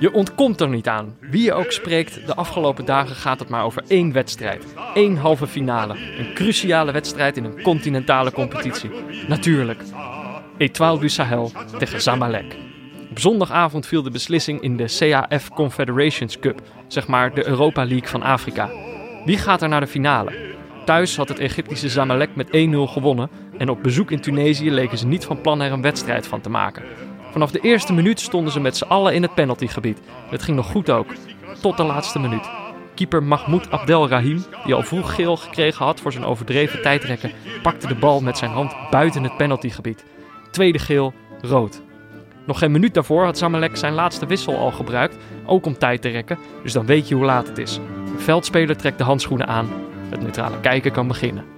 Je ontkomt er niet aan. Wie je ook spreekt, de afgelopen dagen gaat het maar over één wedstrijd. Eén halve finale. Een cruciale wedstrijd in een continentale competitie. Natuurlijk. Etoile du Sahel tegen Zamalek. Op zondagavond viel de beslissing in de CAF Confederations Cup, zeg maar de Europa League van Afrika. Wie gaat er naar de finale? Thuis had het Egyptische Zamalek met 1-0 gewonnen en op bezoek in Tunesië leken ze niet van plan er een wedstrijd van te maken. Vanaf de eerste minuut stonden ze met z'n allen in het penaltygebied. Het ging nog goed ook, tot de laatste minuut. Keeper Mahmoud Abdelrahim, die al vroeg geel gekregen had voor zijn overdreven tijdrekken, pakte de bal met zijn hand buiten het penaltygebied. Tweede geel, rood. Nog geen minuut daarvoor had Zamalek zijn laatste wissel al gebruikt, ook om tijd te rekken, dus dan weet je hoe laat het is. De veldspeler trekt de handschoenen aan het neutrale kijken kan beginnen.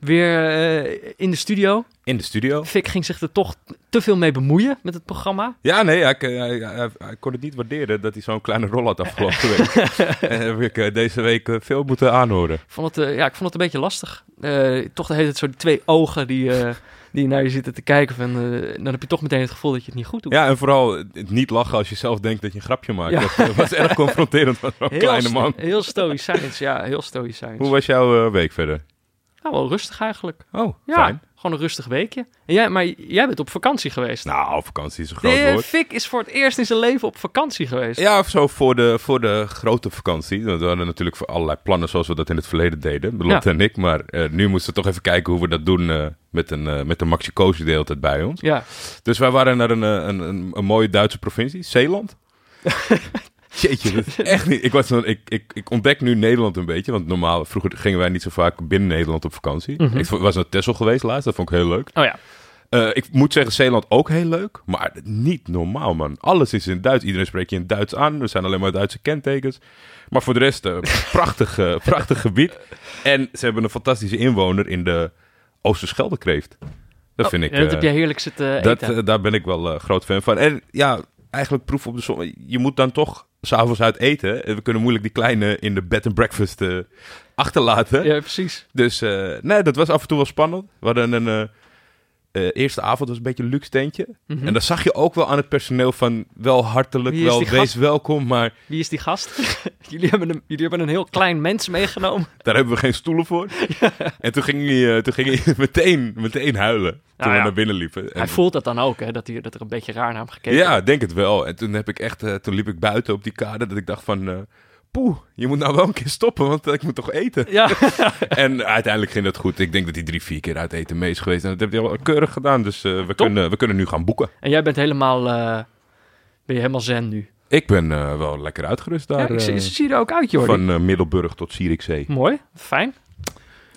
Weer uh, in de studio. In de studio. Fik ging zich er toch te veel mee bemoeien met het programma. Ja, nee, hij, hij, hij, kon het niet waarderen dat hij zo'n kleine rol had afgelopen week. en heb ik uh, deze week uh, veel moeten aanhoren. Vond het, ja, ik vond het een beetje lastig. toch de hele zo twee ogen die, die naar je zitten te kijken. Van, dan heb je toch meteen het gevoel dat je het niet goed doet. Ja, en vooral niet lachen als je zelf denkt dat je een grapje maakt. Ja. Dat was erg confronterend van zo'n kleine man. Heel stoïcijns, ja, heel stoïcijns. Hoe was jouw week verder? Nou, wel rustig eigenlijk. Oh, ja, fijn. Gewoon een rustig weekje. En jij, maar jij bent op vakantie geweest. Nou, vakantie is een groot de, woord. Fik is voor het eerst in zijn leven op vakantie geweest. Ja, of zo voor de, voor de grote vakantie. We hadden natuurlijk voor allerlei plannen zoals we dat in het verleden deden. Lotte ja. en ik. Maar uh, nu moesten we toch even kijken hoe we dat doen uh, met een, uh, met een Maxi Koos de hele tijd bij ons. Ja. Dus wij waren naar een, een, een, een mooie Duitse provincie, Zeeland. Jeetje, dat is echt niet. Ik, was dan, ik, ik, ik ontdek nu Nederland een beetje. Want normaal, vroeger gingen wij niet zo vaak binnen Nederland op vakantie. Mhm. Ik was naar Texel geweest laatst, dat vond ik heel leuk. Oh ja. Uh, ik moet zeggen, Zeeland ook heel leuk. Maar niet normaal, man. Alles is in Duits. Iedereen spreekt je in Duits aan. Er zijn alleen maar Duitse kentekens. Maar voor de rest, uh, prachtig, uh, prachtig gebied. En ze hebben een fantastische inwoner in de Oosterscheldekreeft. Dat Oh, vind ik... dat heb jij heerlijk zitten dat, eten. eh, daar ben ik wel eh, groot fan van. En ja, eigenlijk proef op de som. Je moet dan toch s'avonds uit eten. En we kunnen moeilijk die kleine in de bed and breakfast eh, achterlaten. ja, precies. Dus eh, nee, dat was af en toe wel spannend. We hadden een eh, eh, eerste avond, was een beetje een luxe tentje. Mhm. En dan zag je ook wel aan het personeel van wel hartelijk, wel wees welkom. Maar Wie is die gast? jullie, hebben een, jullie hebben een heel klein mens meegenomen. daar hebben we geen stoelen voor. En toen ging hij, eh, toen ging hij meteen, meteen huilen Nou we ja. naar binnen liepen. En- Hij voelt dat dan ook, hè? Dat, hij, dat er een beetje raar naar hem gekeken Ja, ik denk het wel. En toen heb ik echt, eh, toen liep ik buiten op die kade dat ik dacht van, eh poeh, je moet nou wel een keer stoppen, want ik moet toch eten. Ja, En uiteindelijk ging dat goed. Ik denk dat hij drie, vier keer uit eten mee is geweest. En dat heeft hij al keurig gedaan. Dus eh, we, kunnen, we kunnen nu gaan boeken. en jij bent helemaal, ben je helemaal zen nu. Ik ben wel lekker uitgerust daar. ja, ik zie, zie je er ook uit, Jordi. van Middelburg tot Zierikzee. Mooi, fijn.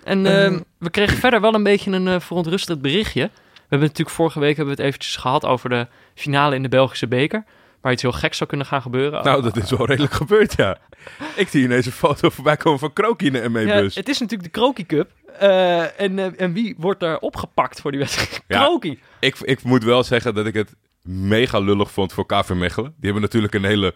En ehm, we kregen verder wel een beetje een eh, verontrustend berichtje. We hebben natuurlijk vorige week hebben we het eventjes gehad over de finale in de Belgische beker. Waar iets heel geks zou kunnen gaan gebeuren. Nou, dat is wel redelijk gebeurd, ja. Ik zie ineens een foto voorbij komen van Krokie in de ja, ME-bus. het is natuurlijk de Kroki Cup. Eh, en, eh, en wie wordt daar opgepakt voor die wedstrijd? Ja. Kroki. Ik, ik moet wel zeggen dat ik het mega lullig vond voor KV Mechelen. Die hebben natuurlijk een hele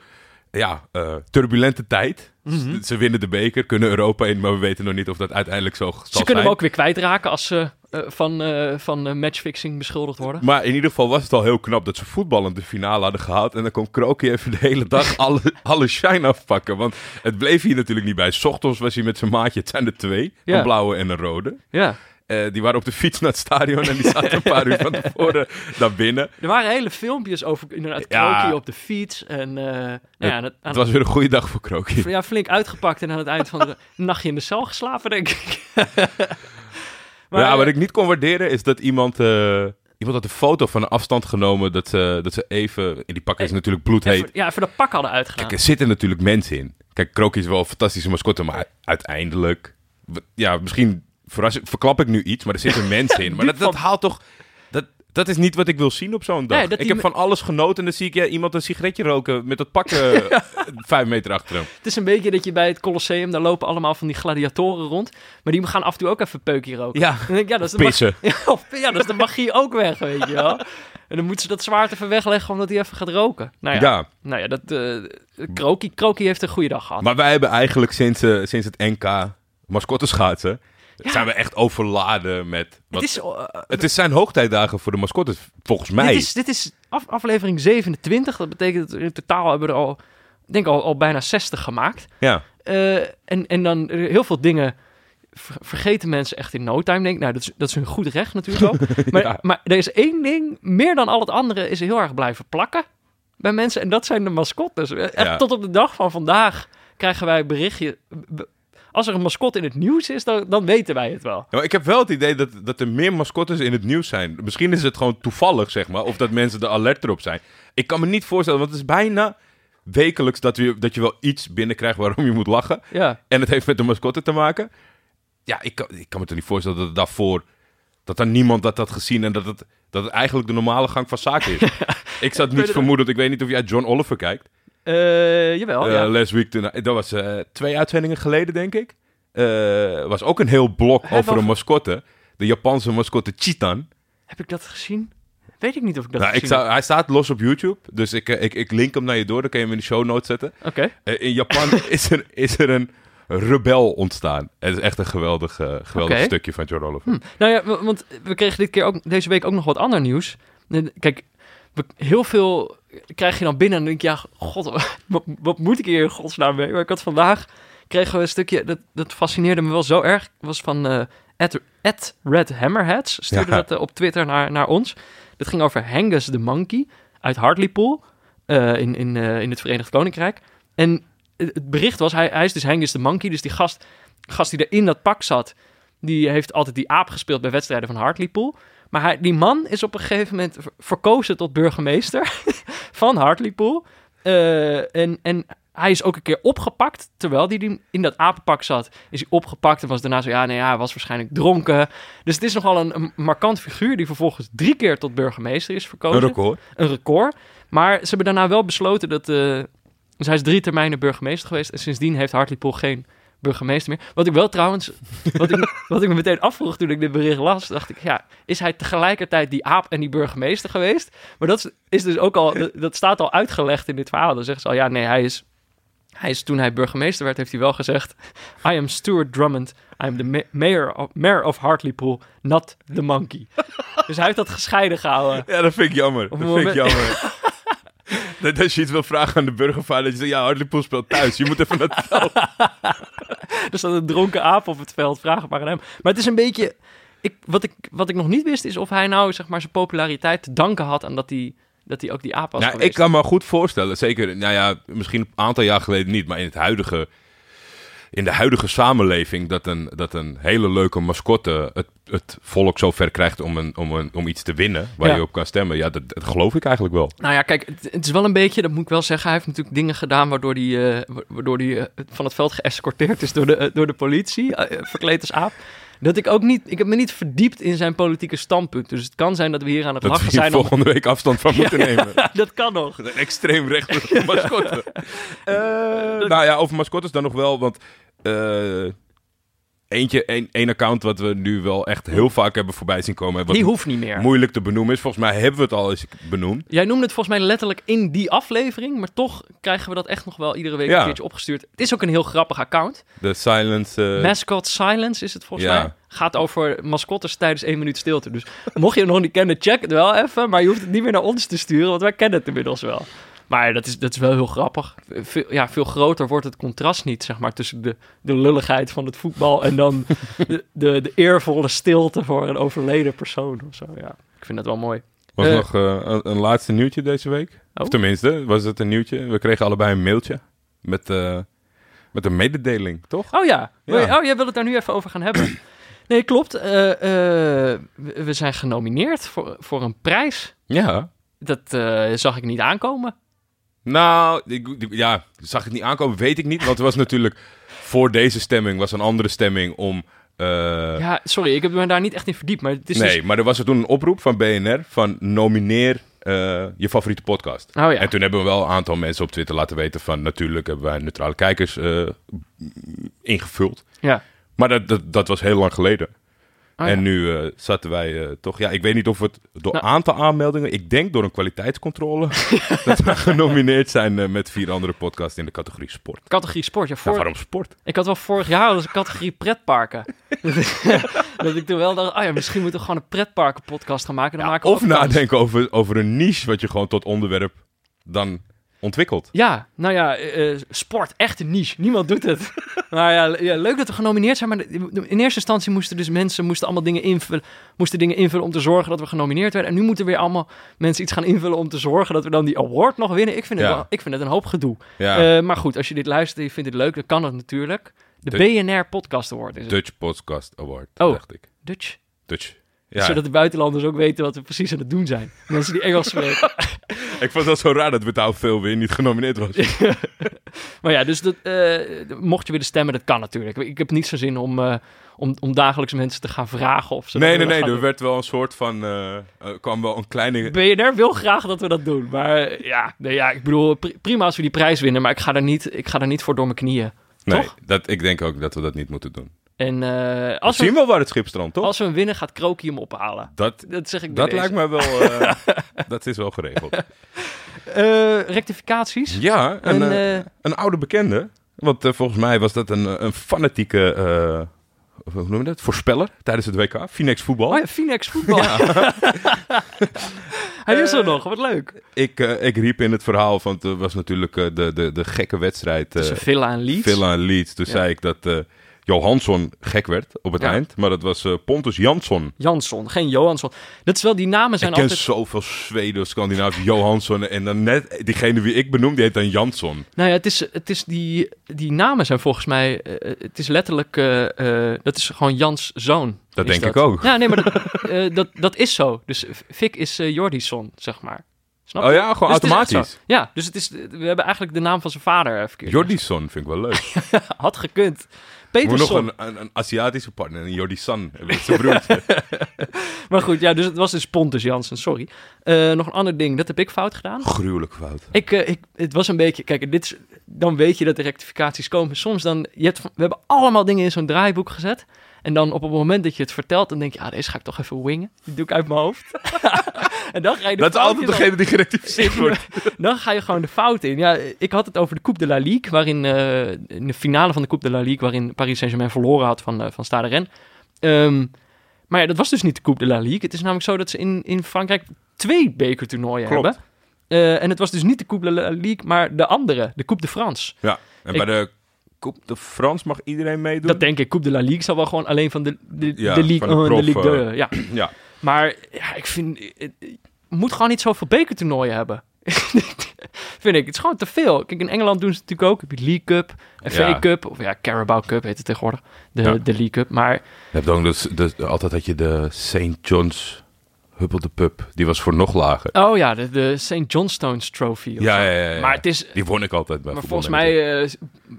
ja, eh, turbulente tijd. Mhm. Ze winnen de beker, kunnen Europa in, maar we weten nog niet of dat uiteindelijk zo zal Ze kunnen zijn. hem ook weer kwijtraken als ze eh, van, eh, van matchfixing beschuldigd worden. Maar in ieder geval was het al heel knap dat ze voetballend de finale hadden gehaald. En dan kon Krokie even de hele dag alle, alle shine afpakken. Want het bleef hier natuurlijk niet bij. 's ochtends was hij met zijn maatje, het zijn er twee, Ja. een blauwe en een rode. Ja. Eh, die waren op de fiets naar het stadion en die zaten een paar uur van tevoren naar binnen. Er waren hele filmpjes over inderdaad Ja. Kroki op de fiets. En eh, nou ja, het- Het was weer een goede dag voor Krokie. ja, flink uitgepakt en aan het eind van de nachtje in de cel geslapen, denk ik. ja, wat ik niet kon waarderen is dat iemand... eh, Iemand had een foto van een afstand genomen dat ze, dat ze even... In die pak is natuurlijk bloedheet. ja, even dat pak hadden uitgedaan. Kijk, er zitten natuurlijk mensen in. Kijk, Krokie is wel een fantastische mascotte, maar uiteindelijk... Ja, misschien verklap ik nu iets, maar er zitten mensen in. Maar dat, dat haalt toch... Dat, dat is niet wat ik wil zien op zo'n dag. Nee, ik heb van alles genoten en dan zie ik ja, iemand een sigaretje roken met dat pakken vijf meter achter hem. Het is een beetje dat je bij het Colosseum, daar lopen allemaal van die gladiatoren rond. Maar die gaan af en toe ook even peukje roken. Ja, Dan denk ik, ja, dat is de mag- pissen. Ja, of- ja, dat is de magie ook weg, weet je wel. En dan moeten ze dat zwaard even wegleggen omdat hij even gaat roken. Nou ja, Ja, Nou ja, dat, eh Kroki, Kroki heeft een goede dag gehad. maar wij hebben eigenlijk sinds, eh, sinds het NK mascotteschaatsen, Ja. zijn we echt overladen met... Wat, het is, eh, het is zijn hoogtijdagen voor de mascottes, volgens mij. dit is, dit is af- aflevering 27. Dat betekent dat in totaal hebben we er al, denk al, al bijna 60 gemaakt. Ja. Eh, en, en dan eh, heel veel dingen ver- vergeten mensen echt in no time. Denk, nou, dat is, dat is hun goed recht natuurlijk ook. Maar, Ja. maar er is één ding, meer dan al het andere, is heel erg blijven plakken bij mensen. En dat zijn de mascottes. Eh, Echt Ja. tot op de dag van vandaag krijgen wij berichtje. Als er een mascotte in het nieuws is, dan, dan weten wij het wel. Ja, maar ik heb wel het idee dat, dat er meer mascottes in het nieuws zijn. Misschien is het gewoon toevallig, zeg maar. Of dat mensen er alert erop zijn. Ik kan me niet voorstellen, want het is bijna wekelijks dat, we, dat je wel iets binnenkrijgt waarom je moet lachen. Ja. En het heeft met de mascotte te maken. Ja, ik kan, ik kan me toch niet voorstellen dat het daarvoor... Dat er niemand dat had gezien en dat het, dat het eigenlijk de normale gang van zaken is. ik zat niet vermoedend. Ik weet niet of jij John Oliver kijkt. Eh, jawel, Eh, ja. Last Week Tonight. Dat was eh, twee uitzendingen geleden, denk ik. Was ook een heel blok over een mascotte. De Japanse mascotte Chitan. Heb ik dat gezien? Weet ik niet of ik dat Nou, ik zou, hij staat los op YouTube. Dus ik, ik, ik link hem naar je door. Dan kun je hem in de show notes zetten. Oké. In Japan is, er, is er een rebel ontstaan. Het is echt een geweldig, geweldig stukje van John Oliver. Hm. Nou ja, want we kregen dit keer ook, deze week ook nog wat ander nieuws. Kijk, heel veel krijg je dan binnen en denk je, ja, god, wat, wat moet ik hier in godsnaam mee? Maar ik had vandaag, kregen we een stukje, dat, dat fascineerde me wel zo erg. Was van at, at Red Hammerheads, stuurde Ja. dat eh, op Twitter naar, naar ons. Dat ging over Hangus the Monkey uit Hartlepool eh, in, in, in het Verenigd Koninkrijk. En het bericht was, hij, hij is dus Hangus the Monkey, dus die gast, gast die er in dat pak zat, die heeft altijd die aap gespeeld bij wedstrijden van Hartlepool. Maar hij, die man is op een gegeven moment ver- verkozen tot burgemeester van Hartlepool. Eh, en, en hij is ook een keer opgepakt, terwijl hij die in dat apenpak zat. Is hij opgepakt en was daarna zo, ja, nee, ja, hij was waarschijnlijk dronken. Dus het is nogal een, een markant figuur die vervolgens drie keer tot burgemeester is verkozen Een record. een record. Maar ze hebben daarna wel besloten dat... eh dus hij is drie termijnen burgemeester geweest. En sindsdien heeft Hartlepool geen burgemeester meer. Wat ik wel trouwens... Wat ik, wat ik me meteen afvroeg toen ik dit bericht las... dacht ik, ja, is hij tegelijkertijd die aap en die burgemeester geweest? Maar dat is, is dus ook al... Dat, staat al uitgelegd in dit verhaal. Dan zeggen ze al, ja, nee, hij is... Hij is, toen hij burgemeester werd, heeft hij wel gezegd... I am Stuart Drummond. I am the ma- mayor of, mayor of Hartlepool, not the monkey. dus hij heeft dat gescheiden gehouden. Ja, dat vind ik jammer. Dat vind ik jammer. dat als je iets wil vragen aan de burgervader, dat je zegt, ja, Hartlepool speelt thuis. Je moet even naar het veld. Er staat een dronken aap op het veld, vraag het maar aan hem. Maar het is een beetje... Ik, wat, ik, wat ik nog niet wist, is of hij nou zeg maar, zijn populariteit te danken had... aan dat hij, dat hij ook die aap was Nou, geweest. ik kan me goed voorstellen, zeker, nou ja, misschien een aantal jaar geleden niet, maar in het huidige, in de huidige samenleving, dat een, dat een hele leuke mascotte het, het volk zo ver krijgt om, een, om, een, om iets te winnen, waar Ja. je op kan stemmen. Ja, dat, dat geloof ik eigenlijk wel. Nou ja, kijk, het, het is wel een beetje, dat moet ik wel zeggen... hij heeft natuurlijk dingen gedaan waardoor hij, eh, wa- waardoor hij eh, van het veld geëscorteerd is door de, eh, door de politie... verkleed als aap. Dat ik ook niet... Ik heb me niet verdiept in zijn politieke standpunt. Dus het kan zijn dat we hier aan het Dat we lachen zijn. Om, volgende week afstand van moeten nemen. dat kan nog. Een extreem rechtse mascotte. Eh, nou ja, over mascottes dan nog wel, want eh, eentje, één, één account wat we nu wel echt heel vaak hebben voorbij zien komen, wat Die hoeft niet meer. moeilijk te benoemen is. Volgens mij hebben we het al eens benoemd. Jij noemde het volgens mij letterlijk in die aflevering, maar toch krijgen we dat echt nog wel iedere week Ja. een keertje opgestuurd. Het is ook een heel grappig account. De silence. eh, Mascot Silence is het volgens Ja. mij. Gaat over mascottes tijdens één minuut stilte. Dus mocht je hem nog niet kennen, check het wel even. Maar je hoeft het niet meer naar ons te sturen, want wij kennen het inmiddels wel. Maar dat is, dat is wel heel grappig. Veel, ja, veel groter wordt het contrast niet, zeg maar, tussen de, de lulligheid van het voetbal en dan de, de, de eervolle stilte voor een overleden persoon of zo. Ja, ik vind dat wel mooi. was Eh. nog eh, een, een laatste nieuwtje deze week. Oh. Of tenminste, was het een nieuwtje. We kregen allebei een mailtje met, eh, met een mededeling, toch? Oh ja. Oh, jij wil het daar nu even over gaan hebben. Nee, klopt. Eh, eh, we we zijn genomineerd voor, voor een prijs. Ja. Dat eh, zag ik niet aankomen. Nou, ik, ja, zag ik niet aankomen, weet ik niet. Want er was natuurlijk voor deze stemming was een andere stemming om Eh, Ja, sorry, ik heb me daar niet echt in verdiept. Maar het is nee, dus... maar er was er toen een oproep van BNR van nomineer eh, je favoriete podcast. Oh ja. En toen hebben we wel een aantal mensen op Twitter laten weten van... natuurlijk hebben wij neutrale kijkers eh, ingevuld. Ja. Maar dat, dat, dat was heel lang geleden. Oh, en nu eh, zaten wij eh, toch... Ja, ik weet niet of het door Nou. aantal aanmeldingen... Ik denk door een kwaliteitscontrole... dat we genomineerd zijn eh, met vier andere podcasts in de categorie sport. Categorie sport. Ja, Nou, voor... waarom sport? Ik had wel vorig jaar als een categorie pretparken. dat ik toen wel dacht, oh ja, misschien moeten we gewoon een pretparken podcast gaan maken. Dan Ja, maken of nadenken over, over een niche wat je gewoon tot onderwerp dan ontwikkelt. Ja, nou ja, eh, eh, sport, echt een niche. Niemand doet het. maar ja, ja, leuk dat we genomineerd zijn. Maar in eerste instantie moesten dus mensen moesten allemaal dingen invullen, moesten dingen invullen om te zorgen dat we genomineerd werden. En nu moeten weer allemaal mensen iets gaan invullen om te zorgen dat we dan die award nog winnen. Ik vind het, Ja. wel, ik vind het een hoop gedoe. Ja, Eh, maar goed, als je dit luistert en je vindt het leuk, dan kan het natuurlijk. De De- BNR Podcast Award is het. Dutch Podcast Award, Oh. dacht ik. Dutch. Dutch. Ja, Zodat de buitenlanders ook weten wat we precies aan het doen zijn. Mensen die Engels spreken. ik vond dat zo raar dat Without veel weer niet genomineerd was. Maar ja, dus dat, eh, mocht je willen stemmen, dat kan natuurlijk. Ik heb niet zo zin om, eh, om, om dagelijks mensen te gaan vragen of ze. Nee, nee, nee. Er werd wel een soort van... er kwam wel een kleine... BNR wil graag dat we dat doen. Maar ja, nee, ja ik bedoel, pri- prima als we die prijs winnen. Maar ik ga er niet, ik ga er niet voor door mijn knieën. Nee, toch? dat, ik denk ook dat we dat niet moeten doen. En eh, We als, zien we, wel waar het schip strandt, toch? als we hem winnen, gaat Krokie hem ophalen. Dat, Dat zeg ik dat lijkt me wel... eh, dat is wel geregeld. Eh, rectificaties. Ja, een, En, een oude bekende. Want volgens mij was dat een, een fanatieke... eh, hoe noem je dat? Voorspeller tijdens het WK. Finex voetbal. Oh ja, voetbal. Hij is er nog, wat leuk. Ik, ik riep in het verhaal, want het was natuurlijk de, de, de gekke wedstrijd... eh, Tussen Villa en Leeds. Villa en Leeds. Toen Ja. zei ik dat eh Johansson gek werd op het Ja. eind. Maar dat was eh, Pontus Jansson. Jansson, geen Johansson. Dat is wel, die namen zijn ik ken altijd... zoveel Zweden, Scandinavië, Johansson. En dan net diegene wie ik benoem, die heet dan Jansson. Nou ja, het is, het is die, die namen zijn volgens mij... eh, het is letterlijk... eh, eh, dat is gewoon Jans zoon. Dat denk ik ook. Ja, nee, maar dat, eh, dat, dat is zo. Dus Fik is eh Jordison, zeg maar. Snap Oh je? ja, gewoon Dus echt automatisch. Ja, dus het is, we hebben eigenlijk de naam van zijn vader eh, verkeerd. Jordison vind ik wel leuk. Had gekund. We moeten nog Peterson. een, een, een Aziatische partner, een zijn broertje. Maar goed, ja, dus het was dus Pontus Jansen, sorry. Eh, nog een ander ding, dat heb ik fout gedaan. Gruwelijk fout. Ik, eh, ik, het was een beetje, kijk, dit is, dan weet je dat de rectificaties komen. Soms dan, je hebt, we hebben allemaal dingen in zo'n draaiboek gezet. En dan op het moment dat je het vertelt, dan denk je, ah, deze ga ik toch even wingen. Die doe ik uit mijn hoofd. en dan ga je de Dat is altijd degene die gerectificeerd wordt. Dan ga je gewoon de fout in. Ja, ik had het over de Coupe de la Ligue, waarin eh, in de finale van de Coupe de la Ligue, waarin Paris Saint-Germain verloren had van, eh, van Stade Rennes. Ehm, maar ja, dat was dus niet de Coupe de la Ligue. Het is namelijk zo dat ze in, in Frankrijk twee bekertoernooien Klopt. hebben. Eh, en het was dus niet de Coupe de la Ligue, maar de andere, de Coupe de France. Ja, en Ik- bij de Coupe de France mag iedereen meedoen. Dat denk ik. Coupe de la Ligue zal wel gewoon alleen van de, de, Ja, de Ligue van de 1 en de Ligue eh, 2. Ja. Ja, Maar ja, ik vind... Het, het moet gewoon niet zoveel bekertoernooien hebben. vind ik. Het is gewoon te veel. Kijk, in Engeland doen ze het natuurlijk ook. Heb je League Cup, FA Ja. Cup, of ja, Carabao Cup heet het tegenwoordig. De, Ja. de League Cup. Maar Je hebt ook dus, dus, altijd had je de St. John's Huppel de Pub. Die was voor nog lager. oh ja, de, de St. Johnstone's Trophy. Ja, ja, ja, ja. Maar het is... Die won ik altijd bij Maar volgens mij eh,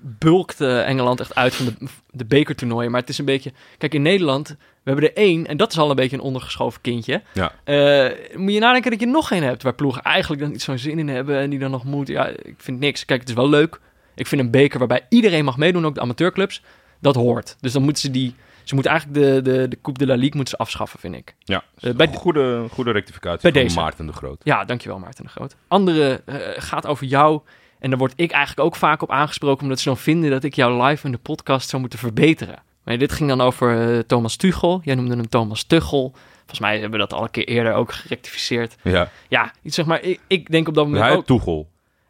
bulkt Engeland echt uit van de, de bekertoernooien. Maar het is een beetje... Kijk, in Nederland, we hebben er één. En dat is al een beetje een ondergeschoven kindje. Ja. Eh, moet je nadenken dat je nog geen hebt waar ploegen eigenlijk dan iets zo'n zin in hebben en die dan nog moeten. Ja, ik vind niks. Kijk, het is wel leuk. Ik vind een beker waarbij iedereen mag meedoen, ook de amateurclubs, dat hoort. Dus dan moeten ze die. Ze moeten eigenlijk de, de, de Coupe de la Ligue moeten ze afschaffen, vind ik. Ja, Eh, bij- goede, goede rectificatie bij van deze. Maarten de Groot. Ja, dankjewel Maarten de Groot. Andere eh, gaat over jou. En daar word ik eigenlijk ook vaak op aangesproken, omdat ze dan vinden dat ik jou live in de podcast zou moeten verbeteren. Maar dit ging dan over eh, Thomas Tuchel. Jij noemde hem Thomas Tuchel. Volgens mij hebben we dat al een keer eerder ook gerectificeerd. Ja, Ja, iets zeg maar, ik, ik denk op dat moment hij ook... heeft Tuchel.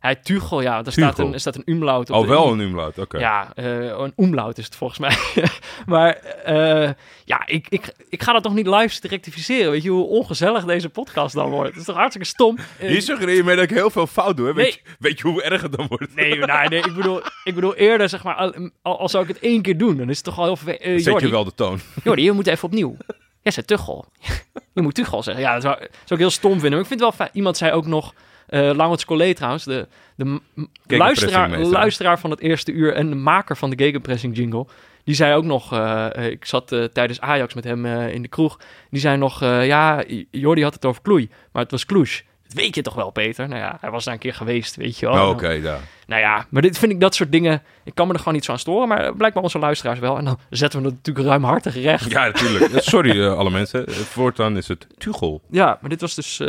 Hij Tuchel, ja, daar staat een, er staat een umlaut op Oh, wel een umlaut, oké. Ja, eh, een umlaut is het volgens mij. maar eh, ja, ik, ik, ik ga dat toch niet live zitten rectificeren. Weet je hoe ongezellig deze podcast dan wordt? Het is toch hartstikke stom? Eh, Hier suggereer je mee dat ik heel veel fout doe, hè? Weet, je, weet je hoe erg het dan wordt? Nee, nee, nee ik, bedoel, ik bedoel eerder, zeg maar, al, al, al zou ik het één keer doen, dan is het toch al heel. Eh, Zet je wel de toon. Jordi, je moet even opnieuw. Jij zei Tuchel. je moet Tuchel zeggen. Ja, dat zou, zou ik heel stom vinden. Maar ik vind het wel fijn. Iemand zei ook nog, eh Laurens Collet trouwens, de, de luisteraar, luisteraar van het eerste uur en de maker van de gegenpressing jingle. Die zei ook nog, eh, eh, ik zat tijdens Ajax met hem in de kroeg. Die zei nog, ja, Jordi had het over Kloei, maar het was Kloes. Dat weet je toch wel, Peter? Nou ja, hij was daar een keer geweest, weet je wel. Nou, Oké, ja. Nou ja, maar dit vind ik dat soort dingen. Ik kan me er gewoon niet zo aan storen, maar blijkbaar onze luisteraars wel. En dan zetten we het natuurlijk ruimhartig recht. Ja, natuurlijk. Sorry eh, alle mensen. Het voortaan is het Tugel. Ja, maar dit was dus. eh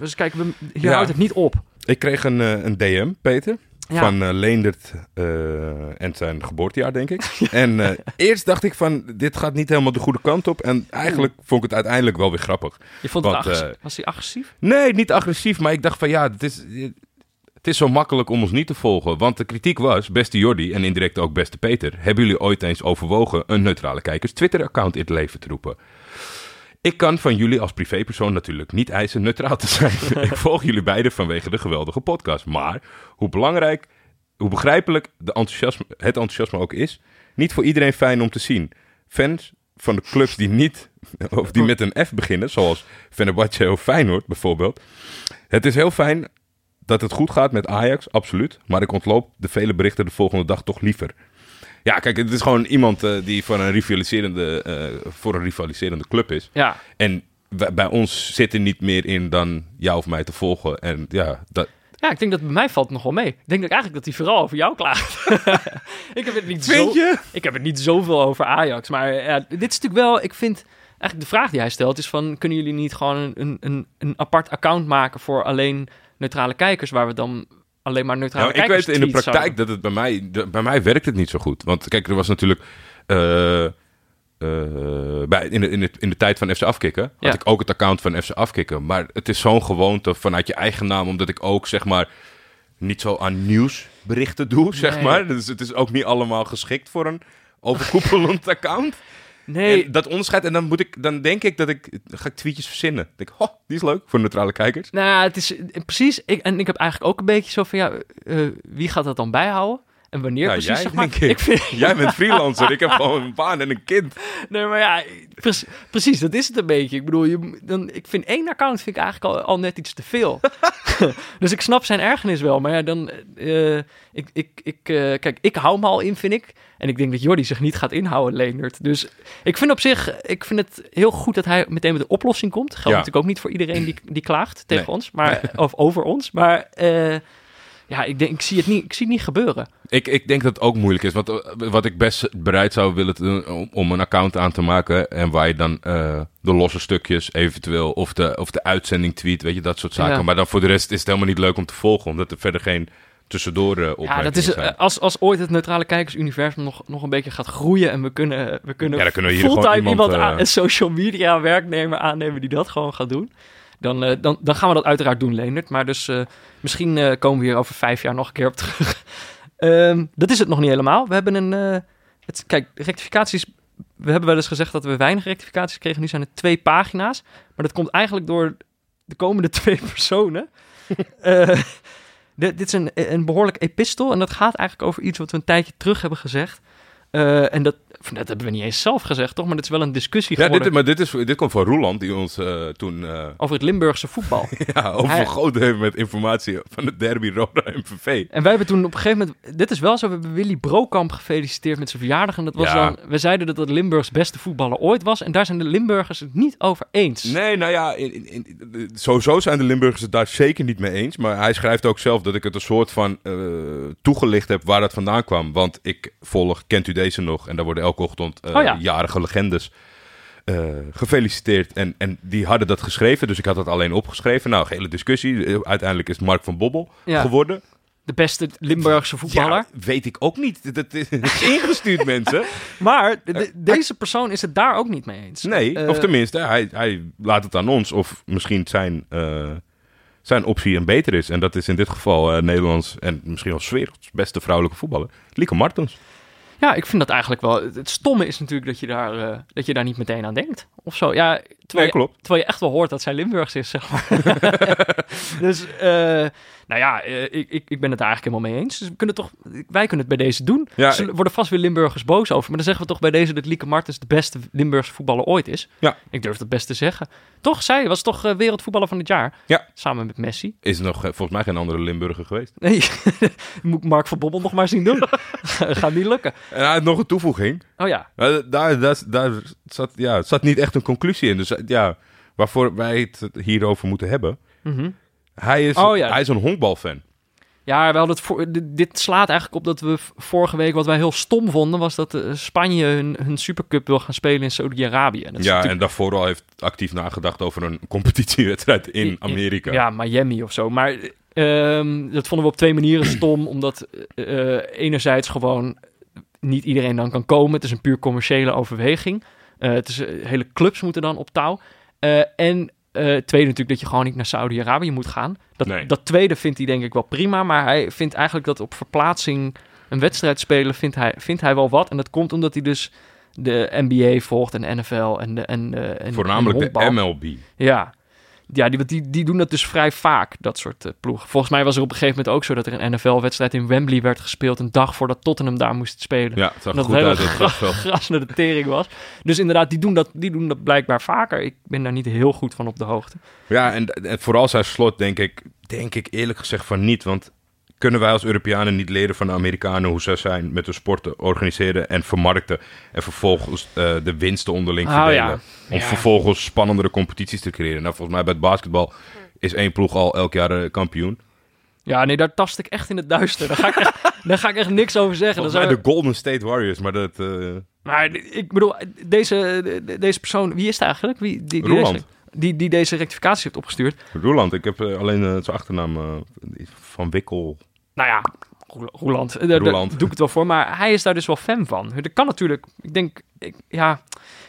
dus kijk, we, hier Ja. houdt het niet op. Ik kreeg een, eh, een DM, Peter. Ja. Van eh, Leendert eh, en zijn geboortejaar, denk ik. En eh, eerst dacht ik van, dit gaat niet helemaal de goede kant op. En eigenlijk vond ik het uiteindelijk wel weer grappig. Je vond het Want, was hij agressief? Nee, niet agressief, maar ik dacht van ja, het is, het is zo makkelijk om ons niet te volgen. Want de kritiek was, beste Jordi en indirect ook beste Peter... hebben jullie ooit eens overwogen een neutrale kijkers Twitter-account in het leven te roepen? Ik kan van jullie als privépersoon natuurlijk niet eisen neutraal te zijn. ik volg jullie beiden vanwege de geweldige podcast. Maar hoe belangrijk, hoe begrijpelijk de enthousiasme, het enthousiasme ook is... niet voor iedereen fijn om te zien. Fans van de clubs die niet, of die met een F beginnen, zoals Fenerbahce of Feyenoord bijvoorbeeld. Het is heel fijn dat het goed gaat met Ajax, absoluut. Maar ik ontloop de vele berichten de volgende dag toch liever. Ja, kijk, het is gewoon iemand eh, die voor een, rivaliserende, eh, voor een rivaliserende club is. Ja. En bij ons zit er niet meer in dan jou of mij te volgen. En ja, dat, ja, ik denk dat bij mij valt het nog wel mee. Ik denk dat eigenlijk dat hij vooral over jou klaagt. ik heb het niet zo. Je? Ik heb het niet zoveel over Ajax. Maar ja, dit is natuurlijk wel. Ik vind. Eigenlijk de vraag die hij stelt is van... kunnen jullie niet gewoon een, een, een apart account maken... voor alleen neutrale kijkers... waar we dan alleen maar neutrale Nou, ik weet in de praktijk zouden- dat het bij mij, de- bij mij werkt het niet zo goed. Want kijk, er was natuurlijk eh, eh, bij, in, de, in, de, in de tijd van FC Afkikken had Ja. ik ook het account van FC Afkikken. Maar het is zo'n gewoonte vanuit je eigen naam, omdat ik ook zeg maar niet zo aan nieuwsberichten doe, zeg maar. Dus het is ook niet allemaal geschikt voor een overkoepelend account. Nee, En dat onderscheid, en dan, moet ik, dan denk ik dat ik, dan ga ik tweetjes verzinnen. Ik denk, oh, die is leuk voor neutrale kijkers. Nou, ja, het is eh, precies. Ik, en ik heb eigenlijk ook een beetje zo van ja, eh, wie gaat dat dan bijhouden? En wanneer precies? jij, zeg maar. ik. vind, Jij bent freelancer, ik heb gewoon een baan en een kind. nee, maar ja, precies, precies, dat is het een beetje. Ik bedoel, je, dan, ik vind één account vind ik eigenlijk al, al net iets te veel. dus ik snap zijn ergernis wel, maar ja, dan, eh, ik, ik, ik, eh, kijk, ik hou me al in, vind ik. En ik denk dat Jordi zich niet gaat inhouden, Leendert. Dus ik vind op zich, ik vind het heel goed dat hij meteen met een oplossing komt. Geldt Ja. natuurlijk ook niet voor iedereen die, die klaagt tegen Nee. ons, maar, of over ons. Maar eh, ja, ik, denk, ik, zie het niet, ik zie het niet gebeuren. Ik, ik denk dat het ook moeilijk is. Want eh, wat ik best bereid zou willen doen om, om een account aan te maken. En waar je dan eh, de losse stukjes eventueel. Of de, of de uitzending tweet. Weet je, dat soort zaken. Ja. Maar dan voor de rest is het helemaal niet leuk om te volgen. Omdat er verder geen tussendoor eh Ja, dat is, eh, als, als ooit het neutrale kijkersuniversum nog, nog een beetje gaat groeien en we kunnen, we kunnen, Ja, kunnen we fulltime iemand, iemand, aan, een social media werknemer aannemen die dat gewoon gaat doen. Dan, eh, dan, dan gaan we dat uiteraard doen, Leendert. Maar dus eh, misschien eh, komen we hier over vijf jaar nog een keer op terug. Ehm, dat is het nog niet helemaal. We hebben een... het, kijk, rectificaties... We hebben wel eens gezegd dat we weinig rectificaties kregen. Nu zijn het twee pagina's. Maar dat komt eigenlijk door de komende twee personen. Dit, dit is een, een behoorlijk epistel. En dat gaat eigenlijk over iets wat we een tijdje terug hebben gezegd. Eh, en dat, dat hebben we niet eens zelf gezegd, toch? Maar dat is wel een discussie ja, geworden dit, maar dit, is, dit komt van Roeland. Die ons eh, toen eh, over het Limburgse voetbal. ja, overgoten heeft met informatie van de derby Roda MVV. En wij hebben toen op een gegeven moment... Dit is wel zo, we hebben Willy Brokamp gefeliciteerd met zijn verjaardag. En dat was Ja. dan... We zeiden dat het Limburgs beste voetballer ooit was. En daar zijn de Limburgers het niet over eens. Nee, nou ja, in, in, in- sowieso zijn de Limburgers het daar zeker niet mee eens. Maar hij schrijft ook zelf dat ik het een soort van toegelicht heb waar dat vandaan kwam. Want ik volg, kent u deze nog? En daar worden elke ochtend eh, Oh ja. jarige legendes eh, gefeliciteerd. En, en die hadden dat geschreven, dus ik had dat alleen opgeschreven. Nou, hele discussie. Eh, Uiteindelijk is Mark van Bobbel Ja. geworden. De beste Limburgse voetballer. Ja, weet ik ook niet. Dat is, ingestuurd, mensen. Maar de- de- deze persoon is het daar ook niet mee eens. Nee, of tenminste, hij, hij laat het aan ons. Of misschien zijn, zijn optie een beter is. En dat is in dit geval Nederlands en misschien wel werelds beste vrouwelijke voetballer. Lieke Martens. Ja, ik vind dat eigenlijk wel... Het stomme is natuurlijk dat je daar, eh, dat je daar niet meteen aan denkt. Of zo. Ja, terwijl, Nee, je, klopt. terwijl je echt wel hoort dat zij Limburgs is, zeg maar. dus, eh, nou ja, eh, ik, ik, ik ben het daar eigenlijk helemaal mee eens. Dus we kunnen toch, wij kunnen het bij deze doen. Ja, Ze worden vast weer Limburgers boos over. Maar dan zeggen we toch bij deze dat Lieke Martens de beste Limburgse voetballer ooit is. Ja. Ik durf het best te zeggen. Toch, zij was toch eh, wereldvoetballer van het jaar. Ja. Samen met Messi. Is nog eh, volgens mij geen andere Limburger geweest. Nee, moet ik Mark van Bommel nog maar zien doen. Gaat niet lukken. En hij had nog een toevoeging. Oh ja, Maar daar, daar, daar zat, ja, zat niet echt een conclusie in. Dus eh, ja, waarvoor wij het hierover moeten hebben. Mhm. Hij is, Oh, ja. hij is een honkbalfan. Ja, wel dat voor, dit, slaat eigenlijk op dat we vorige week, wat wij heel stom vonden, was dat eh, Spanje hun, hun Supercup wil gaan spelen in Saudi-Arabië. Ja, natuurlijk- en daarvoor al heeft actief nagedacht over een competitiewedstrijd in Amerika. Ja, Miami of zo. Maar ehm, dat vonden we op twee manieren stom, omdat eh, enerzijds gewoon niet iedereen dan kan komen. Het is een puur commerciële overweging. Eh, het is, eh, hele clubs moeten dan op touw. Eh, en tweede natuurlijk dat je gewoon niet naar Saudi-Arabië moet gaan. Dat, Nee. dat tweede vindt hij denk ik wel prima, maar hij vindt eigenlijk dat op verplaatsing een wedstrijd spelen vindt hij, vindt hij wel wat. En dat komt omdat hij dus de NBA volgt en de NFL en de en, en Voornamelijk en de MLB. Ja, ja die, die, die doen dat dus vrij vaak, dat soort eh, ploegen. Volgens mij was er op een gegeven moment ook zo dat er een NFL-wedstrijd in Wembley werd gespeeld een dag voordat Tottenham daar moest spelen. Ja, het zag dat goed uit. Het gras naar de tering was. Dus inderdaad, die doen, dat, die doen dat blijkbaar vaker. Ik ben daar niet heel goed van op de hoogte. Ja, en, en vooral zijn slot denk ik, denk ik eerlijk gezegd van niet. Want kunnen wij als Europeanen niet leren van de Amerikanen hoe zij zijn met hun sporten organiseren en vermarkten. En vervolgens eh, de winsten onderling Oh, verdelen. ja. Om Ja. vervolgens spannendere competities te creëren. Nou, volgens mij bij het basketbal is één ploeg al elk jaar eh, kampioen. Ja, nee, daar tast ik echt in het duister. Daar ga ik echt, daar ga ik echt niks over zeggen. Dat zou- de Golden State Warriors, maar dat... eh Maar ik bedoel, deze, de- deze persoon, wie is het eigenlijk? Wie, die, die. Die, die deze rectificatie heeft opgestuurd. Roeland, ik heb eh, alleen eh, zijn achternaam eh, van Wikkel. Nou ja, Roeland. Eh, Daar, doe ik het wel voor. Maar hij is daar dus wel fan van. Dat kan natuurlijk. Ik denk, ik, ja.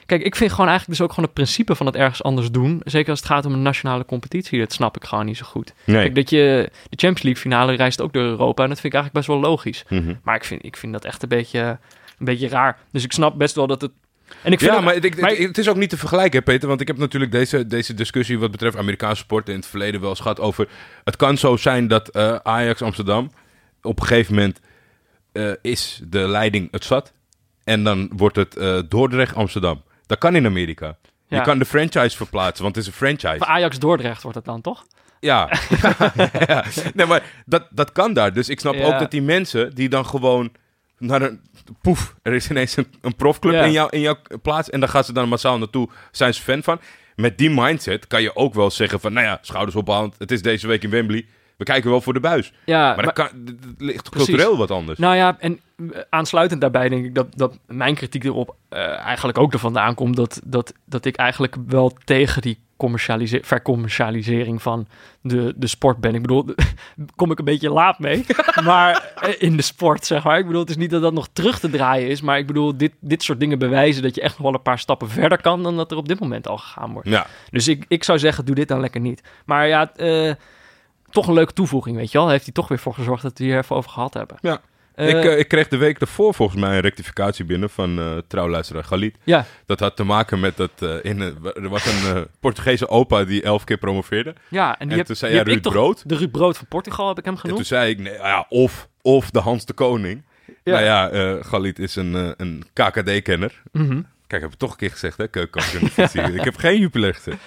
Kijk, ik vind gewoon eigenlijk dus ook gewoon het principe van het ergens anders doen. Zeker als het gaat om een nationale competitie. Dat snap ik gewoon niet zo goed. Nee. Kijk, dat je de Champions League finale reist ook door Europa. En dat vind ik eigenlijk best wel logisch. Mhm. Maar ik vind, ik vind dat echt een beetje, een beetje raar. Dus ik snap best wel dat het. En ik vind Ja, ook- maar, ik, maar- het, het is ook niet te vergelijken, Peter. Want ik heb natuurlijk deze, deze discussie wat betreft Amerikaanse sporten in het verleden wel eens gehad over... Het kan zo zijn dat eh, Ajax Amsterdam op een gegeven moment eh, is de leiding het zat. En dan wordt het eh, Dordrecht Amsterdam. Dat kan in Amerika. Ja. Je kan de franchise verplaatsen, want het is een franchise. Voor Ajax Dordrecht wordt het dan, toch? Ja. ja. Nee, maar dat, dat kan daar. Dus ik snap Ja. ook dat die mensen die dan gewoon naar een... Poef, er is ineens een, een profclub Ja. in, jou, in jouw plaats en dan gaan ze dan massaal naartoe. Zijn ze fan van? Met die mindset kan je ook wel zeggen van... Nou ja, schouders ophalen. Het is deze week in Wembley. We kijken wel voor de buis. Ja, Maar, dat, kan, dat ligt Precies. cultureel wat anders. Nou ja, en eh, aansluitend daarbij denk ik dat, dat mijn kritiek erop eh, eigenlijk ook ervan aankomt dat, dat, dat ik eigenlijk wel tegen die commercialise- vercommercialisering van de, de sport ben. Ik bedoel, kom ik een beetje laat mee, maar eh, in de sport zeg maar. Ik bedoel, het is niet dat dat nog terug te draaien is, maar ik bedoel, dit, dit soort dingen bewijzen dat je echt nog wel een paar stappen verder kan dan dat er op dit moment al gegaan wordt. Ja, Dus ik, ik zou zeggen, doe dit dan lekker niet. Maar ja, eh, toch een leuke toevoeging, weet je wel. Heeft hij toch weer voor gezorgd dat we hier even over gehad hebben. ja. Eh, ik, eh, ik kreeg de week ervoor volgens mij een rectificatie binnen van eh trouwluisteraar Galit. ja, Dat had te maken met dat in, er was een Portugese opa die elf keer promoveerde. ja, en die En heb, toen zei die ik Ruud toch- Brood. De Ruud Brood van Portugal heb ik hem En genoemd. toen zei ik, nee, ja, of, of de Hans de Koning. Ja. Nou ja, Galit is een, een KKD-kenner. Mhm. Kijk, ik heb het toch een keer gezegd, hè, keukenkampioen. ik heb geen gezegd.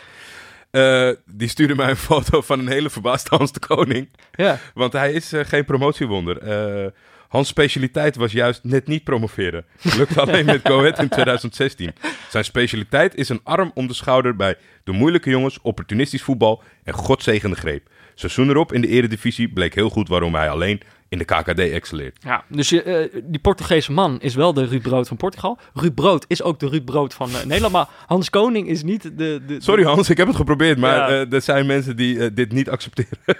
Eh, die stuurde mij een foto van een hele verbaasde Hans de Koning. Ja, Want hij is geen promotiewonder. Eh, Hans' specialiteit was juist net niet promoveren. Lukte alleen met Go Ahead in 2016. Zijn specialiteit is een arm om de schouder bij de moeilijke jongens, opportunistisch voetbal en godzegende greep. Seizoen erop in de eredivisie bleek heel goed waarom hij alleen in de KKD excelleert. ja. dus je, eh, die Portugese man is wel de Ruud Brood van Portugal. Ruud Brood is ook de Ruud Brood van eh, Nederland. Maar Hans Koning is niet de... de Sorry Hans, ik heb het geprobeerd, maar Ja. eh, er zijn mensen die dit niet accepteren.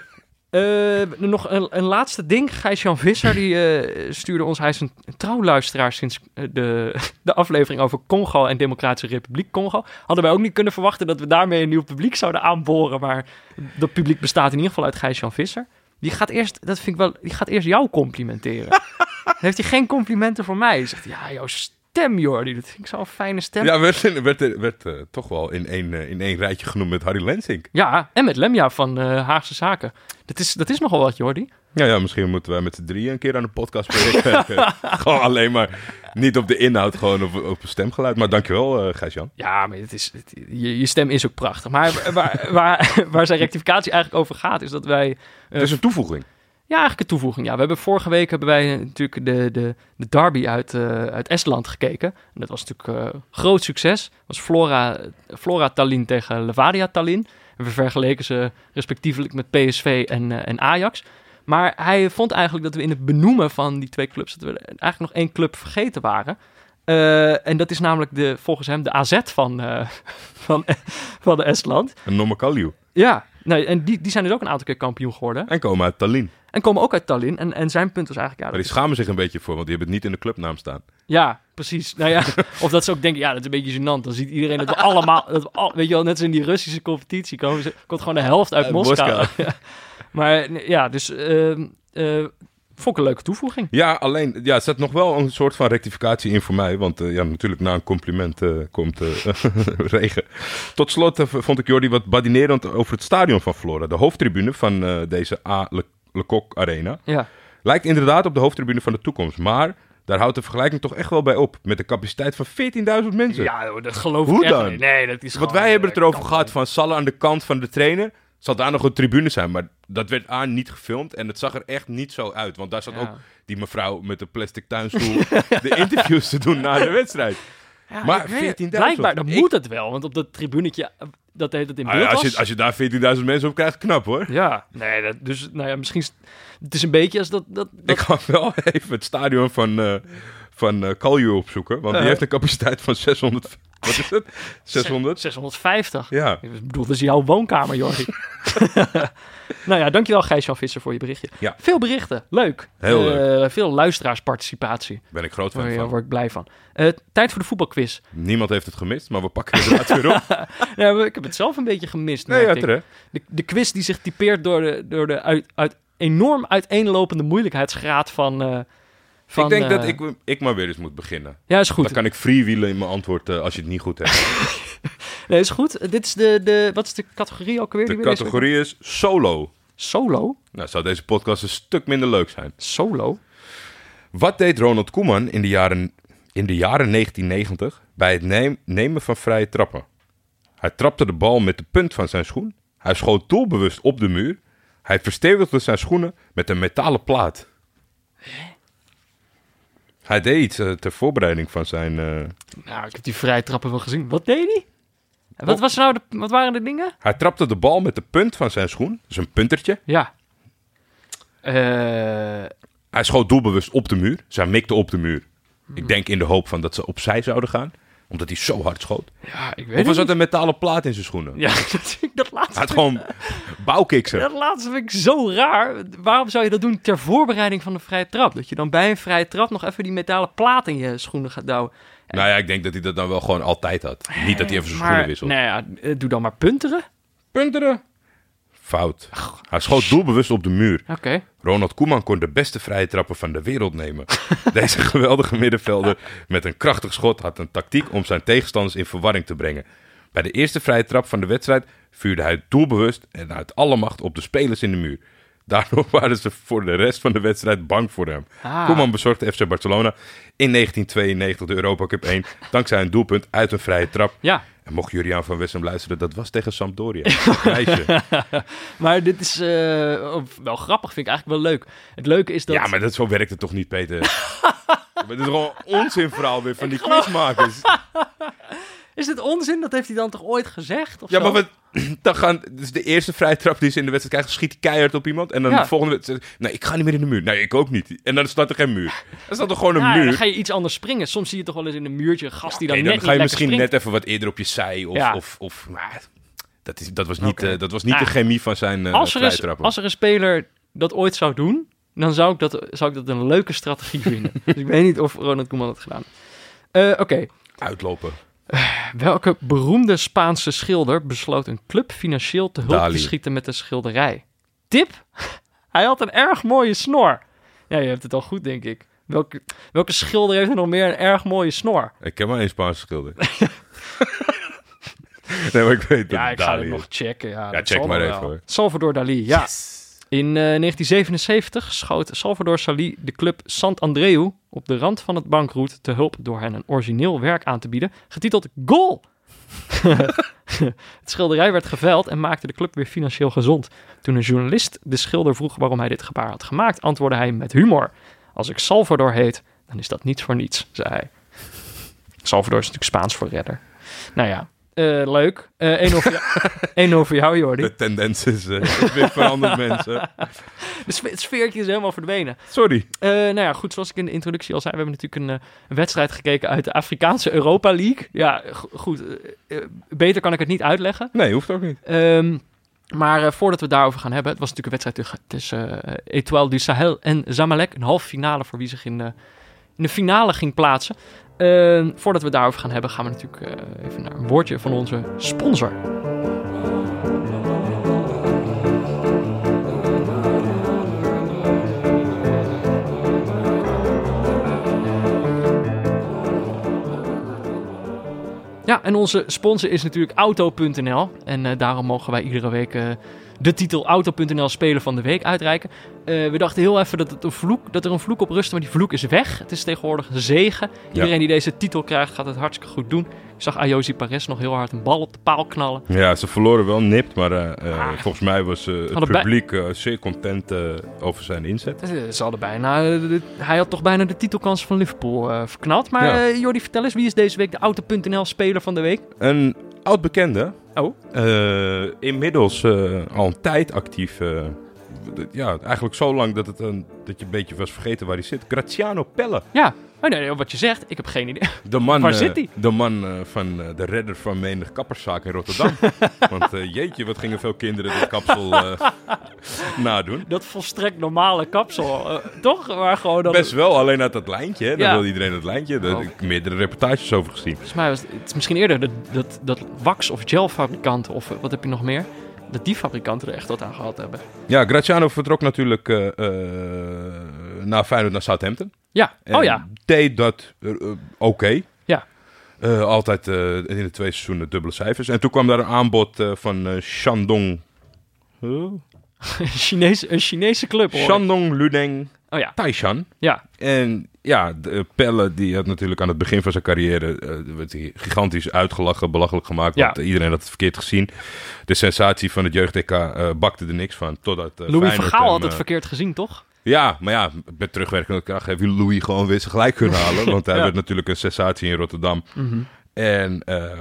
Eh, nog een, een laatste ding. Gijs-Jan Visser die, eh, stuurde ons... Hij is een trouwluisteraar sinds eh, de, de aflevering over Congo en Democratische Republiek Congo. Hadden wij ook niet kunnen verwachten dat we daarmee een nieuw publiek zouden aanboren. Maar dat publiek bestaat in ieder geval uit Gijs-Jan Visser. Die gaat eerst, dat vind ik wel, die gaat eerst jou complimenteren. Dan heeft hij geen complimenten voor mij. Hij zegt, ja joh, stem, Jordi. Dat vind ik zo'n fijne stem. Ja, werd, werd, werd eh, toch wel in één, eh, in één rijtje genoemd met Harry Lensink. Ja, en met Lemja van eh, Haagse Zaken. Dat is, dat is nogal wat, Jordi. Ja, ja, misschien moeten wij met z'n drieën een keer aan de podcast werken. gewoon alleen maar niet op de inhoud, gewoon op, op stemgeluid. Maar dankjewel, uh, Gijs-Jan. Ja, maar het is, het- je, je stem is ook prachtig. Maar waar, waar, waar zijn rectificatie eigenlijk over gaat, is dat wij... Het is een toevoeging. Ja, eigenlijk een toevoeging. Ja, we hebben vorige week hebben wij natuurlijk de, de, de derby uit, eh, uit Estland gekeken. En dat was natuurlijk eh groot succes. Dat was Flora, Flora Tallinn tegen Levadia Tallinn. En we vergeleken ze respectievelijk met PSV en, eh, en Ajax. Maar hij vond eigenlijk dat we in het benoemen van die twee clubs... dat we eigenlijk nog één club vergeten waren. En dat is namelijk de, volgens hem de AZ van, eh, van, van Estland. Een Nomakaliu. Ja, nee, en die, die zijn dus ook een aantal keer kampioen geworden. En komen uit Tallinn. En komen ook uit Tallinn. En, en zijn punt was eigenlijk... Ja, Maar die schamen zich een beetje voor, want die hebben het niet in de clubnaam staan. Ja, precies. Nou ja, of dat ze ook denken, ja, dat is een beetje gênant. Dan ziet iedereen dat we allemaal, dat we al, weet je wel, net als in die Russische competitie komen, ze, komt gewoon de helft uit Uit Moskou. Moskou. Ja. Maar ja, dus eh vond ik een leuke toevoeging. Ja, alleen, ja, er zat nog wel een soort van rectificatie in voor mij. Want eh, ja, natuurlijk na een compliment eh, komt regen. Tot slot vond ik Jordi wat badinerend over het stadion van Flora. De hoofdtribune van deze A. Le, Le Coq Arena. Ja, Lijkt inderdaad op de hoofdtribune van de toekomst. Maar daar houdt de vergelijking toch echt wel bij op. Met een capaciteit van 14.000 mensen. ja dat geloof Hoe ik echt dan? niet. Nee, dat is Want wij hebben het erover gehad niet. van Salah aan de kant van de trainer. Zal daar nog een tribune zijn, maar dat werd aan niet gefilmd. En het zag er echt niet zo uit. Want daar zat Ja. ook die mevrouw met de plastic tuinstoel de interviews te doen na de wedstrijd. Ja, maar ik weet- 14.000, Blijkbaar, dan ik- moet het wel. Want op dat tribunetje, eh, dat heet het in Ah, beeld ja, als, was. je, als je daar 14.000 mensen op krijgt, knap hoor. Ja, nee, dat, dus nou ja, misschien... is- Het is een beetje als dat... dat, dat Ik ga wel even het stadion van, eh van Kalju opzoeken. Want die Uh. heeft een capaciteit van 600... Wat is het? 600? 650. Ja. Ik bedoel, dat is jouw woonkamer, Jordi. nou ja, dankjewel Gijs-Jan Visser voor je berichtje. Ja. Veel berichten, leuk. Heel Eh. Veel luisteraarsparticipatie. Ben ik groot Daar fan van. word ik blij van. Eh, tijd voor de voetbalquiz. Niemand heeft het gemist, maar we pakken het inderdaad weer op. Ja, ik heb het zelf een beetje gemist. Nee, ja, de, de quiz die zich typeert door de, door de uit, uit enorm uiteenlopende moeilijkheidsgraad van... eh, van ik denk eh, dat ik, ik maar weer eens moet beginnen. Ja, is goed. Dan kan ik freewheelen in mijn antwoord eh, als je het niet goed hebt. Nee, is goed. Eh, dit is de, de... Wat is de categorie ook weer? De categorie is solo. Solo? Nou, zou deze podcast een stuk minder leuk zijn. Solo? Wat deed Ronald Koeman in de jaren, in de jaren 1990 bij het neem- nemen van vrije trappen? Hij trapte de bal met de punt van zijn schoen. Hij schoot doelbewust op de muur. Hij verstevigde zijn schoenen met een metalen plaat. Hij deed iets eh, ter voorbereiding van zijn... eh, Nou, ik heb die vrije trappen wel gezien. Wat deed hij? En Wat, was nou de, wat waren de dingen? Hij trapte de bal met de punt van zijn schoen. Dus een puntertje. Ja. Eh, Hij schoot doelbewust op de muur. Zij mikte op de muur. Ik denk in de hoop van dat ze opzij zouden gaan. Omdat hij zo hard schoot. ja, ik weet Of was dat een metalen plaat in zijn schoenen? Ja, dat, dat Hij laatste, had gewoon bouwkiksen. dat laatste vind ik zo raar. Waarom zou je dat doen ter voorbereiding van de vrije trap? Dat je dan bij een vrije trap nog even die metalen plaat in je schoenen gaat douwen. Nou ja, ik denk dat hij dat dan wel gewoon altijd had. Niet dat hij even zijn Maar, schoenen wisselt. Nou ja, eh, doe dan maar punteren. Punteren. Fout. Hij schoot doelbewust op de muur. Ronald Koeman kon de beste vrije trappen van de wereld nemen. Deze geweldige middenvelder met een krachtig schot had een tactiek om zijn tegenstanders in verwarring te brengen. Bij de eerste vrije trap van de wedstrijd vuurde hij doelbewust en uit alle macht op de spelers in de muur. Daardoor waren ze voor de rest van de wedstrijd bang voor hem. Ah. Koeman bezorgde FC Barcelona in 1992 de Europa Cup 1 dankzij een doelpunt uit een vrije trap. Ja, En mocht Juriaan van Wessem luisteren, dat was tegen Sampdoria. Meisje. maar dit is eh, wel grappig, vind ik eigenlijk wel leuk. Het leuke is dat... Ja, maar dat, zo werkt het toch niet, Peter? Het is gewoon onzinverhaal weer van die quizmakers. Is dit onzin? Dat heeft hij dan toch ooit gezegd? Of Ja, zo? maar wat, dan gaan, dus de eerste vrije trap die ze in de wedstrijd krijgen, schiet keihard op iemand. En dan Ja. de volgende wedstrijd, nee, ik ga niet meer in de muur. Nee, ik ook niet. En dan staat er geen muur. Dan staat er gewoon een Ja, muur. dan ga je iets anders springen. Soms zie je toch wel eens in een muurtje een gast die dan Nee, net dan niet ga je misschien springt. net even wat eerder op je zij. Of, of, of maar dat, is, dat was niet, eh, dat was niet Ja. de chemie van zijn eh als, er is, als er een speler dat ooit zou doen, dan zou ik dat, zou ik dat een leuke strategie vinden. dus ik weet niet of Ronald Koeman het gedaan. Eh, Oké, Uitlopen. Welke beroemde Spaanse schilder besloot een club financieel te hulp Dali. te schieten met een schilderij? Tip? Hij had een erg mooie snor. Ja, je hebt het al goed, denk ik. Welke, welke schilder heeft er nog meer een erg mooie snor? Ik heb maar één Spaanse schilder. nee, maar ik weet dat Ja, het ik ga het nog checken. Ja, Ja, check maar wel. even, hoor. Salvador Dali, ja. In eh, 1977 schoot Salvador Dali de club Sant Andreu op de rand van het bankroet te hulp door hen een origineel werk aan te bieden, getiteld Goal. het schilderij werd geveild en maakte de club weer financieel gezond. Toen een journalist de schilder vroeg waarom hij dit gebaar had gemaakt, antwoordde hij met humor: Als ik Salvador heet, dan is dat niet voor niets, zei hij. Salvador is natuurlijk Spaans voor redder. Nou ja, eh, leuk. Eén over, jou- één over jou, Jordi. De tendens is, eh, is weer veranderd, mensen. De het sfeertje is helemaal verdwenen. Sorry. Eh, nou ja, goed, zoals ik in de introductie al zei, we hebben natuurlijk een, eh, een wedstrijd gekeken uit de Afrikaanse Europa League. Ja, go- goed, eh, eh, beter kan ik het niet uitleggen. Nee, hoeft ook niet. Ehm, maar eh, voordat we het daarover gaan hebben, het was natuurlijk een wedstrijd tussen, tussen eh, Etoile du Sahel en Zamalek. Een halve finale voor wie zich in de, in de finale ging plaatsen. Ehm, voordat we daarover gaan hebben, gaan we natuurlijk eh, even naar een woordje van onze sponsor. Ja, en onze sponsor is natuurlijk Auto.nl. En eh, daarom mogen wij iedere week eh, de titel Auto.nl Speler van de Week uitreiken. Eh, we dachten heel even dat, het een vloek, dat er een vloek op rustte, maar die vloek is weg. Het is tegenwoordig een zegen. Iedereen die deze titel krijgt, gaat het hartstikke goed doen. Ik zag Ayosi Perez nog heel hard een bal op de paal knallen. Ja, ze verloren wel nipt, maar eh, eh, Ah. volgens mij was het publiek zeer content over zijn inzet. Ze hadden bijna, de- hij had toch bijna de titelkans van Liverpool verknald. Maar Ja. Jordi, vertel eens, wie is deze week de Auto.nl Speler van de Week? Een oud bekende, Oh, eh, inmiddels eh, al een tijd actief. eh, ja, eigenlijk zo lang dat, het een, dat je een beetje was vergeten waar hij zit. Graziano Pelle. ja. Oh, nee, wat je zegt, ik heb geen idee. De man, Waar eh, zit hij? De man eh, van eh, de redder van menig kapperszaak in Rotterdam. Want jeetje, wat gingen veel kinderen dit kapsel nadoen. Dat volstrekt normale kapsel, toch? Maar gewoon dat... Best wel, alleen uit dat lijntje. Hè? Dan Ja. wil iedereen dat lijntje. Daar Oh. heb ik meerdere reportages over gezien. Volgens mij was het, het is misschien eerder dat, dat, dat wax- of gelfabrikanten, of wat heb je nog meer? Dat die fabrikanten er echt wat aan gehad hebben. Ja, Graziano vertrok natuurlijk eh eh, naar Feyenoord naar Southampton. Ja, En oh ja. deed dat eh, eh, oké. Ja. Eh, altijd in de twee seizoenen dubbele cijfers. En toen kwam daar een aanbod van Shandong... Huh? Een Chinese, een Chinese club hoor. Shandong Ludeng Oh ja, Taishan. ja. En ja, de, Pelle die had natuurlijk aan het begin van zijn carrière werd hij gigantisch uitgelachen, belachelijk gemaakt. Ja. Want iedereen had het verkeerd gezien. De sensatie van het jeugd-EK bakte er niks van. Totdat eh, Louis Feyenoord hem, had het verkeerd gezien, toch? Ja, maar ja, met terugwerkende kracht heeft Louis gewoon weer zijn gelijk kunnen halen. Want hij Ja. werd natuurlijk een sensatie in Rotterdam. Mhm. En eh,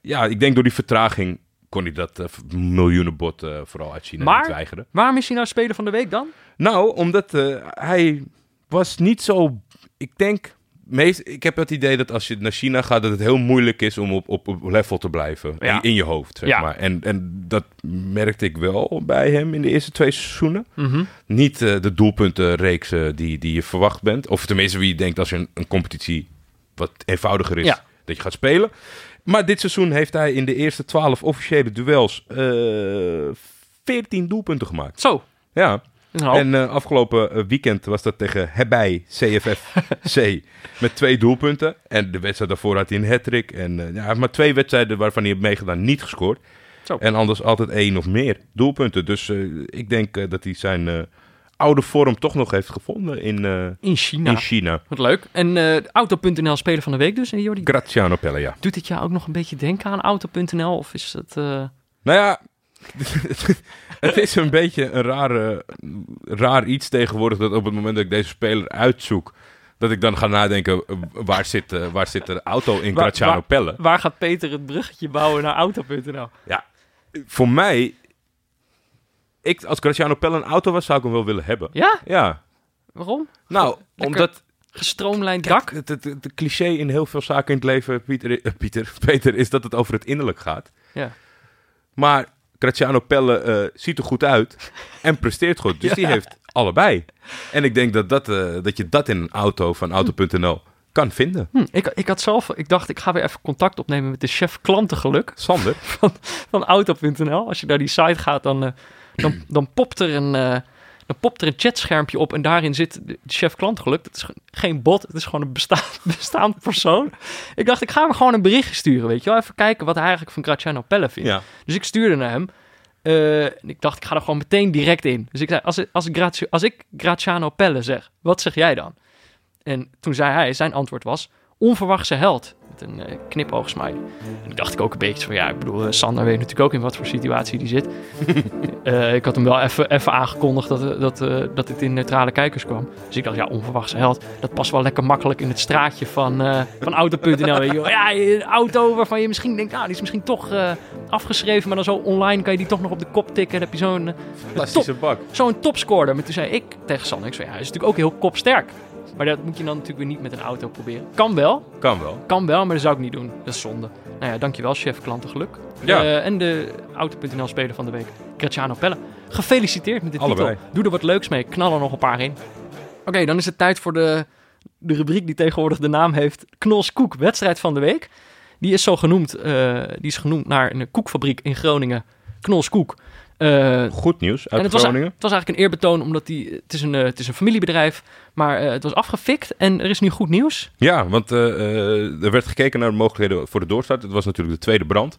ja, ik denk door die vertraging kon hij dat eh, miljoenenbod eh, vooral uit China Maar- niet weigeren. Waarom is hij nou Speler van de Week dan? Nou, omdat hij was niet zo... Ik denk... Meest, ik heb het idee dat als je naar China gaat, dat het heel moeilijk is om op, op, op level te blijven. Ja. In, in je hoofd, zeg Ja. maar. En, en dat merkte ik wel bij hem in de eerste twee seizoenen. Mhm. Niet eh, de doelpuntenreeks eh, die, die je verwacht bent. Of tenminste wie je denkt als je een, een competitie wat eenvoudiger is, Ja. dat je gaat spelen. Maar dit seizoen heeft hij in de eerste twaalf officiële duels eh 14 doelpunten gemaakt. Zo, Ja, hoop. en eh, afgelopen eh, weekend was dat tegen Hebei CFFC met twee doelpunten. En de wedstrijd daarvoor had hij een hat-trick. En eh, ja, maar twee wedstrijden waarvan hij heeft meegedaan niet gescoord. Zo. En anders altijd één of meer doelpunten. Dus ik denk dat hij zijn oude vorm toch nog heeft gevonden in, in China. in China. Wat leuk. En Auto.nl Speler van de Week dus. En Jordi, Graziano Pelle, ja. doet dit jou ook nog een beetje denken aan Auto.nl? Of is het... eh, Nou ja, het is een beetje een rare, raar iets tegenwoordig dat op het moment dat ik deze speler uitzoek, dat ik dan ga nadenken, eh, waar zit, eh, waar zit de auto in Graziano waar- Pelle? waar gaat Peter het bruggetje bouwen naar Auto.nl? Ja, voor mij, ik, als Graziano Pelle een auto was, zou ik hem wel willen hebben. Ja? Ja, Waarom? nou, Lekker omdat Gestroomlijnd dak? Het, het, het- het cliché in heel veel zaken in het leven, Pieter, eh, Pieter, Peter, is dat het over het innerlijk gaat. Ja. Maar Graziano Pelle eh, ziet er goed uit en presteert goed. Dus Ja. die heeft allebei. En ik denk dat, dat, eh, dat je dat in een auto van auto.nl kan vinden. Hm, ik, ik had zelf... Ik dacht, ik ga weer even contact opnemen met de chef klantengeluk Sander, van Auto.nl. Als je naar die site gaat, dan, eh, dan, dan popt er een... Dan popt er een chatschermpje op en daarin zit de chef klantgeluk. Dat is ge- geen bot, het is gewoon een bestaan, bestaand persoon. Ik dacht, ik ga hem gewoon een berichtje sturen, weet je wel. Even kijken wat hij eigenlijk van Graziano Pelle vindt. Ja. Dus ik stuurde naar hem. En ik dacht, ik ga er gewoon meteen direct in. Dus ik zei, als, als, Grazio- als ik Graziano Pelle zeg, wat zeg jij dan? En toen zei hij, zijn antwoord was, onverwachte held. Met een knipoogsmiley. En toen dacht ik ook een beetje van, ja, ik bedoel, eh, Sander weet natuurlijk ook in wat voor situatie die zit. Eh, ik had hem wel even even aangekondigd dat, dat, dat het in neutrale kijkers kwam. Dus ik dacht, ja, onverwachte held. Dat past wel lekker makkelijk in het straatje van, eh van Auto.nl. Ja, een auto waarvan je misschien denkt, nou, die is misschien toch afgeschreven. Maar dan zo online kan je die toch nog op de kop tikken. Dan heb je zo'n... Fantastische bak. zo'n topscorer. Maar toen zei ik tegen Sander, ik zei, ja, hij is natuurlijk ook heel kopsterk. Maar dat moet je dan natuurlijk weer niet met een auto proberen. Kan wel, Kan wel. kan wel, maar dat zou ik niet doen. Dat is zonde. Nou ja, dankjewel chef klantengeluk. Ja. En de Auto.nl speler van de week, Graziano Pelle. Gefeliciteerd met de Allebei. titel. Doe er wat leuks mee, knal er nog een paar in. Oké, dan is het tijd voor de, de rubriek die tegenwoordig de naam heeft. Knols Koek, wedstrijd van de week. Die is zo genoemd, eh, die is genoemd naar een koekfabriek in Groningen. Knols Koek. Eh, Goed nieuws uit en het was, Groningen. het was eigenlijk een eerbetoon, omdat die, het, is een, eh, het is een familiebedrijf, maar eh, het was afgefikt en er is nu goed nieuws. Ja, want eh, eh, er werd gekeken naar de mogelijkheden voor de doorstart. Het was natuurlijk de tweede brand.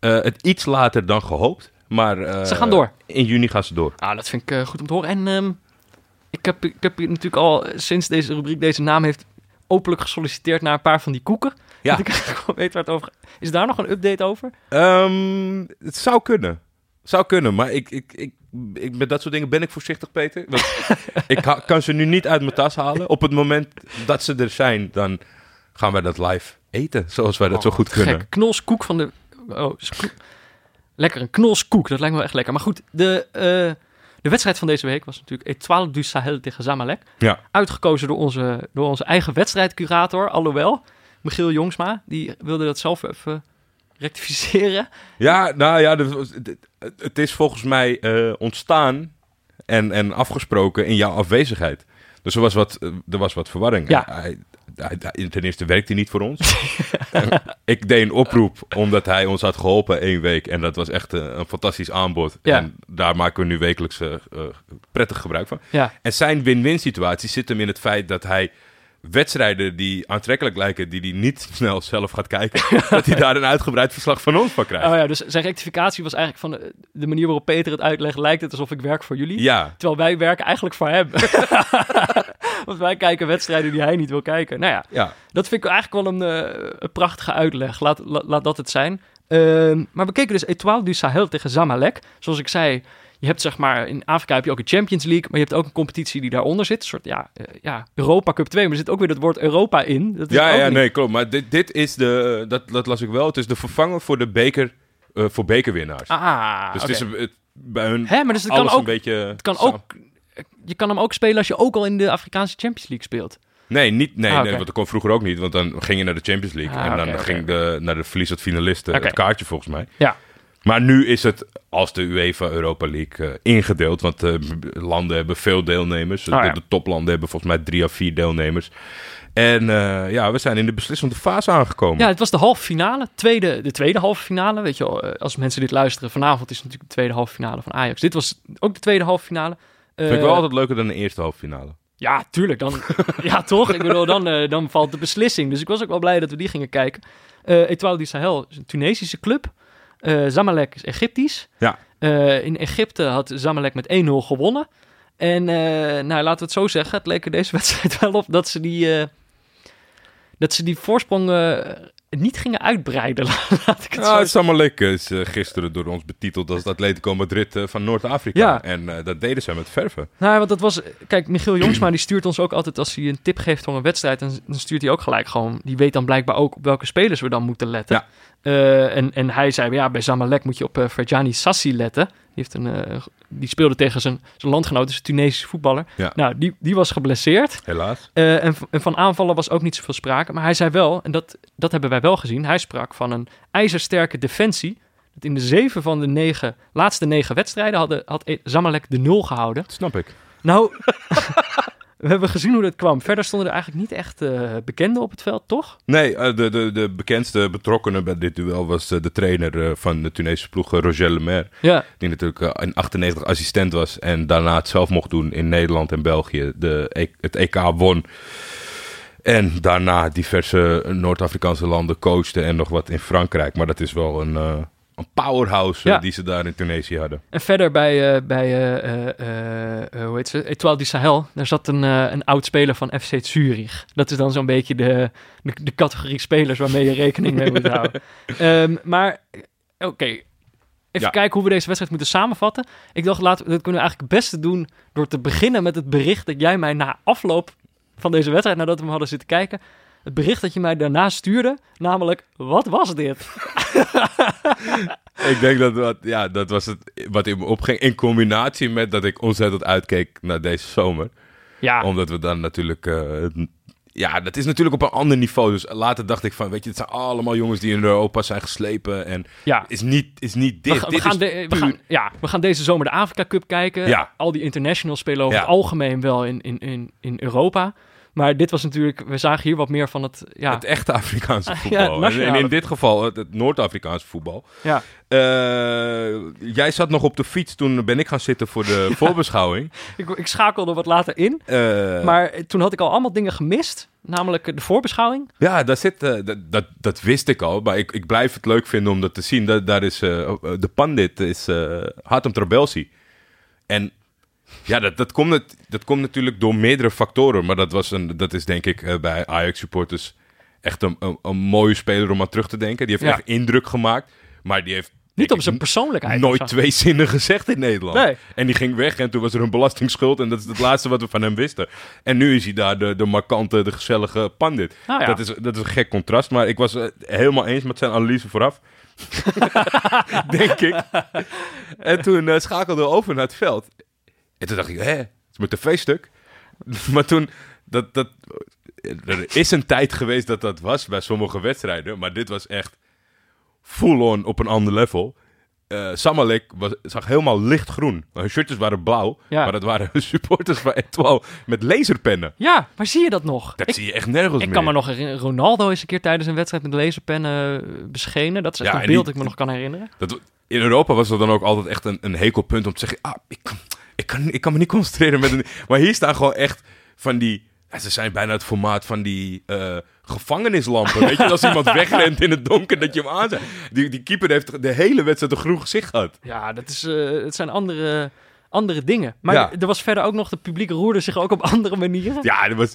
Eh, het iets later dan gehoopt, maar... eh, Ze gaan door. In juni gaan ze door. Nou, dat vind ik eh, goed om te horen. En ehm, ik, heb, ik heb natuurlijk al eh, sinds deze rubriek deze naam heeft openlijk gesolliciteerd naar een paar van die koeken. Ja. Dat ik eigenlijk gewoon weet waar het over. Is daar nog een update over? Ehm, het zou kunnen. Zou kunnen, maar ik, ik, ik, ik, met dat soort dingen ben ik voorzichtig, Peter. Want ik kan ze nu niet uit mijn tas halen. Op het moment dat ze er zijn, dan gaan wij dat live eten. Zoals wij dat zo Oh, goed kunnen. Gek. Knolskoek van de... Oh, lekker, een knolskoek. Dat lijkt me wel echt lekker. Maar goed, de, eh, de wedstrijd van deze week was natuurlijk Etoile du Sahel tegen Zamalek. Ja. Uitgekozen door onze, door onze eigen wedstrijdcurator, alhoewel. Michiel Jongsma, die wilde dat zelf even rectificeren. Ja, nou ja, het- is volgens mij eh, ontstaan en, en afgesproken in jouw afwezigheid. Dus er was wat, eh, er was wat verwarring. Ja. Hij, hij, hij- ten eerste werkte hij niet voor ons. ik deed een oproep omdat hij ons had geholpen één week. En dat was echt een, een fantastisch aanbod. Ja. En daar maken we nu wekelijks eh, eh, prettig gebruik van. Ja, En zijn win-win situatie zit hem in het feit dat hij wedstrijden die aantrekkelijk lijken, die hij niet snel zelf gaat kijken, dat hij daar een uitgebreid verslag van ons van krijgt. Oh ja, dus zijn rectificatie was eigenlijk van de, de manier waarop Peter het uitlegt, lijkt het alsof ik werk voor jullie. Ja, Terwijl wij werken eigenlijk voor hem. Want wij kijken wedstrijden die hij niet wil kijken. Nou ja, ja. dat vind ik eigenlijk wel een, eh, een prachtige uitleg. Laat, la- laat dat het zijn. Ehm, maar we keken dus Etoile du Sahel tegen Zamalek. Zoals ik zei, je hebt zeg maar, in Afrika heb je ook een Champions League, maar je hebt ook een competitie die daaronder zit. Een soort, ja, eh, ja Europa Cup 2, maar er zit ook weer het woord Europa in. Dat is Ja, ook ja, niet- nee, klopt. Maar dit, dit is de, dat, dat las ik wel, het is de vervanger voor de beker, eh, voor bekerwinnaars. Ah, dus oké. het is het, bij hun Hè, maar dus het kan ook, een beetje... het kan samen- ook, je kan hem ook spelen als je ook al in de Afrikaanse Champions League speelt. Nee, niet, nee, Ah, nee, want dat kon vroeger ook niet, want dan ging je naar de Champions League. Ah, en dan ging de, naar de verliezend finalisten Oké. het kaartje volgens mij. Ja. Maar nu is het als de UEFA Europa League eh, ingedeeld, want eh, b- landen hebben veel deelnemers. Oh, de, ja. de toplanden hebben volgens mij drie of vier deelnemers. En eh, ja, we zijn in de beslissende fase aangekomen. Ja, het was de halve finale. Tweede, de tweede halve finale. Weet je wel, eh, als mensen dit luisteren, vanavond is natuurlijk de tweede halve finale van Ajax. Dit was ook de tweede halve finale. Vind ik Eh, wel altijd leuker dan de eerste halve finale. Ja, tuurlijk. Dan, ja, toch? Ik bedoel, dan, eh, dan valt de beslissing. Dus ik was ook wel blij dat we die gingen kijken. Eh Etoile du Sahel is een Tunesische club. Eh Zamalek is Egyptisch. Ja. Eh, in Egypte had Zamalek met 1-0 gewonnen. En eh, nou, laten we het zo zeggen. Het leek er deze wedstrijd wel op dat ze die, dat ze die voorsprong niet gingen uitbreiden. Laat ik het het Samalek is gisteren door ons betiteld als het Atletico Madrid van Noord-Afrika. Ja. En dat deden ze met verven. Nou, want dat was... Kijk, Michiel Jongsma die stuurt ons ook altijd... als hij een tip geeft voor een wedstrijd... dan, dan stuurt hij ook gelijk gewoon... die weet dan blijkbaar ook op welke spelers we dan moeten letten. Ja. Eh, en, en hij zei... ja, bij Zamalek moet je op eh Ferjani Sassi letten. Die, heeft een, eh, die speelde tegen zijn, zijn landgenoot... is een Tunesische voetballer. Ja. Nou, die, die was geblesseerd. Helaas. En, en van aanvallen was ook niet zoveel sprake. Maar hij zei wel... en dat, dat hebben wij wel gezien... hij sprak van een ijzersterke defensie... dat in de zeven van de negen, laatste negen wedstrijden... hadden, had Zamalek de nul gehouden. Dat snap ik. Nou, we hebben gezien hoe dat kwam. Verder stonden er eigenlijk niet echt uh, bekenden op het veld, toch? Nee, uh, de, de, de bekendste betrokkenen bij dit duel was uh, de trainer van de Tunesische ploeg, Roger Lemaire. Ja. Die natuurlijk in 98 assistent was en daarna het zelf mocht doen in Nederland en België. De, e het EK won. En daarna diverse Noord-Afrikaanse landen coachte en nog wat in Frankrijk. Maar dat is wel een, een powerhouse Ja. die ze daar in Tunesië hadden. En verder bij, eh, bij eh, eh, eh, hoe heet ze? Etoile du Sahel, daar zat een, eh, een oud speler van FC Zurich. Dat is dan zo'n beetje de, de, de categorie spelers waarmee je rekening mee moet houden. Ehm, maar, oké, even Ja. kijken hoe we deze wedstrijd moeten samenvatten. Ik dacht, laten, we- dat kunnen we eigenlijk het beste doen door te beginnen met het bericht dat jij mij na afloop van deze wedstrijd, nadat we hem hadden zitten kijken, het bericht dat je mij daarna stuurde, namelijk, wat was dit? Ik denk dat dat, ja, dat was het wat in me opging. In combinatie met dat ik ontzettend uitkeek naar deze zomer. Ja, Omdat we dan natuurlijk... eh, ja, dat is natuurlijk op een ander niveau. Dus later dacht ik van, weet je, het zijn allemaal jongens die in Europa zijn geslepen. En ja. is niet, is niet dit. We, dit gaan is de- we, gaan, ja, we gaan deze zomer de Afrika Cup kijken. Ja. Al die internationals spelen over Ja. het algemeen wel in, in, in, in Europa. Maar dit was natuurlijk, we zagen hier wat meer van het, ja, Het echte Afrikaanse Ja, voetbal. en, in dit geval het, het Noord-Afrikaanse voetbal. ja. Eh, jij zat nog op de fiets, toen ben ik gaan zitten voor de voorbeschouwing. Ik, ik schakelde wat later in. Eh, Maar toen had ik al allemaal dingen gemist. Namelijk de voorbeschouwing. Ja, daar zit, eh, dat, dat, dat wist ik al. Maar ik, ik blijf het leuk vinden om dat te zien. Dat, daar is, de pandit is Hatem Trabelsi. En ja, dat, dat, komt het, dat komt natuurlijk door meerdere factoren. Maar dat, was een, dat is denk ik eh, bij Ajax-supporters echt een, een, een mooie speler om aan terug te denken. Die heeft Ja. echt indruk gemaakt. Maar die heeft Niet om zijn persoonlijkheid. nooit twee zinnen gezegd in Nederland. Nee. En die ging weg en toen was er een belastingsschuld. En dat is het laatste wat we van hem wisten. En nu is hij daar de, de markante, de gezellige pandit. Nou ja. dat, is, dat is een gek contrast. Maar ik was het helemaal eens met zijn analyse vooraf. Denk ik. En toen eh, schakelde we over naar het veld. En toen dacht ik, hè, het is mijn tv-stuk. maar toen, dat, dat, er is een tijd geweest dat dat was bij sommige wedstrijden. Maar dit was echt full-on op een ander level. Eh Samalek was, zag helemaal lichtgroen. Hun shirtjes waren blauw, Ja. maar dat waren supporters van Etoile met laserpennen. Ja, waar zie je dat nog? Dat ik zie je echt nergens ik meer. kan me nog herinneren, Ronaldo is een keer tijdens een wedstrijd met laserpennen eh, beschenen. Dat is echt Ja, een en beeld die- dat ik me nog kan herinneren. Dat, in Europa was dat dan ook altijd echt een, een hekelpunt om te zeggen... Ah, ik, ik, kan, ik kan me niet concentreren met een... Maar hier staan gewoon echt van die... ja, ze zijn bijna het formaat van die eh, gevangenislampen. Weet je, als iemand wegrent in het donker, dat je hem aanzet. Die, die keeper heeft de hele wedstrijd een groen gezicht gehad. Ja, dat is, eh, het zijn andere, andere dingen. Maar Ja. er was verder ook nog, de publiek roerde zich ook op andere manieren. Ja, er was...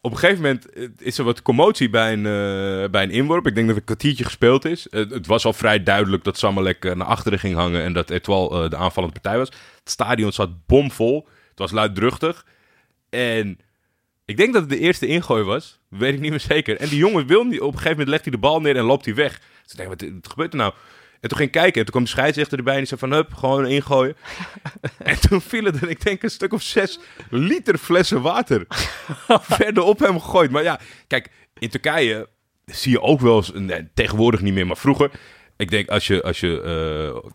Op een gegeven moment eh, is er wat commotie bij een, eh, bij een inworp. Ik denk dat een kwartiertje gespeeld is. Eh, het was al vrij duidelijk dat Samalek naar achteren ging hangen... en dat Etoile de aanvallende partij was. Het stadion zat bomvol. Het was luidruchtig. En ik denk dat het de eerste ingooi was. Weet ik niet meer zeker. En die jongen wil niet... Op een gegeven moment legt hij de bal neer en loopt hij weg. Dus ik wat gebeurt er nou? En toen ging ik kijken en toen kwam de scheidsrechter erbij en die zei van... Hup, gewoon ingooien. en toen vielen er, ik denk, een stuk of zes liter flessen water verder op hem gegooid. Maar ja, kijk, in Turkije zie je ook wel eens... Nee, tegenwoordig niet meer, maar vroeger... Ik denk, als je... Als je eh,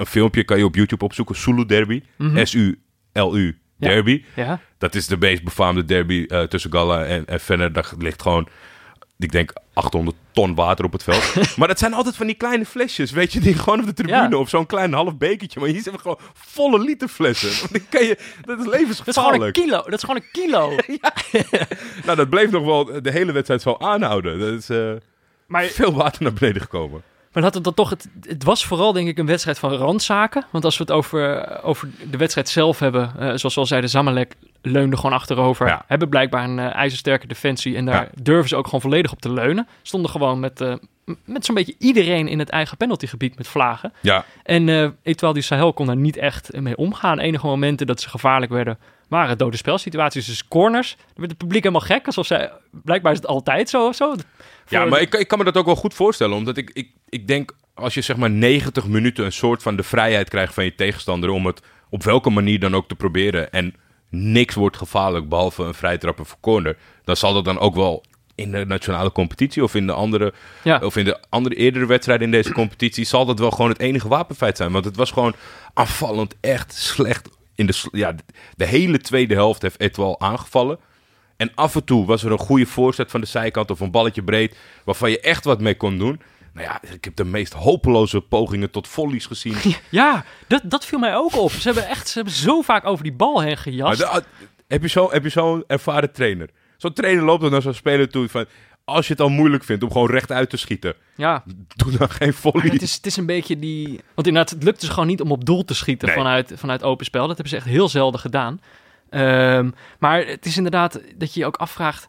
een filmpje kan je op YouTube opzoeken. Sulu Derby. S-U-L-U Ja. Derby. Ja, Dat is de meest befaamde derby eh, tussen Galla en, en. Daar ligt gewoon, ik denk, 800 ton water op het veld. maar dat zijn altijd van die kleine flesjes, weet je, die gewoon op de tribune Ja. of zo'n klein half bekertje. Maar hier zijn we gewoon volle liter flessen. Want kan je, dat is dat is gewoon een levensgevaarlijk. kilo. Dat is gewoon een kilo. nou, dat bleef nog wel de hele wedstrijd zo aanhouden. Dat is eh, Maar veel water naar beneden gekomen. Maar had het dan toch, het, het was vooral denk ik een wedstrijd van randzaken. Want als we het over, over de wedstrijd zelf hebben, eh, zoals we al zeiden, Zamalek leunde gewoon achterover. Ja. Hebben blijkbaar een eh, ijzersterke defensie en daar Ja. durven ze ook gewoon volledig op te leunen. Stonden gewoon met, eh, met zo'n beetje iedereen in het eigen penaltygebied met vlagen. Ja, En Etoile du Sahel kon daar niet echt mee omgaan. Enige momenten dat ze gevaarlijk werden, waren dode spelsituaties. Dus corners, daar werd het publiek helemaal gek. Alsof zij, blijkbaar is het altijd zo of zo. Ja, maar ik, ik kan me dat ook wel goed voorstellen. Omdat ik, ik, ik denk, als je zeg maar 90 minuten een soort van de vrijheid krijgt van je tegenstander... om het op welke manier dan ook te proberen... en niks wordt gevaarlijk behalve een vrijtrappen voor corner... dan zal dat dan ook wel in de nationale competitie... of in de andere, Ja. of in de andere eerdere wedstrijden in deze competitie... zal dat wel gewoon het enige wapenfeit zijn. Want het was gewoon aanvallend echt slecht in de, ja, de hele tweede helft heeft Etoile aangevallen. En af en toe was er een goede voorzet van de zijkant of een balletje breed, waarvan je echt wat mee kon doen. Nou ja, ik heb de meest hopeloze pogingen tot volleys gezien. Ja, dat, dat viel mij ook op. Ze hebben echt ze hebben zo vaak over die bal heen Maar gejast. de- heb je zo- heb je zo'n ervaren trainer? Zo'n trainer loopt dan naar zo'n speler toe van... Als je het al moeilijk vindt om gewoon rechtuit te schieten, Ja, doe dan geen volley. het is, het is een beetje die... Want inderdaad, het lukt dus gewoon niet om op doel te schieten Nee. vanuit, vanuit open spel. Dat hebben ze echt heel zelden gedaan. Ehm, maar het is inderdaad dat je je ook afvraagt...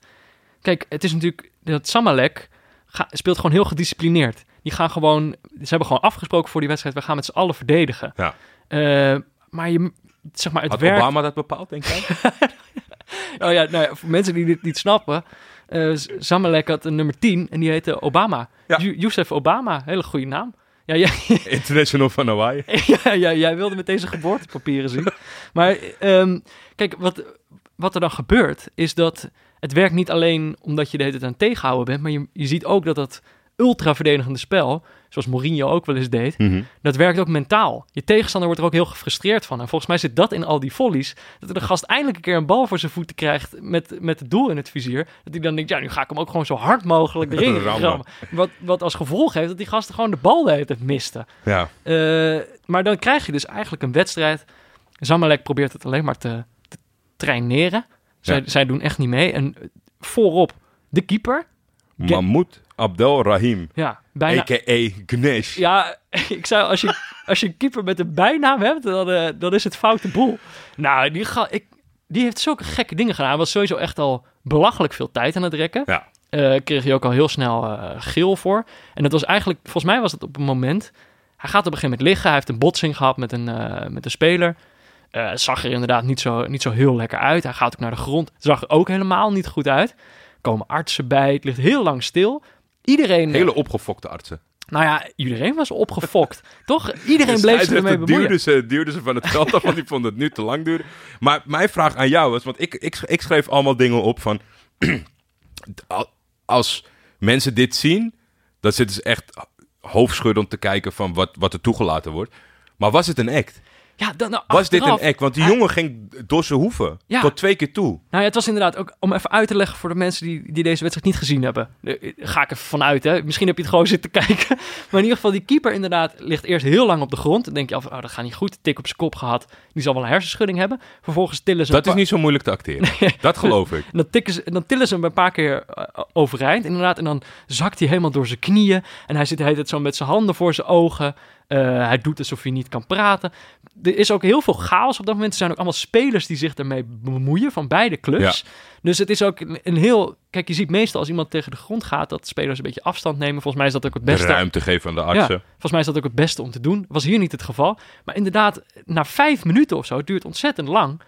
Kijk, het is natuurlijk... Dat Samalek ga- speelt gewoon heel gedisciplineerd. Die gaan gewoon... Ze hebben gewoon afgesproken voor die wedstrijd... we gaan met z'n allen verdedigen. Ja. Eh, maar je... Zeg maar, het Had werkt... Obama dat bepaald, denk ik? Oh ja, nou ja, voor mensen die dit niet snappen. eh Zamalek had een nummer 10 en die heette Obama. Ja. Youssef Obama, hele goede naam. Ja, jij, International van Hawaii. ja, ja, jij wilde met deze geboortepapieren zien. Maar ehm, kijk, wat, wat er dan gebeurt, is dat het werkt niet alleen omdat je de hele tijd aan het tegenhouden bent, maar je, je ziet ook dat dat ultra verdedigende spel, zoals Mourinho ook wel eens deed, dat werkt ook mentaal. Je tegenstander wordt er ook heel gefrustreerd van. En volgens mij zit dat in al die volleys. Dat de gast eindelijk een keer een bal voor zijn voeten krijgt met, met het doel in het vizier. Dat hij dan denkt, ja, nu ga ik hem ook gewoon zo hard mogelijk erin Rammen. Wat, wat als gevolg heeft dat die gasten gewoon de bal de hele tijd. Ja. Eh, maar dan krijg je dus eigenlijk een wedstrijd. Zamalek probeert het alleen maar te, te traineren. Zij, Ja. zij doen echt niet mee. En voorop de keeper. Mahmoud Abdel Rahim, Ja, bijna... a.k.a. Gnesh. Ja, ik zou, als je, als je een keeper met een bijnaam hebt, dan, eh, dan is het foute boel. Nou, die, ga, ik, die heeft zulke gekke dingen gedaan. Hij was sowieso echt al belachelijk veel tijd aan het rekken. Ja. Eh, kreeg hij ook al heel snel eh, geel voor. En dat was eigenlijk, volgens mij was het op een moment... Hij gaat op een gegeven moment liggen. Hij heeft een botsing gehad met een, met een speler. Zag er inderdaad niet zo, niet zo heel lekker uit. Hij gaat ook naar de grond. Zag er ook helemaal niet goed uit. Komen artsen bij. Het ligt heel lang stil. Iedereen... Hele opgefokte artsen. Nou ja, iedereen was opgefokt. Toch? Iedereen bleef zich ermee bemoeien. Duwden ze, duwden ze van het veld af, want die vonden het nu te lang duren. Maar mijn vraag aan jou was, want ik, ik, ik schreef allemaal dingen op van... als mensen dit zien, dan zitten ze echt hoofdschuddend te kijken van wat, wat er toegelaten wordt. Maar was het een act? Ja, dan, nou, Was dit een act? Want die hij- jongen ging door zijn hoeven. Ja. Tot twee keer toe. Nou ja, het was inderdaad ook om even uit te leggen voor de mensen die, die deze wedstrijd niet gezien hebben. Eh, Ga ik even vanuit, hè. Misschien heb je het gewoon zitten kijken. Maar in ieder geval, die keeper inderdaad ligt eerst heel lang op de grond. Dan denk je af, oh, dat gaat niet goed. Tik op zijn kop gehad. Die zal wel een hersenschudding hebben. Vervolgens tillen ze... Dat is niet zo moeilijk te acteren. Dat geloof ik. En dan, tikken ze, dan tillen ze hem een paar keer eh, overeind, inderdaad. En dan zakt hij helemaal door zijn knieën. En hij zit de hele tijd zo met zijn handen voor zijn ogen. Eh, hij doet alsof hij niet kan praten. Er is ook heel veel chaos op dat moment. Er zijn ook allemaal spelers die zich ermee bemoeien van beide clubs. Dus het is ook een, een heel... Kijk, je ziet meestal als iemand tegen de grond gaat... dat spelers een beetje afstand nemen. Volgens mij is dat ook het De beste. ruimte geven aan de artsen. Volgens mij is dat ook het beste om te doen. Was hier niet het geval. Maar inderdaad, na vijf minuten of zo, het duurt ontzettend lang.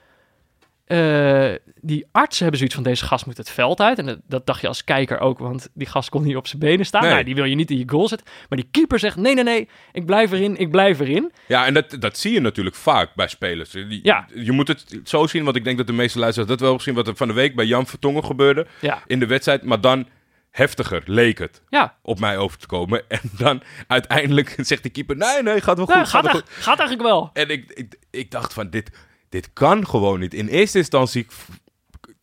Eh, die artsen hebben zoiets van deze gast moet het veld uit. En dat, dat dacht je als kijker ook, want die gast kon niet op zijn benen staan. Nee. Nou, die wil je niet in je goal zetten. Maar die keeper zegt: nee, nee, nee, ik blijf erin, ik blijf erin. Ja, en dat, dat zie je natuurlijk vaak bij spelers. Die- Ja. Je moet het zo zien, want ik denk dat de meeste luisteraars dat wel gezien wat er van de week bij Jan Vertongen gebeurde Ja, in de wedstrijd. Maar dan heftiger leek het ja. op mij over te komen. En dan uiteindelijk zegt de keeper, nee, nee, gaat wel goed. Gaat gaat, wel goed. gaat eigenlijk wel. En ik, ik, ik dacht van, dit, dit kan gewoon niet. In eerste instantie,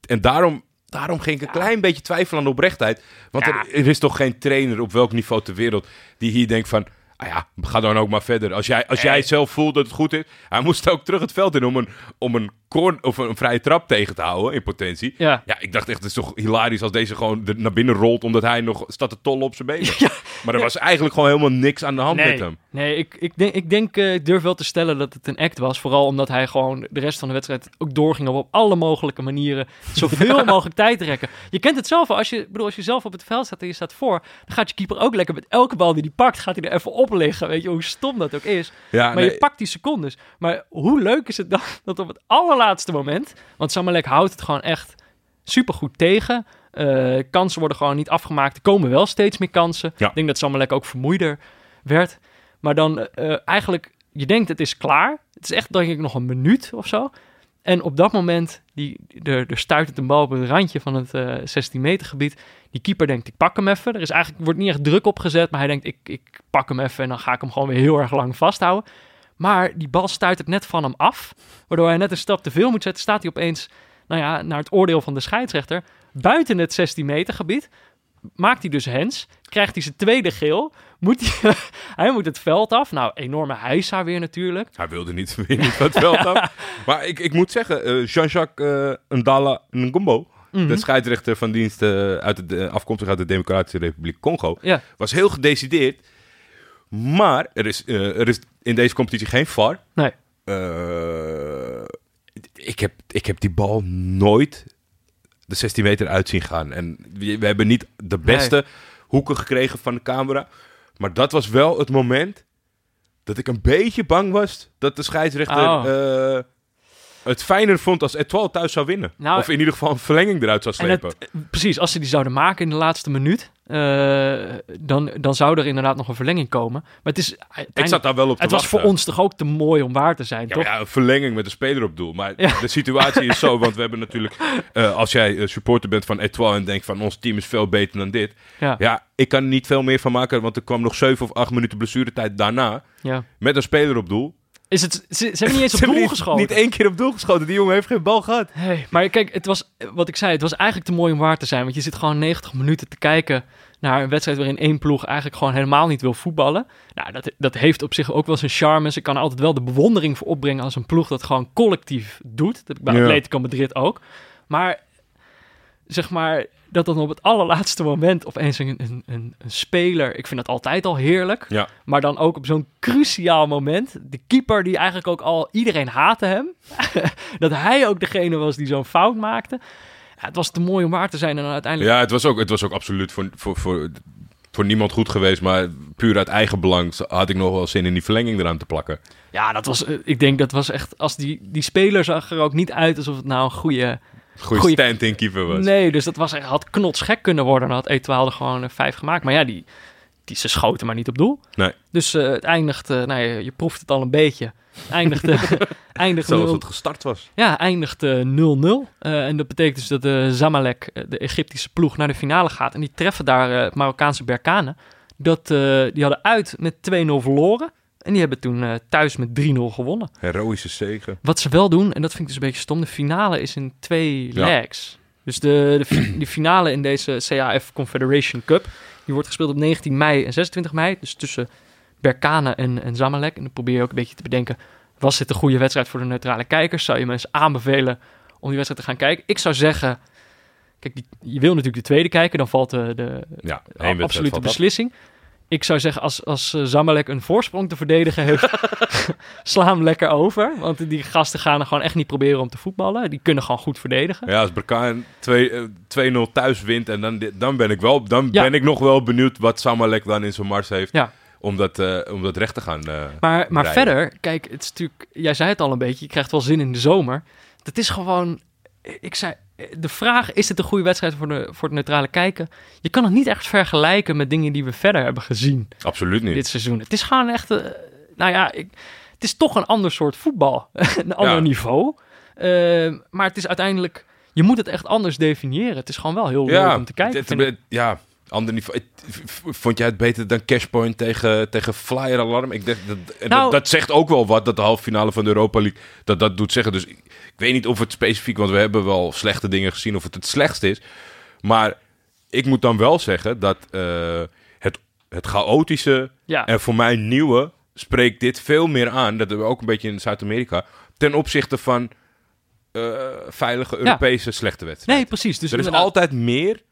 en daarom, daarom ging ik een klein beetje twijfelen aan de oprechtheid. Want Ja. er, er is toch geen trainer op welk niveau ter wereld die hier denkt van... Ah ja, ga dan ook maar verder. Als jij, als jij zelf voelt dat het goed is. Hij moest ook terug het veld in om een, om een, corn, of een vrije trap tegen te houden, in potentie. Ja. Ja, ik dacht echt, het is toch hilarisch als deze gewoon naar binnen rolt... omdat hij nog staat te tollen op zijn benen. Maar er was eigenlijk gewoon helemaal niks aan de hand met Nee, hem. nee ik, ik denk, ik, denk eh, ik durf wel te stellen dat het een act was. Vooral omdat hij gewoon de rest van de wedstrijd ook doorging om op alle mogelijke manieren zoveel mogelijk tijd te rekken. Je kent het zelf. Als je, bedoel, als je zelf op het veld staat en je staat voor, dan gaat je keeper ook lekker met elke bal die hij pakt, gaat hij er even op liggen. Weet je hoe stom dat ook is. Ja, Maar nee, je pakt die secondes. Maar hoe leuk is het dan dat op het allerlaatste moment, want Samalek houdt het gewoon echt supergoed tegen. Eh, kansen worden gewoon niet afgemaakt. Er komen wel steeds meer kansen. Ja. Ik denk dat Samalek ook vermoeider werd. Maar dan eh, eigenlijk, je denkt het is klaar. Het is echt denk ik nog een minuut of zo. En op dat moment, die, er, er stuit het een bal op het randje van het eh 16 meter gebied. Die keeper denkt, ik pak hem even. Er is eigenlijk, wordt niet echt druk op gezet, maar hij denkt, ik, ik pak hem even en dan ga ik hem gewoon weer heel erg lang vasthouden. Maar die bal stuit het net van hem af. Waardoor hij net een stap te veel moet zetten. Staat hij opeens, nou ja, naar het oordeel van de scheidsrechter. Buiten het 16 meter gebied. Maakt hij dus hens. Krijgt hij zijn tweede geel. Moet hij, hij moet het veld af. Nou, enorme heisa weer natuurlijk. Hij wilde niet, weer niet het veld af. Maar ik, ik moet zeggen, eh, Jean-Jacques uh, Ndala Ngombo... Mhm. de scheidsrechter van dienst eh, uit de, afkomstig uit de Democratische Republiek Congo... Ja. was heel gedecideerd. Maar er is, eh, er is in deze competitie geen VAR. Nee. Eh, ik, heb, ik heb die bal nooit de 16 meter uit zien gaan. En we, we hebben niet de beste hoeken gekregen van de camera. Maar dat was wel het moment dat ik een beetje bang was dat de scheidsrechter Oh. eh, het fijner vond als Etoile thuis zou winnen. Nou, of in ieder geval een verlenging eruit zou En slepen. het, precies, als ze die zouden maken in de laatste minuut, eh, dan, dan zou er inderdaad nog een verlenging komen. Maar het is ik zat daar wel op te het was voor ons toch ook te mooi om waar te zijn, Ja, toch? ja, een verlenging met een speler op doel. Maar Ja. de situatie is zo, want we hebben natuurlijk... eh, als jij eh, supporter bent van Etoile en denkt van ons team is veel beter dan dit. Ja, Ja, ik kan er niet veel meer van maken, want er kwam nog 7 of 8 minuten blessuretijd daarna. ja. Met een speler op doel. Is het, ze, ze hebben niet eens op Ze doel niet- geschoten. Niet één keer op doel geschoten. Die jongen heeft geen bal gehad. Hey, maar kijk, het was, wat ik zei, het was eigenlijk te mooi om waar te zijn. Want je zit gewoon 90 minuten te kijken naar een wedstrijd waarin één ploeg eigenlijk gewoon helemaal niet wil voetballen. Nou, dat, dat heeft op zich ook wel zijn charmes. Ik kan altijd wel de bewondering voor opbrengen als een ploeg dat gewoon collectief doet. Dat heb ik bij Ja. Atletico Madrid ook. Maar zeg maar, dat dan op het allerlaatste moment opeens een, een, een, een speler... Ik vind dat altijd al heerlijk. Ja. Maar dan ook op zo'n cruciaal moment. De keeper die eigenlijk ook al... Iedereen haatte hem. dat hij ook degene was die zo'n fout maakte. Ja, het was te mooi om waar te zijn. En dan uiteindelijk... Ja, het was ook, het was ook absoluut voor, voor, voor, voor niemand goed geweest. Maar puur uit eigen belang had ik nog wel zin in die verlenging eraan te plakken. Ja, dat was... eh, Ik denk dat was echt... Als die, die speler zag er ook niet uit alsof het nou een goede... Goeie- stand-in keeper was. Nee, dus dat was, echt- had knotsgek kunnen worden. Dan had Etoile er gewoon eh, vijf gemaakt. Maar ja, die, die, ze schoten maar niet op doel. Nee. Dus eh, het eindigt... eh, nou, je, je proeft het al een beetje. Eindigt, eh, eindigt Zoals nul- het gestart was. Ja, eindigt eh, 0-0. Eh, en dat betekent dus dat de Zamalek, de Egyptische ploeg, naar de finale gaat. En die treffen daar Marokkaanse Berkane. Dat, die hadden uit met 2-0 verloren. En die hebben toen eh, thuis met 3-0 gewonnen. Heroïsche zegen. Wat ze wel doen, en dat vind ik dus een beetje stom, de finale is in twee Ja. legs. Dus de, de, finale in deze CAF Confederation Cup, die wordt gespeeld op 19 mei en 26 mei. Dus tussen Berkane en, en Zamalek. En dan probeer je ook een beetje te bedenken, was dit een goede wedstrijd voor de neutrale kijkers? Zou je mensen aanbevelen om die wedstrijd te gaan kijken? Ik zou zeggen, kijk, die, je wil natuurlijk de tweede kijken, dan valt de, de, Ja, absolute valt beslissing. Ik zou zeggen, als, als eh, Zamalek een voorsprong te verdedigen heeft, sla hem lekker over. Want die gasten gaan er gewoon echt niet proberen om te voetballen. Die kunnen gewoon goed verdedigen. Ja, als Berkane 2 eh, 2-0 thuis wint, en dan, dan, ben ik wel, dan Ja. ben ik nog wel benieuwd wat Samalek dan in zijn mars heeft. Ja. Om, dat, eh, om dat recht te gaan. eh, Maar, maar rijden. verder, kijk, het is natuurlijk, jij zei het al een beetje, je krijgt wel zin in de zomer. Dat is gewoon, ik zei, de vraag, is het een goede wedstrijd voor, de, voor het neutrale kijken? Je kan het niet echt vergelijken met dingen die we verder hebben gezien Absoluut niet. dit seizoen. Het is gewoon echt, eh, nou ja, ik, het is toch een ander soort voetbal. een ander Ja. niveau. Eh, maar het is uiteindelijk, je moet het echt anders definiëren. Het is gewoon wel heel leuk om te kijken. het- het- ja, ander niveau. Vond jij het beter dan Cashpoint tegen, tegen Flyer Alarm? Ik denk, dat, Nou- dat, dat zegt ook wel wat, dat de halve finale van de Europa League dat dat doet zeggen. Dus weet niet of het specifiek, want we hebben wel slechte dingen gezien, of het het slechtste is. Maar ik moet dan wel zeggen dat eh, het, het chaotische Ja. en voor mij nieuwe spreekt dit veel meer aan. Dat hebben we ook een beetje in Zuid-Amerika. Ten opzichte van eh, veilige Europese slechte wedstrijden. Nee, precies. Dus er is inderdaad- altijd meer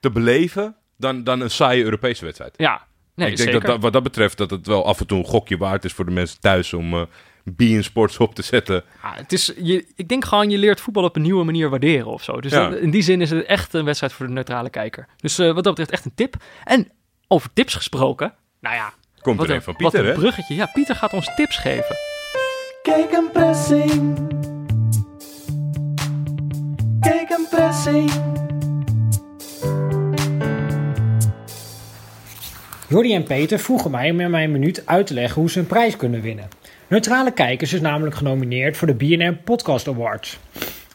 te beleven dan, dan een saaie Europese wedstrijd. Ja, nee, ik denk zeker. dat, dat wat dat betreft dat het wel af en toe een gokje waard is voor de mensen thuis om eh Bein Sports op te zetten. Ja, het is, je, ik denk gewoon, je leert voetbal op een nieuwe manier waarderen of zo. Dus Ja. dat- in die zin is het echt een wedstrijd voor de neutrale kijker. Dus eh, wat dat betreft echt een tip. En over tips gesproken, nou ja, Komt wat er een, een van wat Pieter, een hè? bruggetje. Ja, Pieter gaat ons tips geven. Kijk een pressing. Kijk een pressing. Jordi en Peter vroegen mij om in mijn minuut uit te leggen hoe ze een prijs kunnen winnen. Neutrale Kijkers is namelijk genomineerd voor de BNR Podcast Awards.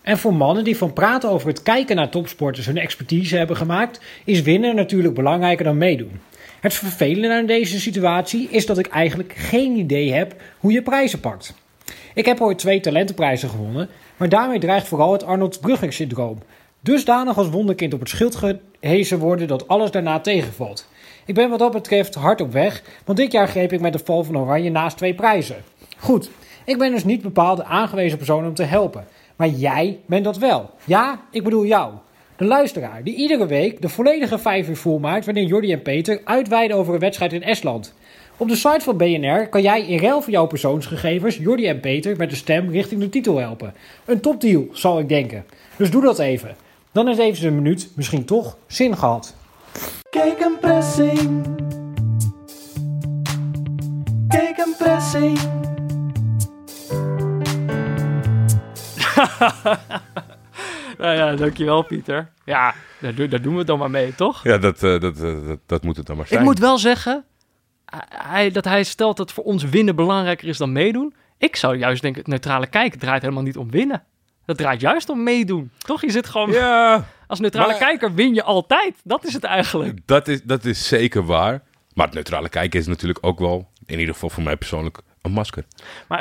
En voor mannen die van praten over het kijken naar topsporters hun expertise hebben gemaakt, is winnen natuurlijk belangrijker dan meedoen. Het vervelende aan deze situatie is dat ik eigenlijk geen idee heb hoe je prijzen pakt. Ik heb ooit twee talentenprijzen gewonnen, maar daarmee dreigt vooral het Arnold Brugger-syndroom. Dusdanig als wonderkind op het schild gehezen worden dat alles daarna tegenvalt. Ik ben wat dat betreft hard op weg, want dit jaar greep ik met de val van Oranje naast twee prijzen. Goed, ik ben dus niet bepaald de aangewezen persoon om te helpen. Maar jij bent dat wel. Ja, ik bedoel jou. De luisteraar die iedere week de volledige 5 uur volmaakt wanneer Jordi en Peter uitweiden over een wedstrijd in Estland. Op de site van BNR kan jij in ruil voor jouw persoonsgegevens Jordi en Peter met de stem richting de titel helpen. Een topdeal, zal ik denken. Dus doe dat even. Dan is even een minuut misschien toch zin gehad. Kijk een pressing. Kijk een pressing. Nou ja, dankjewel Pieter. Ja, daar, doen- daar doen we het dan maar mee, toch? Ja, dat, eh, dat, eh, dat, dat moet het dan maar zijn. Ik moet wel zeggen hij, dat hij stelt dat voor ons winnen belangrijker is dan meedoen. Ik zou juist denken, het neutrale kijken draait helemaal niet om winnen. Dat draait juist om meedoen. Toch? Je zit gewoon... Ja, Als neutrale Maar- kijker win je altijd. Dat is het eigenlijk. dat is, dat is zeker waar. Maar het neutrale kijken is natuurlijk ook wel, in ieder geval voor mij persoonlijk, een masker.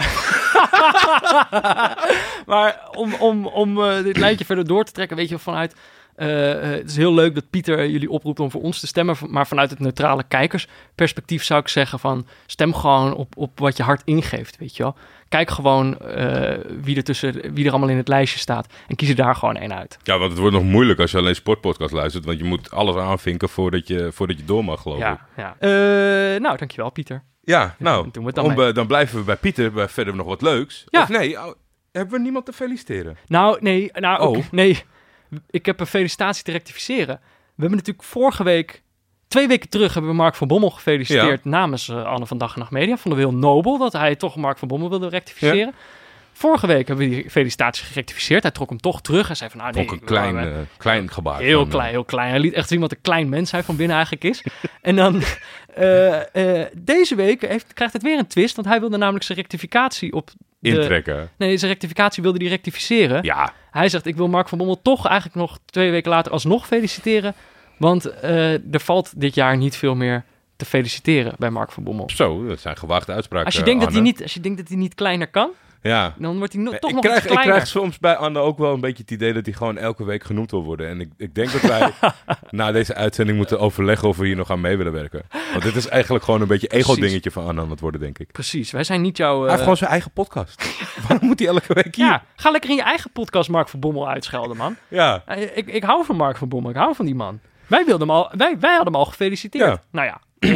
Maar om, om, om eh, dit lijntje verder door te trekken, weet je, vanuit... eh, eh, het is heel leuk dat Pieter jullie oproept om voor ons te stemmen. Maar vanuit het neutrale kijkersperspectief zou ik zeggen van... stem gewoon op, op wat je hart ingeeft, weet je wel. Kijk gewoon eh, wie, er tussen, wie er allemaal in het lijstje staat. En kies er daar gewoon één uit. Ja, want het wordt nog moeilijk als je alleen sportpodcast luistert. Want je moet alles aanvinken voordat je, voordat je door mag, geloof ik. Ja, ja. Eh, nou, dankjewel Pieter. Ja, nou, dan we om, eh, dan blijven we bij Pieter. Bij verder nog wat leuks. Ja. Of nee, oh, hebben we niemand te feliciteren? Nou, nee, nou, Oh. nee. Ik heb een felicitatie te rectificeren. We hebben natuurlijk vorige week, twee weken terug, hebben we Mark van Bommel gefeliciteerd namens eh, Anne van Dag en Nacht Media. Vonden we heel nobel dat hij toch Mark van Bommel wilde rectificeren. Vorige week hebben we die felicitatie gerectificeerd. Hij trok hem toch terug en zei van, nou nee, Ook een klein, eh, klein gebaar. Heel van, eh, klein, heel klein. Hij liet echt zien wat een klein mens hij van binnen eigenlijk is. en dan eh, deze week heeft, krijgt het weer een twist, want hij wilde namelijk zijn rectificatie op de... intrekken. Nee, zijn rectificatie wilde hij rectificeren. Ja, Hij zegt, ik wil Mark van Bommel toch eigenlijk nog twee weken later alsnog feliciteren. Want er valt dit jaar niet veel meer te feliciteren bij Mark van Bommel. zo, dat zijn gewaagde uitspraken. Als je, denkt dat hij niet, als je denkt dat hij niet kleiner kan, Ja. dan wordt hij no- toch ik, nog krijg, ik krijg soms bij Anne ook wel een beetje het idee dat hij gewoon elke week genoemd wil worden. En ik, ik denk dat wij na deze uitzending moeten overleggen of we hier nog aan mee willen werken. Want dit is eigenlijk gewoon een beetje ego-dingetje van Anne aan het worden, denk ik. Precies, wij zijn niet jouw... Hij eh, heeft gewoon zijn eigen podcast. Waarom moet hij elke week hier? ja, ga lekker in je eigen podcast Mark van Bommel uitschelden, man. Ja. Eh, Ik, ik hou van Mark van Bommel, ik hou van die man. Wij, wilden hem al, wij, wij hadden hem al gefeliciteerd. Ja. Nou ja, eh,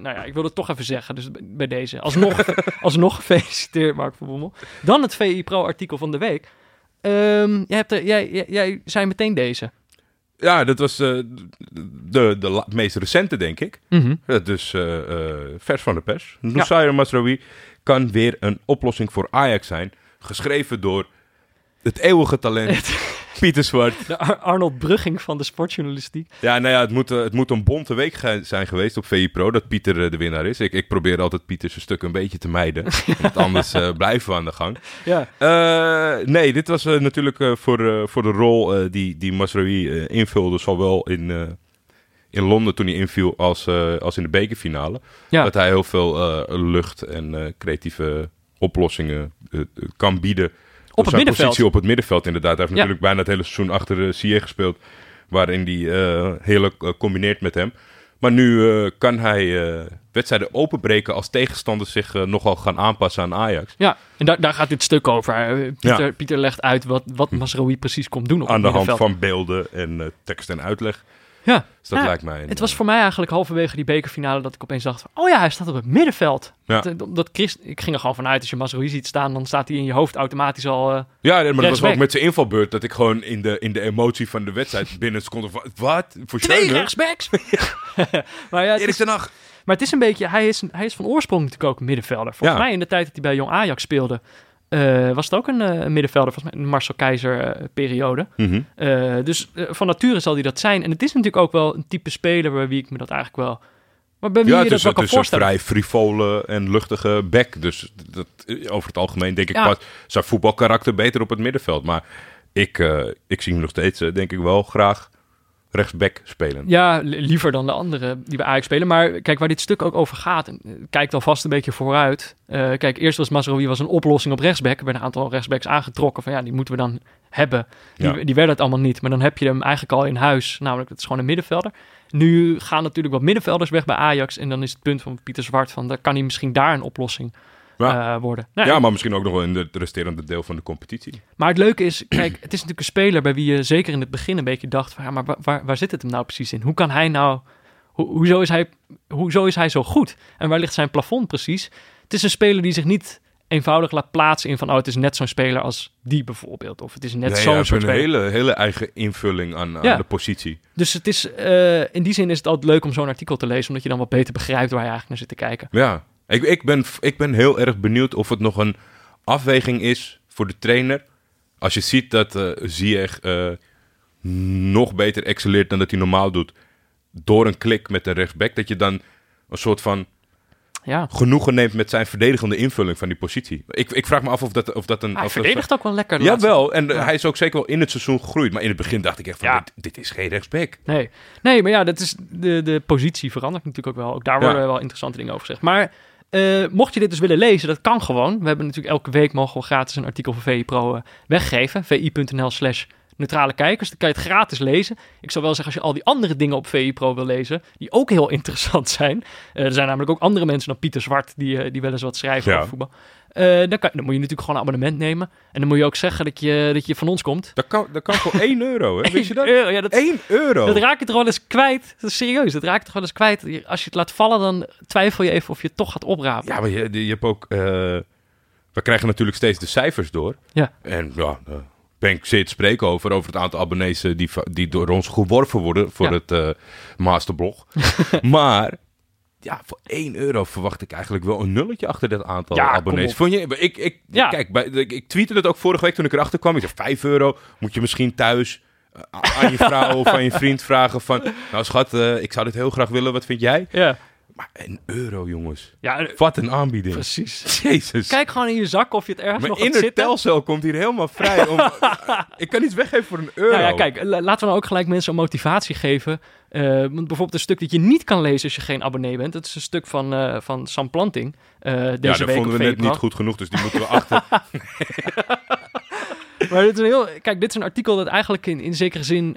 nou ja, ik wil het toch even zeggen. Dus bij deze. Alsnog, alsnog gefeliciteerd, Mark van Bommel. Dan het VI Pro-artikel van de week. Ehm, jij, hebt er, jij, jij, jij zei meteen deze. Ja, dat was eh, de, de la- meest recente, denk ik. Ja, dus eh, eh, vers van de pers. Nusair Masraoui kan weer een oplossing voor Ajax zijn. Geschreven door het eeuwige talent Pieter Zwart. De Ar- Arnold Brugging van de sportjournalistiek. Ja, nou ja, het moet, eh, het moet een bonte week zijn geweest op VI Pro dat Pieter eh, de winnaar is. Ik, ik probeer altijd Pieter zijn stuk een beetje te mijden. want anders eh, blijven we aan de gang. Ja, nee, dit was natuurlijk voor, voor de rol die, die Masraoui eh, invulde, zowel in, in Londen toen hij inviel als, als in de bekerfinale. ja. Dat hij heel veel lucht en creatieve oplossingen kan bieden. Op het zijn middenveld. positie op het middenveld inderdaad. Hij heeft Ja. natuurlijk bijna het hele seizoen achter uh, Sier gespeeld. Waarin hij eh heel eh, combineert met hem. Maar nu eh, kan hij eh, wedstrijden openbreken als tegenstanders zich eh, nogal gaan aanpassen aan Ajax. Ja, en daar, daar gaat dit stuk over. Eh, Pieter, Ja. Pieter legt uit wat, wat Masraoui precies komt doen op aan het de hand van beelden en eh, tekst en uitleg. Ja, Dus dat Ja, lijkt mij... een, Het was eh, voor mij eigenlijk halverwege die bekerfinale dat ik opeens dacht: van, oh ja, hij staat op het middenveld. Ja. Dat, eh, dat Christ, ik ging er gewoon vanuit als je Masrui ziet staan, dan staat hij in je hoofd automatisch al. eh, Ja, nee, maar dat was ook met zijn invalbeurt dat ik gewoon in de, in de emotie van de wedstrijd binnen een seconde van... Wat? Voor twee rechtsbacks! maar, ja, het Erik is, ten Hag. maar het is een beetje, hij is, hij is van oorsprong natuurlijk ook een middenvelder. Volgens Ja. mij in de tijd dat hij bij Jong Ajax speelde, eh, was het ook een, eh, een middenvelder, volgens mij de Marcel Keizer eh, periode. Mhm. Dus van nature zal hij dat zijn. En het is natuurlijk ook wel een type speler bij wie ik me dat eigenlijk wel. Maar bij wie Ja, je het dat is, wel het kan is een vrij frivole en luchtige back. Dus dat, over het algemeen denk ik Ja. pas zijn voetbalkarakter beter op het middenveld. Maar ik, ik zie hem nog steeds, denk ik wel, graag rechtsback spelen. Ja, li- liever dan de andere die bij Ajax spelen. Maar kijk, waar dit stuk ook over gaat, eh, kijkt alvast een beetje vooruit. Eh, kijk, eerst was Mazraoui was een oplossing op rechtsback. Er werden een aantal rechtsbacks aangetrokken van ja, die moeten we dan hebben. Die, Ja. die werden het allemaal niet. Maar dan heb je hem eigenlijk al in huis. Namelijk, het is gewoon een middenvelder. Nu gaan natuurlijk wat middenvelders weg bij Ajax. En dan is het punt van Pieter Zwart van, dan kan hij misschien daar een oplossing Ja. eh, worden. Nou, Ja, maar misschien ook nog wel in de- het resterende deel van de competitie. Maar het leuke is, kijk, het is natuurlijk een speler bij wie je zeker in het begin een beetje dacht van, ja, maar wa- waar, waar zit het hem nou precies in? Hoe kan hij nou, ho- hoezo, is hij, hoezo is hij zo goed? En waar ligt zijn plafond precies? Het is een speler die zich niet eenvoudig laat plaatsen in van, oh, het is net zo'n speler als die bijvoorbeeld. Of het is net Nee, zo'n heeft soort een hele, hele eigen invulling aan, aan Ja. de positie. Dus het is, eh, in die zin is het altijd leuk om zo'n artikel te lezen, omdat je dan wat beter begrijpt waar je eigenlijk naar zit te kijken. Ja, ik, ik, ben, ik ben heel erg benieuwd of het nog een afweging is voor de trainer. Als je ziet dat eh Ziyech eh, nog beter excelleert dan dat hij normaal doet. Door een klik met de rechtsback. Dat je dan een soort van Ja, genoegen neemt met zijn verdedigende invulling van die positie. Ik, ik vraag me af of dat, of dat een... hij of dat- verdedigt ook wel lekker. de laatste- Jawel, en eh, Ja. hij is ook zeker wel in het seizoen gegroeid. Maar in het begin dacht ik echt van, Ja. dit, dit is geen rechtsback. Nee. nee, maar ja, dat is de, de positie verandert natuurlijk ook wel. Ook daar Ja. worden wel interessante dingen over gezegd. Maar eh, mocht je dit dus willen lezen, dat kan gewoon. We hebben natuurlijk elke week mogen we gratis een artikel van VI Pro eh, weggeven. vi.nl slash neutrale kijkers. Dan kan je het gratis lezen. Ik zou wel zeggen, als je al die andere dingen op VI Pro wil lezen, die ook heel interessant zijn. Eh, er zijn namelijk ook andere mensen dan Pieter Zwart, die, eh, die wel eens wat schrijven Ja. over voetbal. Eh, dan, kan, dan moet je natuurlijk gewoon een abonnement nemen. En dan moet je ook zeggen dat je, dat je van ons komt. Dat kan, dat kan voor 1 euro, hè? Wist je dat? Euro, ja, dat 1 euro! dat raak je toch wel eens kwijt. Dat is serieus, dat raak je toch wel eens kwijt. Als je het laat vallen, dan twijfel je even of je het toch gaat oprapen. Ja, maar je, je hebt ook... we krijgen natuurlijk steeds de cijfers door. Ja. En ja, ben ik zeer te spreken over. Over het aantal abonnees eh, die, die door ons geworven worden voor Ja. het eh, masterblog. maar ja, voor 1 euro verwacht ik eigenlijk wel een nulletje achter dat aantal Ja, abonnees. Vond je, ik, ik, Ja. Kijk, bij, ik, ik tweette het ook vorige week toen ik erachter kwam. Ik zei 5 euro moet je misschien thuis eh, aan je vrouw of aan je vriend vragen van... Nou schat, ik zou dit heel graag willen. Wat vind jij? Ja, Maar een euro, jongens. ja Wat een aanbieding. precies. Jezus. Kijk gewoon in je zak of je het ergens Mijn nog inner zitten. telcel komt hier helemaal vrij. Om, ik kan iets weggeven voor een euro. Nou ja, kijk, la- laten we nou ook gelijk mensen een motivatie geven. Want bijvoorbeeld een stuk dat je niet kan lezen als je geen abonnee bent. Dat is een stuk van, eh, van Sam Planting. eh, deze ja, dat week vonden we net niet goed genoeg, dus die moeten we achter. Maar dit is een heel, kijk, dit is een artikel dat eigenlijk in, in zekere zin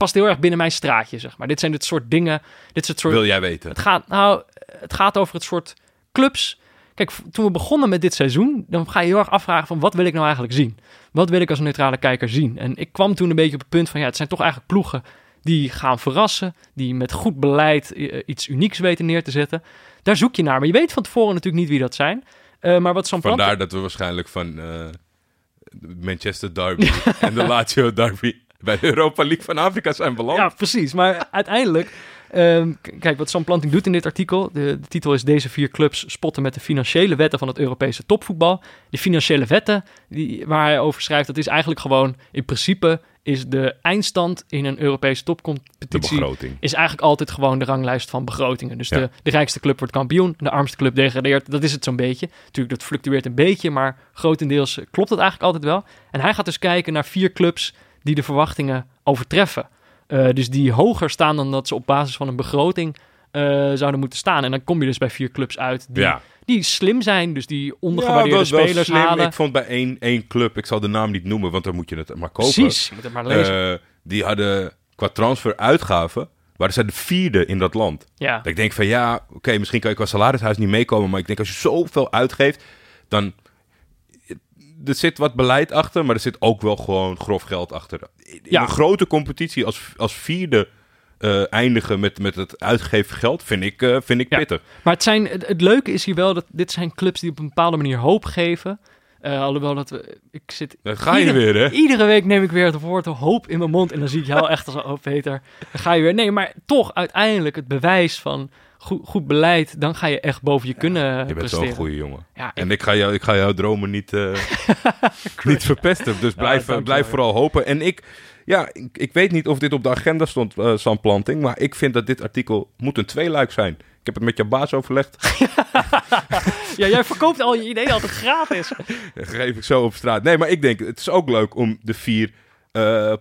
past heel erg binnen mijn straatje, zeg maar. Dit zijn dit soort dingen, dit is het soort Wil jij weten? Het gaat, nou, het gaat over het soort clubs. Kijk, toen we begonnen met dit seizoen, dan ga je heel erg afvragen van wat wil ik nou eigenlijk zien? Wat wil ik als neutrale kijker zien? En ik kwam toen een beetje op het punt van ja, het zijn toch eigenlijk ploegen die gaan verrassen, die met goed beleid eh, iets unieks weten neer te zetten. Daar zoek je naar, maar je weet van tevoren natuurlijk niet wie dat zijn. Eh, maar wat Sam Vandaar dat we waarschijnlijk van eh, Manchester Derby en de Lazio Derby bij de Europa League van Afrika zijn beland. Ja, precies. Maar uiteindelijk, ehm, kijk wat Sam Planting doet in dit artikel. De, de titel is Deze vier clubs spotten met de financiële wetten van het Europese topvoetbal. De financiële wetten die, waar hij over schrijft, dat is eigenlijk gewoon in principe is de eindstand in een Europese topcompetitie is eigenlijk altijd gewoon de ranglijst van begrotingen. Dus Ja. de, de rijkste club wordt kampioen, de armste club degradeert. Dat is het zo'n beetje. Natuurlijk, dat fluctueert een beetje, maar grotendeels klopt het eigenlijk altijd wel. En hij gaat dus kijken naar vier clubs die de verwachtingen overtreffen. Eh, dus die hoger staan dan dat ze op basis van een begroting eh, zouden moeten staan. En dan kom je dus bij vier clubs uit die, Ja. die slim zijn, dus die ondergewaardeerde spelers slim. halen. Ik vond bij één, één club, ik zal de naam niet noemen, want dan moet je het maar kopen. Precies, je moet het maar lezen. Eh, die hadden qua transfer uitgaven, waren zij de vierde in dat land. ja. Dat ik denk van ja, oké, misschien kan je qua salarishuis niet meekomen, maar ik denk als je zoveel uitgeeft, dan er zit wat beleid achter, maar er zit ook wel gewoon grof geld achter. In Ja. een grote competitie als, als vierde eh, eindigen met, met het uitgegeven geld, vind ik, eh, vind ik Ja. pittig. Maar het, zijn, het, het leuke is hier wel dat dit zijn clubs die op een bepaalde manier hoop geven. Eh, alhoewel dat we. Ik zit. Dan ga je ieder- weer, hè? Iedere week neem ik weer het woord hoop in mijn mond. En dan zie ik jou echt als oh Peter. Dan ga je weer. Nee, maar toch uiteindelijk het bewijs van goed, goed beleid. Dan ga je echt boven je kunnen Je bent presteren. een goede jongen. Ja, ik- En ik ga, jou, ik ga jouw dromen niet, eh, niet verpesten. Dus blijf, blijf vooral hopen. En ik, ja, ik, ik weet niet of dit op de agenda stond, Sam Planting. Maar ik vind dat dit artikel moet een tweeluik zijn. Ik heb het met jouw baas overlegd. ja, jij verkoopt al je ideeën altijd gratis. Geef ik zo op straat. Nee, maar ik denk, het is ook leuk om de vier eh,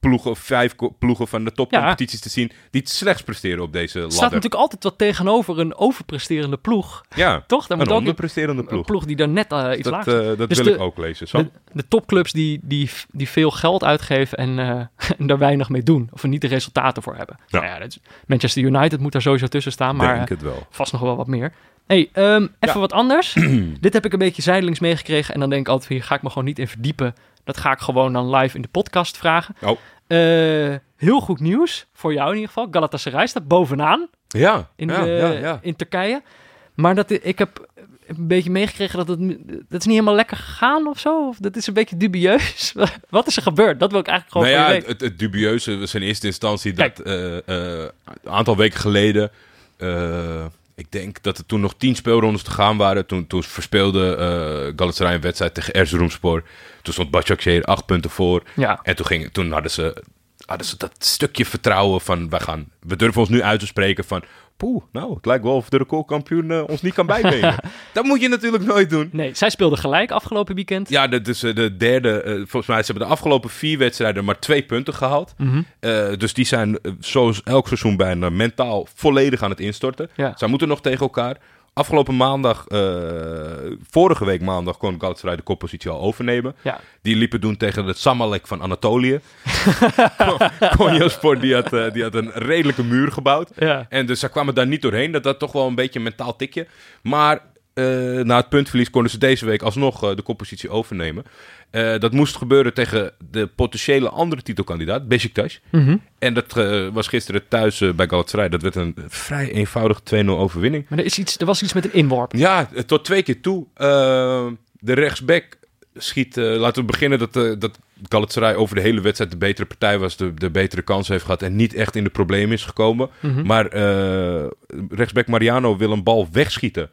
ploegen, of vijf ploegen van de topcompetities te zien die het slechts presteren op deze Er staat ladder. natuurlijk altijd wat tegenover een overpresterende ploeg. Ja, Toch? Daar een moet ook onderpresterende een ploeg. ploeg die daar net eh, iets Dat, lager eh, dat Dus wil de- ik ook lezen. Sam? De, de topclubs die, die, die veel geld uitgeven en, eh, en daar weinig mee doen. Of er niet de resultaten voor hebben. Ja. Nou ja, is- Manchester United moet daar sowieso tussen staan. Maar Denk eh, het wel. vast nog wel wat meer. hey, ehm, even Ja. wat anders. Dit heb ik een beetje zijdelings meegekregen. En dan denk ik altijd, hier ga ik me gewoon niet in verdiepen. Dat ga ik gewoon dan live in de podcast vragen. Oh. Eh, heel goed nieuws, voor jou in ieder geval. Galatasaray staat bovenaan Ja, in, ja, de- ja, ja. in Turkije. Maar dat, ik heb een beetje meegekregen dat het dat is niet helemaal lekker gegaan of zo. Of dat is een beetje dubieus. Wat is er gebeurd? Dat wil ik eigenlijk gewoon nou ja, het, het, dubieuze was in eerste instantie Kijk. dat eh, eh, een aantal weken geleden, ik denk dat er toen nog tien speelrondes te gaan waren. Toen, toen verspeelde eh Galatasaray een wedstrijd tegen Erzurumspor. Toen stond Başakşehir acht punten voor. Ja, En toen, ging, toen hadden, ze, hadden ze dat stukje vertrouwen van, wij gaan, we durven ons nu uit te spreken van, poeh, nou, het lijkt wel of de recordkampioen eh, ons niet kan bijbenen. dat moet je natuurlijk nooit doen. nee, zij speelden gelijk afgelopen weekend. Ja, dat is eh, de derde. eh, volgens mij ze hebben de afgelopen vier wedstrijden maar twee punten gehaald. Mhm. Eh, dus die zijn zoals elk seizoen bijna mentaal volledig aan het instorten. Ja. Zij moeten nog tegen elkaar. Afgelopen maandag, eh, vorige week maandag, kon Galatasaray de koppositie al overnemen. Ja. Die liepen doen tegen het Samalek van Anatolië. Konyaspor die had, eh, die had een redelijke muur gebouwd. Ja. En dus ze kwamen daar niet doorheen. Dat had toch wel een beetje een mentaal tikje. Maar eh, na het puntverlies konden ze deze week alsnog eh, de koppositie overnemen. Eh, dat moest gebeuren tegen de potentiële andere titelkandidaat, Besiktas. Mhm. En dat was gisteren thuis bij Galatasaray. Dat werd een vrij eenvoudige 2-0 overwinning. Maar er, is iets, er was iets met een inworp. Ja, tot twee keer toe. De rechtsback schiet... laten we beginnen dat, dat Galatasaray over de hele wedstrijd de betere partij was. De, de betere kans heeft gehad en niet echt in de problemen is gekomen. Mhm. Maar eh, rechtsback Mariano wil een bal wegschieten.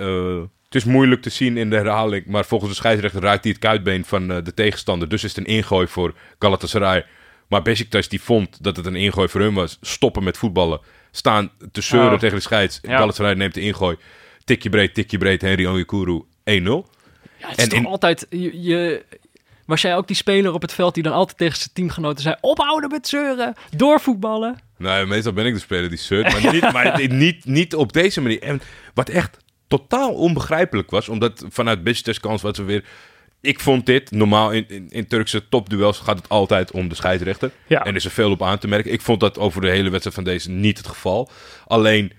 Eh, het is moeilijk te zien in de herhaling, maar volgens de scheidsrechter raakt hij het kuitbeen van eh, de tegenstander. Dus is het een ingooi voor Galatasaray. Maar Besiktas die vond dat het een ingooi voor hun was. Stoppen met voetballen. Staan te zeuren Oh. tegen de scheids. Ja. Galatasaray neemt de ingooi. Tikje breed, tikje breed. Henry Onyekuru 1-0. Ja, het is En in- altijd... Je, je- was jij ook die speler op het veld die dan altijd tegen zijn teamgenoten zei... Ophouden met zeuren, doorvoetballen. Nou, meestal ben ik de speler die zeurt, maar, niet, maar niet, niet op deze manier. En wat echt totaal onbegrijpelijk was, omdat vanuit Besiktas kans wat we weer... Ik vond dit, normaal in, in, in Turkse topduels gaat het altijd om de scheidsrechter. Ja. En is er veel op aan te merken. Ik vond dat over de hele wedstrijd van deze niet het geval. Alleen,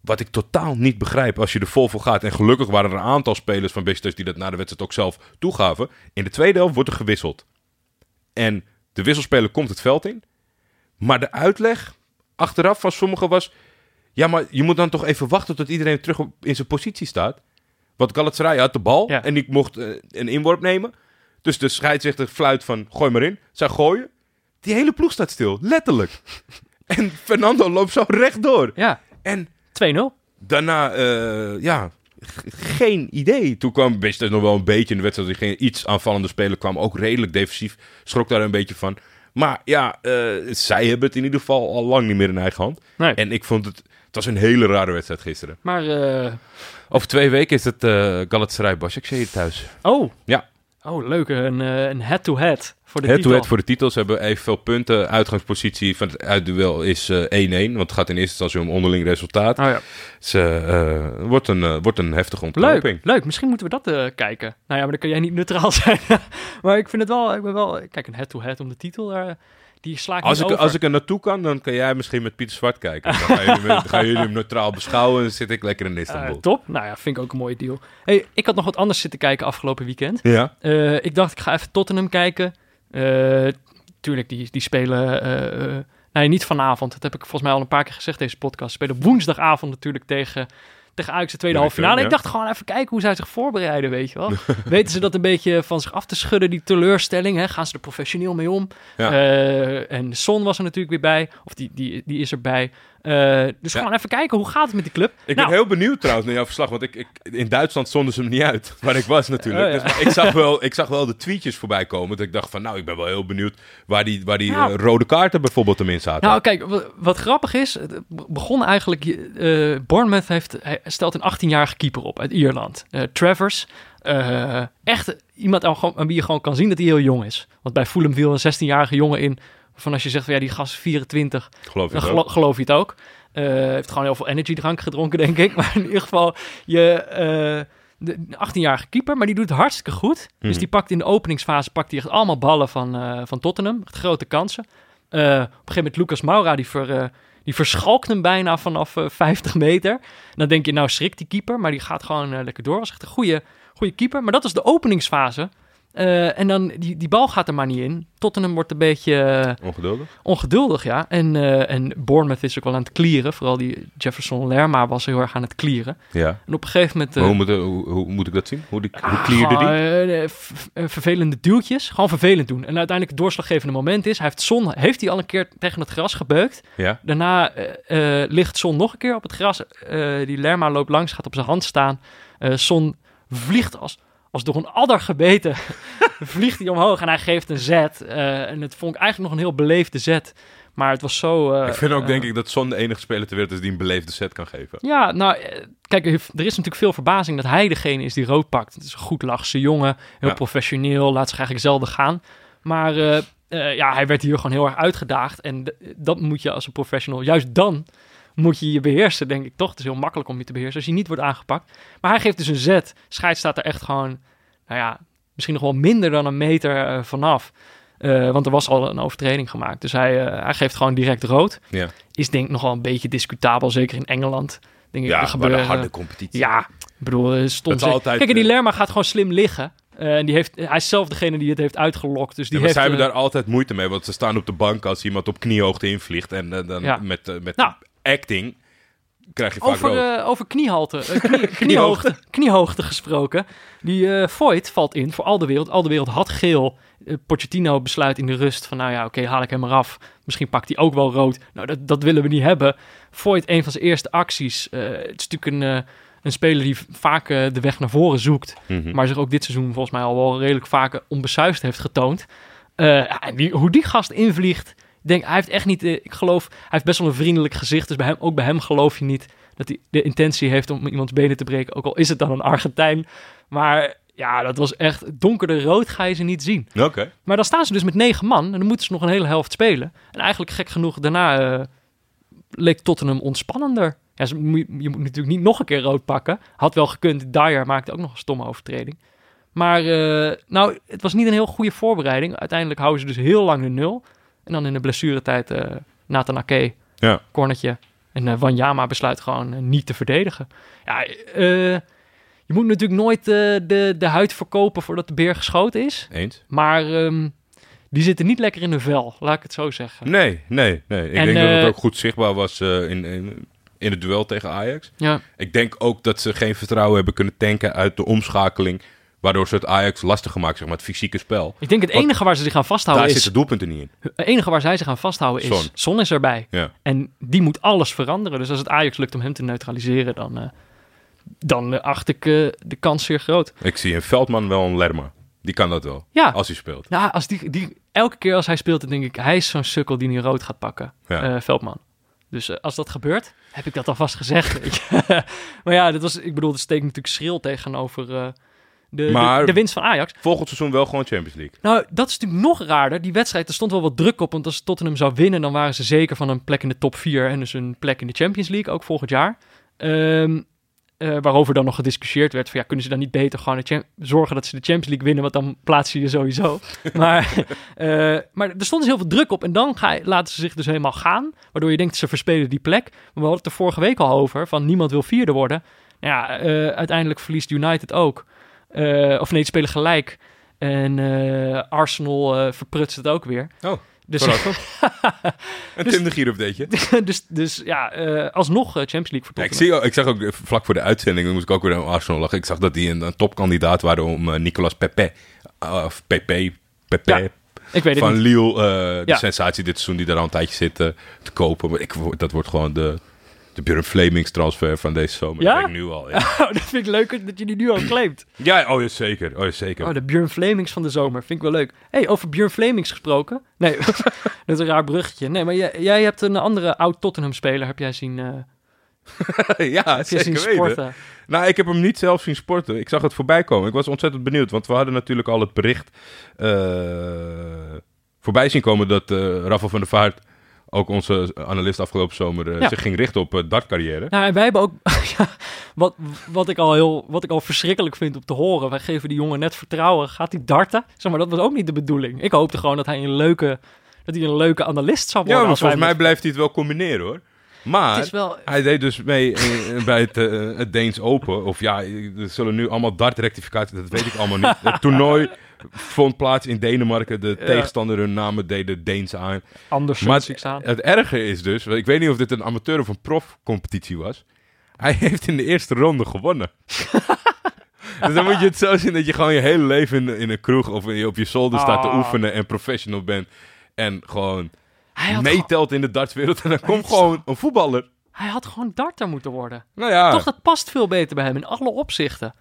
wat ik totaal niet begrijp, als je er vol voor gaat... en gelukkig waren er een aantal spelers van Besiktas die dat na de wedstrijd ook zelf toegaven... in de tweede helft wordt er gewisseld. En de wisselspeler komt het veld in... Maar de uitleg achteraf van sommigen was... Ja, maar je moet dan toch even wachten tot iedereen terug op, in zijn positie staat. Want Galatasaray had de bal Ja. en ik mocht eh, een inworp nemen. Dus de scheidsrechter fluit van gooi maar in. Zij gooien. Die hele ploeg staat stil, letterlijk. en Fernando loopt zo rechtdoor. Ja, 2-0. En daarna, eh, ja, geen idee. Toen kwam Besiktas nog wel een beetje in de wedstrijd. Ging iets aanvallende spelen, kwam ook redelijk defensief. Schrok daar een beetje van. Maar ja, eh, zij hebben het in ieder geval al lang niet meer in eigen hand. Nee. En ik vond het, het was een hele rare wedstrijd gisteren. Maar, eh, Over twee weken is het eh Galatasaray Başakşehir thuis. oh. Ja. Oh, leuk. Een eh, een head-to-head voor de Het titel. duet voor de titels hebben evenveel punten. Uitgangspositie van het uitduel is eh, 1-1. Want het gaat in eerste instantie om onderling resultaat. Oh ja. Dus, eh, eh, wordt, een, eh, wordt een heftige ontknoping. Leuk, leuk. Misschien moeten we dat eh, kijken. Nou ja, maar dan kun jij niet neutraal zijn. maar ik vind het wel, ik ben wel... Kijk, een head-to-head om de titel, daar, die sla ik Als ik, over. als ik er naartoe kan, dan kan jij misschien met Pieter Zwart kijken. Dan gaan jullie, me- dan gaan jullie hem neutraal beschouwen en dan zit ik lekker in Eh, Istanbul. top. Nou ja, vind ik ook een mooie deal. Hey, ik had nog wat anders zitten kijken afgelopen weekend. ja. Eh, ik dacht, ik ga even Tottenham kijken. Eh, tuurlijk, die, die spelen... nee, niet vanavond. Dat heb ik volgens mij al een paar keer gezegd, deze podcast. Spelen woensdagavond natuurlijk tegen, tegen Ajax de tweede halve finale. ja. Ik dacht gewoon even kijken hoe zij zich voorbereiden, weet je wel. Weten ze dat een beetje van zich af te schudden, die teleurstelling? Hè? Gaan ze er professioneel mee om? Ja. Eh, en Son was er natuurlijk weer bij. Of die, die, die is erbij. Eh, dus Ja. gewoon even kijken, hoe gaat het met die club? Ik Nou, ben heel benieuwd trouwens naar jouw verslag. Want ik, ik, in Duitsland zonden ze hem niet uit. Waar ik was natuurlijk. Oh, ja. dus, maar ik, zag wel, ik zag wel de tweetjes voorbij komen. Dat ik dacht van nou, ik ben wel heel benieuwd waar die, waar die Nou. eh, rode kaarten bijvoorbeeld hem in zaten. Nou, kijk, wa- wat grappig is, het begon eigenlijk, eh Bournemouth heeft, hij stelt een 18-jarige keeper op uit Ierland. Travers, echt iemand aan wie je gewoon kan zien dat hij heel jong is. Want bij Fulham viel een 16-jarige jongen in Van als je zegt van ja, die gast is 24, Geloof je dan gelo- geloof je het ook. Eh heeft gewoon heel veel energiedrank gedronken, denk ik. Maar in ieder geval, je, eh, de 18-jarige keeper, maar die doet het hartstikke goed. Dus Mhm. die pakt in de openingsfase pakt hij echt allemaal ballen van, eh, van Tottenham. Echt grote kansen. Eh, op een gegeven moment Lucas Moura, die, ver, eh, die verschalkt hem bijna vanaf eh, 50 meter. En dan denk je, nou schrikt die keeper, maar die gaat gewoon eh, lekker door. Was echt een goede, goede keeper. Maar dat is de openingsfase. Eh, en dan, die, die bal gaat er maar niet in. Tottenham wordt een beetje... eh, Ongeduldig? ongeduldig, ja. En, eh, en Bournemouth is ook wel aan het clearen. Vooral die Jefferson Lerma was heel erg aan het clearen. Ja. En op een gegeven moment... hoe, moet, hoe, hoe moet ik dat zien? Hoe, die, hoe ah, clearde die? vervelende duwtjes. Gewoon vervelend doen. En uiteindelijk het doorslaggevende moment is... Hij heeft, Son, heeft hij al een keer tegen het gras gebeukt. Ja? Daarna ligt Son nog een keer op het gras. Die Lerma loopt langs, gaat op zijn hand staan. Son vliegt als, als door een adder gebeten. vliegt hij omhoog en hij geeft een zet. Eh, en het vond ik eigenlijk nog een heel beleefde zet. Maar het was zo... eh, ik vind ook, eh, denk ik, dat Son de enige speler ter wereld is die een beleefde set kan geven. ja, nou, kijk, er is natuurlijk veel verbazing dat hij degene is die rood pakt. Het is een goed lachse jongen, heel Ja. professioneel, laat zich eigenlijk zelden gaan. Maar ja, hij werd hier gewoon heel erg uitgedaagd. En dat moet je als een professional, juist dan moet je je beheersen, denk ik toch. Het is heel makkelijk om je te beheersen als je niet wordt aangepakt. Maar hij geeft dus een zet. Scheids staat er echt gewoon, nou ja, misschien nog wel minder dan een meter eh, vanaf. Eh, want er was al een overtreding gemaakt. Dus hij, eh, hij geeft gewoon direct rood. Ja, Is denk ik nog wel een beetje discutabel, zeker in Engeland. Denk ik, er ja maar gebeuren, de harde competitie. ja, ik bedoel, stond ze- altijd, Kijk, en die Lerma gaat gewoon slim liggen. En die heeft, hij is zelf degene die het heeft uitgelokt. Dus die Ja, heeft, zij hebben daar altijd moeite mee, want ze staan op de bank als iemand op kniehoogte invliegt. En dan Ja. met, met Nou. Acting krijg je vaak over, rood. eh, over kniehalte, eh, knie- kniehoogte, kniehoogte gesproken. Die Voigt valt in voor al de wereld. Al de wereld had geel. Eh, Pochettino besluit in de rust van, nou ja, oké, haal ik hem eraf. Misschien pakt hij ook wel rood. Nou, dat, dat willen we niet hebben. Voigt, een van zijn eerste acties. het is natuurlijk een, een speler die vaak de weg naar voren zoekt. Mhm. Maar zich ook dit seizoen volgens mij al wel redelijk vaak onbesuist heeft getoond. En die, hoe die gast invliegt. Denk, hij heeft echt niet, eh, ik geloof, hij heeft best wel een vriendelijk gezicht. Dus bij hem, ook bij hem geloof je niet dat hij de intentie heeft om iemands benen te breken. Ook al is het dan een Argentijn. Maar ja, dat was echt donkerder rood ga je ze niet zien. Oké. Maar dan staan ze dus met negen man en dan moeten ze nog een hele helft spelen. En eigenlijk gek genoeg, daarna eh, leek Tottenham ontspannender. Ja, ze, je moet natuurlijk niet nog een keer rood pakken. Had wel gekund, Dyer maakte ook nog een stomme overtreding. Maar eh, nou, het was niet een heel goede voorbereiding. Uiteindelijk houden ze dus heel lang de nul. En dan in de blessuretijd eh Nathan Ake, Ja. cornertje. En eh Wanyama besluit gewoon eh, niet te verdedigen. Ja, je moet natuurlijk nooit de, de huid verkopen voordat de beer geschoten is. Eens? Maar ehm, die zitten niet lekker in hun vel, laat ik het zo zeggen. Nee, nee, nee. Ik En, denk dat het ook goed zichtbaar was in, in, in het duel tegen Ajax. Ja, Ik denk ook dat ze geen vertrouwen hebben kunnen tanken uit de omschakeling. Waardoor ze het Ajax lastig gemaakt, zeg maar, het fysieke spel. ik denk het enige waar ze zich aan Daar vasthouden is... zitten doelpunten niet in. Het enige waar zij zich aan vasthouden is... Son. Son. is erbij. Ja. En die moet alles veranderen. Dus als het Ajax lukt om hem te neutraliseren, dan, eh, dan eh, acht ik eh, de kans zeer groot. Ik zie in Veldman wel een Lerma. Die kan dat wel, Ja, als hij speelt. ja als die, die, elke keer als hij speelt, dan denk ik... Hij is zo'n sukkel die niet rood gaat pakken, Ja. Veldman. Dus als dat gebeurt, heb ik dat alvast gezegd. maar ja, dat was, ik bedoel, dat steekt natuurlijk schril tegenover de, Maar- de, de winst van Ajax. Volgend seizoen wel gewoon Champions League. Nou, dat is natuurlijk nog raarder. Die wedstrijd, er stond wel wat druk op. Want als Tottenham zou winnen, dan waren ze zeker van een plek in de top 4. En dus een plek in de Champions League, ook volgend jaar. Ehm, eh, waarover dan nog gediscussieerd werd. Van, ja, kunnen ze dan niet beter gewoon zorgen dat ze de Champions League winnen? Want dan plaats je je sowieso. maar, eh, maar er stond dus heel veel druk op. En dan ga, laten ze zich dus helemaal gaan. Waardoor je denkt, ze verspelen die plek. Maar we hadden het er vorige week al over. Van niemand wil vierde worden. Nou ja, eh, uiteindelijk verliest United ook. Eh, of nee, die spelen gelijk. En eh, Arsenal eh verprutst het ook weer. Oh, Dus, Dus- Tim de Gier updateje. dus, dus ja, alsnog Champions League voor Ja, ik, zie, ik zag ook vlak voor de uitzending, moest ik ook weer aan Arsenal lachen. Ik zag dat die een, een topkandidaat waren om Nicolas Pepe, uh, of Pepe, Pepe Ja, Ik weet het van. Lille, de Ja. sensatie dit seizoen die daar al een tijdje zit te kopen. Maar ik, dat wordt gewoon de, de Björn Flemings transfer van deze zomer. Ja? Dat ik nu al. Ja, Oh, dat vind ik leuk dat je die nu al claimt. ja oh ja, zeker. Oh, ja, zeker. Oh, de Björn Flemings van de zomer. Vind ik wel leuk. hey, over Björn Flemings gesproken. Nee, dat is een raar bruggetje. Nee, maar jij, jij hebt een andere oud Tottenham-speler, heb jij zien, eh ja, heb zeker weten. Nou, ik heb hem niet zelf zien sporten. Ik zag het voorbij komen. Ik was ontzettend benieuwd, want we hadden natuurlijk al het bericht eh, voorbij zien komen dat Rafa van der Vaart, ook onze analist afgelopen zomer, eh, Ja. zich ging richten op uh, dartcarrière. Nou, en wij hebben ook, ja, wat, wat, ik al heel, wat ik al verschrikkelijk vind om te horen. Wij geven die jongen net vertrouwen. Gaat hij darten? Zeg maar, dat was ook niet de bedoeling. Ik hoopte gewoon dat hij een leuke, dat hij een leuke analist zou worden. Ja, maar volgens mij blijft hij het wel combineren hoor. Maar Het is wel, hij deed dus mee bij het, eh, het Deens Open. Of ja, er zullen nu allemaal dartrectificaties, dat weet ik allemaal niet. Het toernooi vond plaats in Denemarken. De Ja. tegenstander hun namen deden Deens aan. anders Maar zie ik staan. Het erge is dus, ik weet niet of dit een amateur of een profcompetitie was. Hij heeft in de eerste ronde gewonnen. dus dan moet je het zo zien dat je gewoon je hele leven in, in een kroeg of in- op je zolder staat te Ah. oefenen en professional bent. En gewoon Hij meetelt in de dartswereld. En dan komt gewoon een voetballer. hij had gewoon darter moeten worden. Nou ja, Toch, dat past veel beter bij hem in alle opzichten.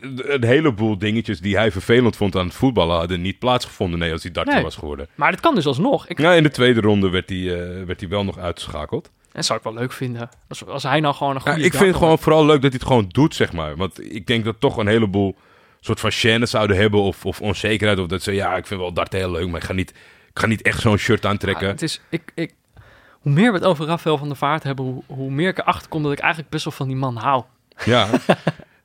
een heleboel dingetjes die hij vervelend vond aan het voetballen hadden niet plaatsgevonden. Nee, als hij darter Nee. was geworden. Maar dat kan dus alsnog. Ik, Nou, in de tweede ronde werd hij, eh, werd hij wel nog uitgeschakeld. dat zou ik wel leuk vinden. Als, als hij nou gewoon een Ja, goede ik vind het gewoon vooral leuk dat hij het gewoon doet, zeg maar. Want ik denk dat toch een heleboel soort van chaînes zouden hebben of, of onzekerheid. Of dat ze, ja, ik vind wel darten heel leuk, maar ik ga niet, ga niet echt zo'n shirt aantrekken. Ja, het is, ik, ik, hoe meer we het over Rafael van der Vaart hebben, hoe, hoe meer ik erachter kom dat ik eigenlijk best wel van die man hou. Ja.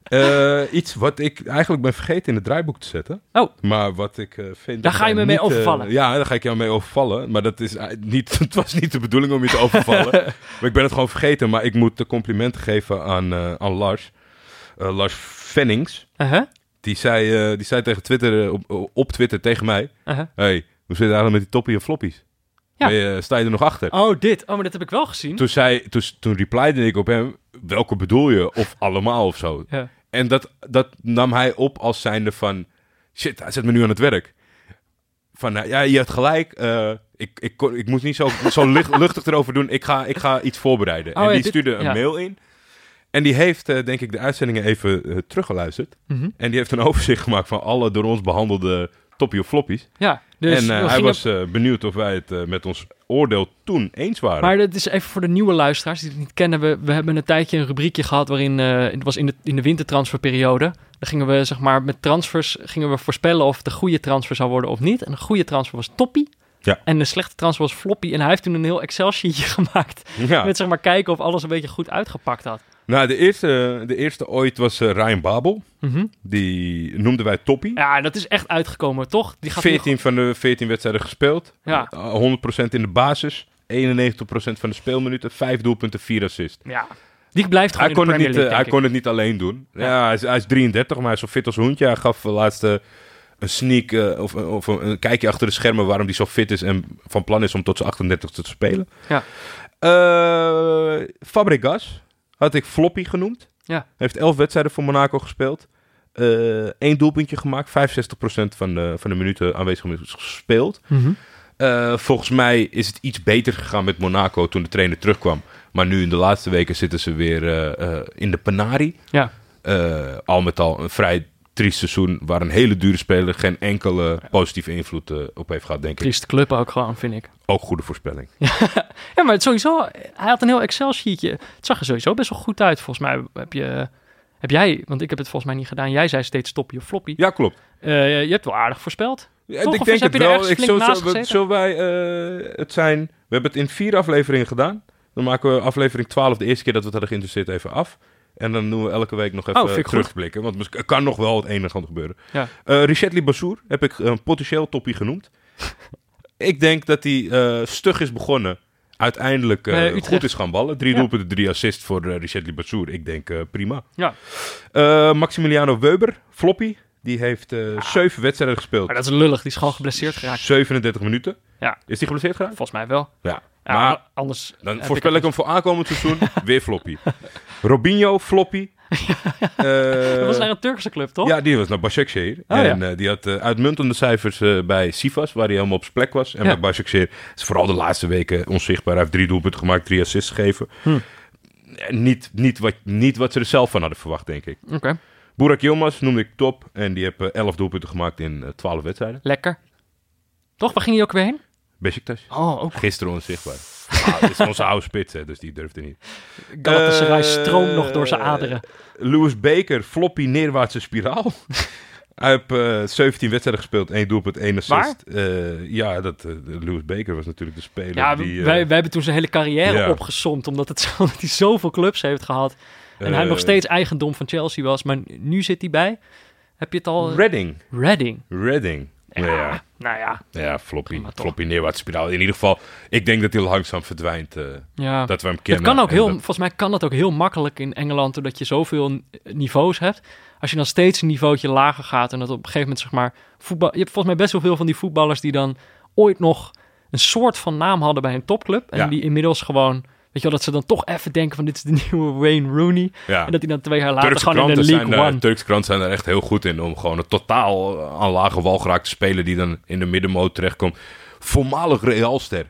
Eh, iets wat ik eigenlijk ben vergeten in het draaiboek te zetten. Oh. Maar wat ik eh, vind... Daar ga je me mee niet, eh, overvallen. ja, daar ga ik jou mee overvallen. Maar dat is niet, het was niet de bedoeling om je te overvallen. maar ik ben het gewoon vergeten. Maar ik moet de complimenten geven aan, aan Lars. Lars Vennings. Uh-huh, Die zei, die zei tegen Twitter, op, op Twitter tegen mij... uh-huh. hey, hoe zit het eigenlijk met die toppie en floppies? Ja. Je- sta je er nog achter? Oh, dit. Oh, maar dat heb ik wel gezien. Toen, zei, toen, toen replyde ik op hem, welke bedoel je? Of allemaal of zo. Ja. En dat, dat nam hij op als zijnde van, shit, hij zet me nu aan het werk. Van, nou, ja, je hebt gelijk, eh, ik, ik, kon- ik moest niet zo, zo licht, luchtig erover doen, ik ga, ik ga iets voorbereiden. Oh, en die dit- stuurde een ja. mail in. En die heeft, eh, denk ik, de uitzendingen even eh, teruggeluisterd. Mhm. En die heeft een overzicht gemaakt van alle door ons behandelde toppie of floppies. Ja, dus en eh, hij was eh, benieuwd of wij het eh, met ons oordeel toen eens waren. Maar dat is even voor de nieuwe luisteraars die het niet kennen. We, we hebben een tijdje een rubriekje gehad waarin het was in de, in de wintertransferperiode. Dan gingen we zeg maar met transfers gingen we voorspellen of het een goede transfer zou worden of niet. En een goede transfer was toppie. Ja. En de slechte transfer was floppy. En hij heeft toen een heel Excel-sheetje gemaakt. ja. Met zeg maar kijken of alles een beetje goed uitgepakt had. Nou, de eerste, de eerste ooit was eh, Ryan Babel. Mhm. Die noemden wij toppie. Ja, dat is echt uitgekomen, toch? Die gaat nu 14 van de 14 wedstrijden gespeeld. Ja. Eh, 100% in de basis. 91% van de speelminuten. 5 doelpunten, 4 assists. Ja, die blijft gewoon Hij kon, het de niet, eh, hij kon het niet alleen doen. Ja, hij, is, hij is 33, maar hij is zo fit als een hoentje. Hij gaf uh, laatst eh, een sneak eh, of, of een, kijkje achter de schermen waarom hij zo fit is en van plan is om tot zijn 38 te spelen. Ja. Eh, Fabregas had ik floppy genoemd. Ja. Heeft 11 wedstrijden voor Monaco gespeeld. Eén doelpuntje gemaakt. 65% van de, van de minuten aanwezig is gespeeld. Mhm. Eh, volgens mij is het iets beter gegaan met Monaco toen de trainer terugkwam. Maar nu in de laatste weken zitten ze weer eh, eh, in de Panari. Ja. Eh, al met al een vrij triest seizoen waar een hele dure speler geen enkele positieve invloed eh, op heeft gehad, denk ik. Trieste club ook gewoon, vind ik. Ook goede voorspelling. Ja, maar het sowieso, hij had een heel Excel-sheetje. Het zag er sowieso best wel goed uit. Volgens mij heb je, heb jij, want ik heb het volgens mij niet gedaan. Jij zei steeds toppie of floppy. Ja, klopt. Eh, je hebt wel aardig voorspeld. Ja, Toch? ik Of denk het wel. Ik, zo, zo- zullen wij eh, het zijn... We hebben het in vier afleveringen gedaan. Dan maken we aflevering 12 de eerste keer dat we het hadden geïnteresseerd even af. En dan doen we elke week nog Oh, even goed. terugblikken. Want er kan nog wel het een en ander gebeuren. Ja. Eh Richetli Bassour heb ik een potentieel toppie genoemd. ik denk dat hij eh, stug is begonnen. Uiteindelijk eh, goed is gaan ballen. Drie Ja. doelpunten, drie assists voor uh, Richetli Bassour. Ik denk prima. Ja. Maximiliano Weber, floppy. Die heeft eh, zeven wedstrijden gespeeld. Maar dat is lullig, die is gewoon geblesseerd geraakt. 37 minuten. Ja. Is die geblesseerd geraakt? Volgens mij wel. Ja. Ja, maar anders... dan voorspel ik hem voor aankomend seizoen weer floppy. Robinho, floppy. Eh, Dat was naar een Turkse club, toch? ja, die was naar Başakşehir. Oh, en ja. eh, die had eh, uitmuntende cijfers bij Sivas, waar hij helemaal op zijn plek was. En Ja. bij Başakşehir is vooral de laatste weken onzichtbaar. Hij heeft drie doelpunten gemaakt, drie assists gegeven. Hm. Niet, niet, wat, niet wat ze er zelf van hadden verwacht, denk ik. Oké, Burak Yilmaz noemde ik top. En die heeft elf doelpunten gemaakt in twaalf wedstrijden. lekker. Toch, waar ging hij ook weer heen? Besiktas. Oh, ook Gisteren onzichtbaar. Ah, is onze oude spits, hè, dus die durfde niet. Galatasaray Eh, stroomt nog door zijn aderen. Lewis Baker, floppy neerwaartse spiraal. Hij heeft eh, 17 wedstrijden gespeeld, één doelpunt, één assist. Waar? Eh, ja, dat, eh, Lewis Baker was natuurlijk de speler Ja, die... eh, wij, wij hebben toen zijn hele carrière ja. opgesomd, omdat, het zo, dat hij zoveel clubs heeft gehad. En hij eh, nog steeds eigendom van Chelsea was, maar nu zit hij bij. Heb je het al? Redding. Reading. Redding. Ja, ja. Nou ja, ja floppy. Floppy neerwaartse spiraal. In ieder geval, ik denk dat hij langzaam verdwijnt. eh, ja. dat we hem Het kennen. kan ook heel, dat- volgens mij kan dat ook heel makkelijk in Engeland, doordat je zoveel niveaus hebt. Als je dan steeds een niveautje lager gaat en dat op een gegeven moment zeg maar voetbal. Je hebt volgens mij best wel veel van die voetballers die dan ooit nog een soort van naam hadden bij een topclub en Ja. die inmiddels gewoon, weet je wel, dat ze dan toch even denken van dit is de nieuwe Wayne Rooney ja. en dat hij dan twee jaar later Turkse gewoon in de League zijn daar, One. Turkse kranten zijn daar echt heel goed in om gewoon een totaal eh, aan lage wal geraakte speler die dan in de middenmoot terechtkomt. Voormalig Realster.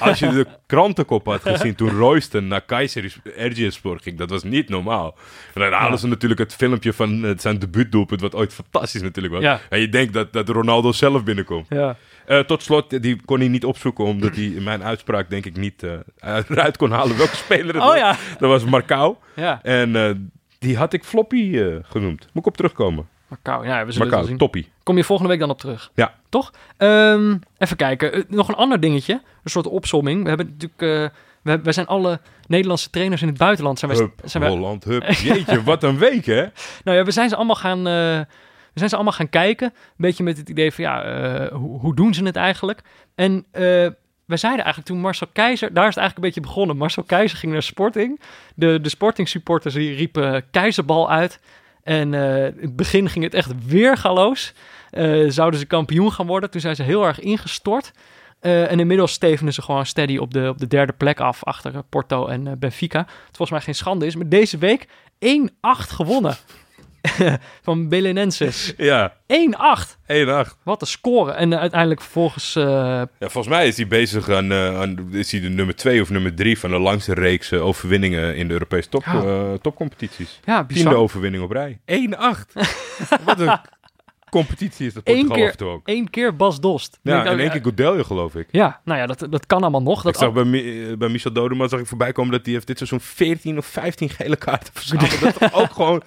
Als je de krantenkop had gezien toen Royston naar Kaiser Erciyesspor ging, dat was niet normaal. En dan halen Ja. ze natuurlijk het filmpje van eh, zijn debuutdoelpunt, wat ooit fantastisch natuurlijk was. Ja. En je denkt dat, dat Ronaldo zelf binnenkomt. Ja. Eh, tot slot, die kon hij niet opzoeken, omdat hij in mijn uitspraak denk ik niet eh, eruit kon halen welke speler het Oh was. ja. Dat was Marcao. Ja, En die had ik floppy genoemd. Moet ik op terugkomen. Macau. Ja, we zullen zien. toppie. Kom je volgende week dan op terug? Ja. Toch? Ehm, even kijken. Eh, nog een ander dingetje. Een soort opsomming. We hebben natuurlijk... eh, we, zijn alle Nederlandse trainers in het buitenland. Zijn wij, Hup, zijn wij, Holland, hup. Jeetje, wat een week, hè? nou ja, we zijn ze allemaal gaan... eh, we zijn ze allemaal gaan kijken. Een beetje met het idee van, ja, hoe, hoe doen ze het eigenlijk? En eh wij zeiden eigenlijk toen Marcel Keizer... Daar is het eigenlijk een beetje begonnen. Marcel Keizer ging naar Sporting. De, de Sporting supporters die riepen Keizerbal uit. En eh, in het begin ging het echt weergaloos. Eh, zouden ze kampioen gaan worden. Toen zijn ze heel erg ingestort. Eh, en inmiddels stevenen ze gewoon steady op de, op de derde plek af. Achter Porto en Benfica. Het volgens mij geen schande is. Maar deze week 1-8 gewonnen. Van Belenenses. 1-8. Ja, 1-8. Wat een score. En eh, uiteindelijk vervolgens... eh, Ja, volgens mij is hij bezig aan, aan is hij de nummer 2 of nummer 3 van de langste reeks overwinningen in de Europese top, Ja. topcompetities. ja, Tiende bizar. overwinning op rij. 1-8. wat een competitie is dat Eén Portugal keer, af en toe ook. één keer Bas Dost. Ja, en één keer Godelje, geloof ik. Ja, nou ja, dat, dat kan allemaal nog. Dat ik zag bij, Mi- bij Michel Dodema zag ik voorbij komen dat hij heeft dit seizoen 14 of 15 gele kaarten verzameld. dat is ook gewoon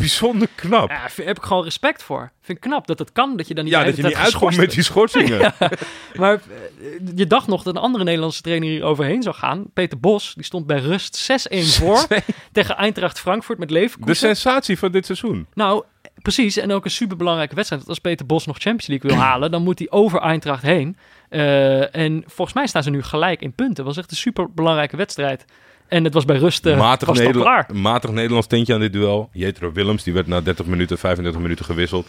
bijzonder knap. Ja, vind- heb ik gewoon respect voor. Vind ik knap dat het kan, dat je dan niet Ja, de dat je niet uitkomt met die schorsingen. Maar eh, je dacht nog dat een andere Nederlandse trainer hier overheen zou gaan. Peter Bos, die stond bij rust 6-1 voor tegen Eintracht Frankfurt met De Leverkusen. sensatie van dit seizoen. Nou, precies. En ook een superbelangrijke wedstrijd. Want als Peter Bos nog Champions League wil halen, dan moet hij over Eintracht heen. Eh, en volgens mij staan ze nu gelijk in punten. Het was echt een superbelangrijke wedstrijd. En het was bij rust eh, matig, was Nederla- klaar. matig Nederlands tintje aan dit duel. Jetro Willems, die werd na 30 minuten, 35 minuten gewisseld.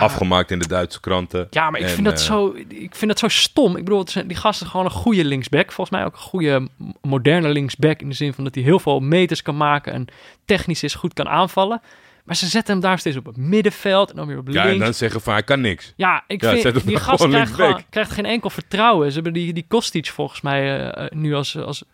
Afgemaakt in de Duitse kranten. Ja, maar ik En, vind, dat eh, zo, ik vind dat zo stom. Ik bedoel, zijn, die gast is gewoon een goede linksback. Volgens mij ook een goede, moderne linksback. In de zin van dat hij heel veel meters kan maken. En technisch is goed kan aanvallen. Maar ze zetten hem daar steeds op het middenveld. En dan weer op Ja, links. en dan zeggen van hij kan niks. Ja, ik Ja, vind die gast krijgt, linksback. gewoon, krijgt geen enkel vertrouwen. Ze hebben die, die Kostic volgens mij eh, nu als, als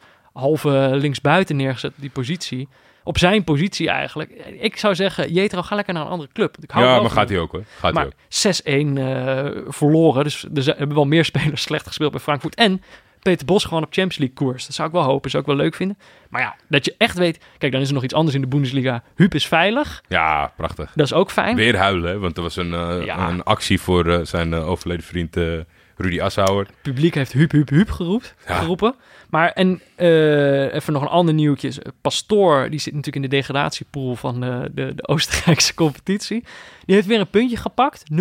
halve linksbuiten neergezet, die positie. Op zijn positie eigenlijk. Ik zou zeggen, Jetro, ga lekker naar een andere club. Ik hou Ja, maar van gaat hij ook hoor. Gaat hij Maar ook. 6-1 eh, verloren. Dus er zijn- hebben wel meer spelers slecht gespeeld bij Frankfurt. En Peter Bos gewoon op Champions League koers. Dat zou ik wel hopen. Zou ik wel leuk vinden. Maar ja, dat je echt weet... Kijk, dan is er nog iets anders in de Bundesliga. Huub is veilig. Ja, prachtig. Dat is ook fijn. Weer huilen, hè, want er was een, eh, Ja. een actie voor eh, zijn overleden vriend Rudy Assauer. Het publiek heeft Huub geroept, Ja. geroepen. Maar en eh, even nog een ander nieuwtje. Pastoor, die zit natuurlijk in de degradatiepool van eh, de, de Oostenrijkse competitie. Die heeft weer een puntje gepakt. 0-0.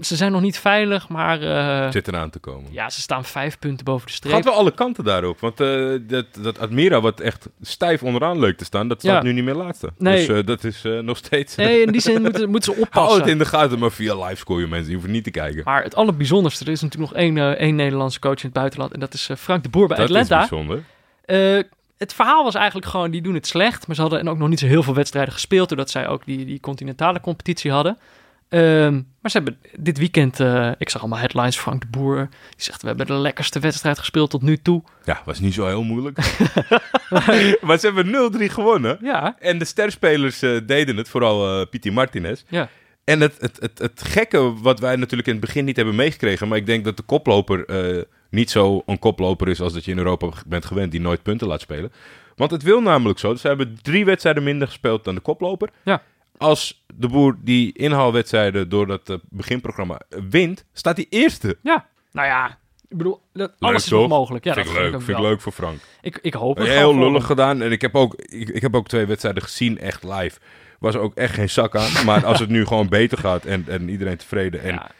Ze zijn nog niet veilig, maar eh, Zit eraan te komen. ja, ze staan vijf punten boven de streep. Gaat wel alle kanten daarop. Want eh, dat, dat Admira, wat echt stijf onderaan leuk te staan, dat staat Ja. nu niet meer laatste. Nee. Dus dat is nog steeds... Nee, in die zin moeten, moeten ze oppassen. het in de gaten, maar via livescore, je mensen. Je hoeft niet te kijken. Maar het allerbijzonderste, er is natuurlijk nog één, één Nederlandse coach in het buitenland. En dat is Frank de Boer bij dat is Atlanta. bijzonder. Eh, het verhaal was eigenlijk gewoon, die doen het slecht. Maar ze hadden ook nog niet zo heel veel wedstrijden gespeeld. Doordat zij ook die, die continentale competitie hadden. Ehm, maar ze hebben dit weekend, eh, ik zag allemaal headlines, Frank de Boer. Die zegt, we hebben de lekkerste wedstrijd gespeeld tot nu toe. Ja, was niet zo heel moeilijk. maar ze hebben 0-3 gewonnen. Ja, En de sterspelers eh, deden het, vooral Piti Martinez. ja. En het, het, het, het gekke wat wij natuurlijk in het begin niet hebben meegekregen, maar ik denk dat de koploper niet zo een koploper is als dat je in Europa bent gewend, die nooit punten laat spelen. Want het wil namelijk zo. Ze hebben drie wedstrijden minder gespeeld dan de koploper. Ja. Als de boer die inhaalwedstrijden door dat eh, beginprogramma wint, staat hij eerste. Ja, nou ja, ik bedoel, dat, Leuk, alles is mogelijk. Ja, vind dat ik leuk. Vind ik leuk voor Frank. Ik, ik hoop het Heel lullig hem. gedaan. En ik heb, ook, ik, ik heb ook twee wedstrijden gezien, echt live. Was er ook echt geen zak aan. Maar als het nu gewoon beter gaat en, en iedereen tevreden. En ja.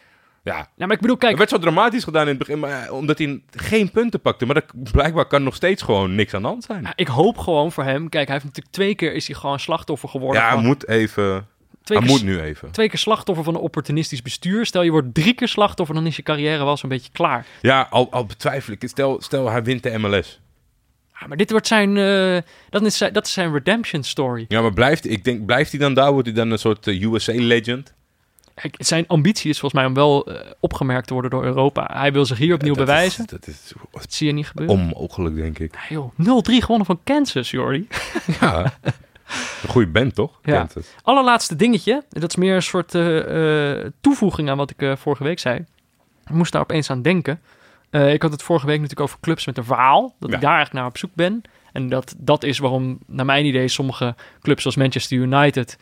Ja. ja, maar ik bedoel, Het kijk, werd zo dramatisch gedaan in het begin, maar, ja, omdat hij geen punten pakte. Maar dat, blijkbaar kan nog steeds gewoon niks aan de hand zijn. ik hoop gewoon voor hem. Kijk, hij heeft natuurlijk twee keer is hij gewoon slachtoffer geworden. Ja, hij van, moet even. twee, Hij keer, moet nu even. twee keer slachtoffer van een opportunistisch bestuur. Stel je wordt drie keer slachtoffer, dan is je carrière wel zo'n beetje klaar. Ja, al, al betwijfel ik. Stel, stel hij wint de MLS. Ja, maar dit wordt zijn, eh, dat, is zijn, dat is zijn redemption story. Ja, maar blijft, ik denk, blijft hij dan daar? Wordt hij dan een soort eh, USA-legend? Kijk, zijn ambitie is volgens mij om wel eh, opgemerkt te worden door Europa. Hij wil zich hier opnieuw bewijzen. Dat is, Dat zie je niet gebeuren. onmogelijk, denk ik. Ja, joh, 0-3 gewonnen van Kansas, Jordi. Ja. een goede band, toch? Ja. Kansas. Allerlaatste dingetje. Dat is meer een soort eh, eh, toevoeging aan wat ik vorige week zei. Ik moest daar opeens aan denken. Ik had het vorige week natuurlijk over clubs met een verhaal. Dat Ja. ik daar eigenlijk naar op zoek ben. En dat, dat is waarom, naar mijn idee, sommige clubs zoals Manchester United...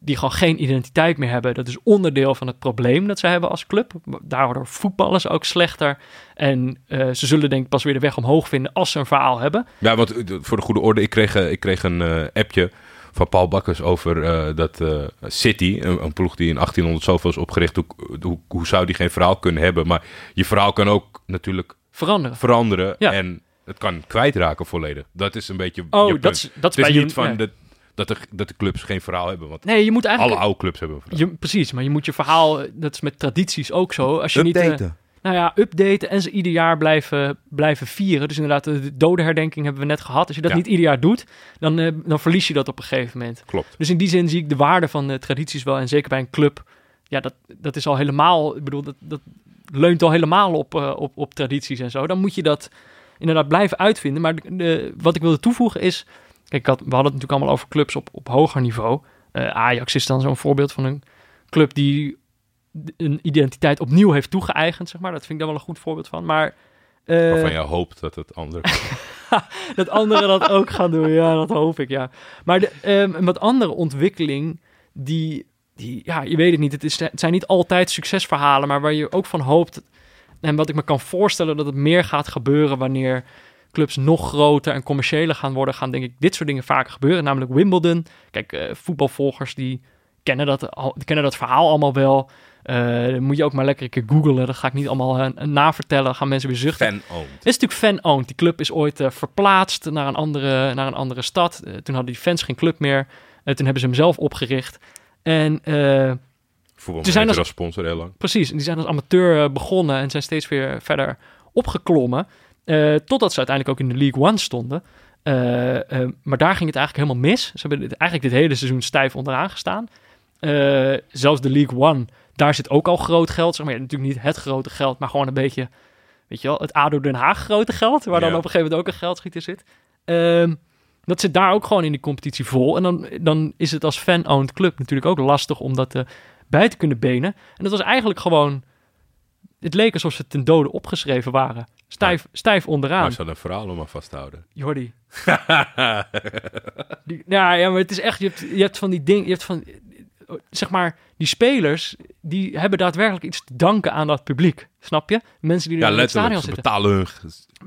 die gewoon geen identiteit meer hebben. Dat is onderdeel van het probleem dat ze hebben als club. Daardoor voetballen ze ook slechter. En eh, ze zullen denk ik pas weer de weg omhoog vinden als ze een verhaal hebben. Ja, want eh, voor de goede orde, ik kreeg, eh, ik kreeg een appje van Paul Bakkers over dat City, een, een ploeg die in 1800 zoveel is opgericht, hoe, hoe, hoe zou die geen verhaal kunnen hebben? Maar je verhaal kan ook natuurlijk Veranderen. veranderen Ja. en het kan kwijtraken volledig. Dat is een beetje je Oh, dat is, dat is Het is bij niet je- van de, dat, de, dat de clubs geen verhaal hebben, want Nee, je moet eigenlijk... alle oude clubs hebben een verhaal. Je, precies, maar je moet je verhaal, dat is met tradities ook zo. Als je niet, eh, Updaten. nou ja, updaten en ze ieder jaar blijven, blijven vieren. Dus inderdaad, de dodenherdenking hebben we net gehad. Als je dat Ja. niet ieder jaar doet, dan, eh, dan verlies je dat op een gegeven moment. Klopt. Dus in die zin zie ik de waarde van de tradities wel. En zeker bij een club, ja, dat, dat is al helemaal, ik bedoel, dat, dat leunt al helemaal op, eh, op, op tradities en zo. Dan moet je dat inderdaad blijven uitvinden. Maar de, de- wat ik wilde toevoegen is, kijk, ik had, we hadden het natuurlijk allemaal over clubs op, op hoger niveau. Eh, Ajax is dan zo'n voorbeeld van een club die een identiteit opnieuw heeft toegeëigend, zeg maar. Dat vind ik daar wel een goed voorbeeld van. Maar eh, Waarvan je hoopt dat het andere... dat anderen dat ook gaan doen, ja, dat hoop ik, ja. Maar de, ehm, een wat andere ontwikkeling, die, die, ja, je weet het niet. Het, is, het zijn niet altijd succesverhalen, maar waar je ook van hoopt. En wat ik me kan voorstellen dat het meer gaat gebeuren wanneer clubs nog groter en commerciëler gaan worden, gaan denk ik dit soort dingen vaker gebeuren. Namelijk Wimbledon. Kijk, eh, voetbalvolgers die kennen dat, al, kennen dat verhaal allemaal wel. Eh, moet je ook maar lekker een keer googlen. Dat ga ik niet allemaal eh, navertellen. Gaan mensen weer zuchten. Fan-owned. Het is natuurlijk fan-owned. Die club is ooit verplaatst naar een andere, naar een andere stad. Toen hadden die fans geen club meer. Toen hebben ze hem zelf opgericht. En Voetbal Ze zijn als... als- sponsor heel lang. precies, en die zijn als amateur begonnen en zijn steeds weer verder opgeklommen. Eh, totdat ze uiteindelijk ook in de League One stonden. Eh, eh, maar daar ging het eigenlijk helemaal mis. Ze hebben dit- eigenlijk dit hele seizoen stijf onderaan gestaan. Zelfs de League One, daar zit ook al groot geld. Zeg maar, ja, natuurlijk niet het grote geld, maar gewoon een beetje, weet je wel, het ADO Den Haag grote geld. Waar dan op een gegeven moment ook een geldschieter zit. Ehm, dat zit daar ook gewoon in die competitie vol. En dan, dan is het als fan-owned club natuurlijk ook lastig om dat bij te kunnen benen. En dat was eigenlijk gewoon... Het leek alsof ze ten dode opgeschreven waren. Stijf, stijf onderaan. Maar ze hadden een verhaal om aan vast te houden. Jordi. Die, nou ja, maar het is echt, je hebt, je hebt van die dingen, je hebt van, zeg maar, die spelers, die hebben daadwerkelijk iets te danken aan dat publiek. Snap je? Mensen die Ja, in het stadion zitten. betalen hun...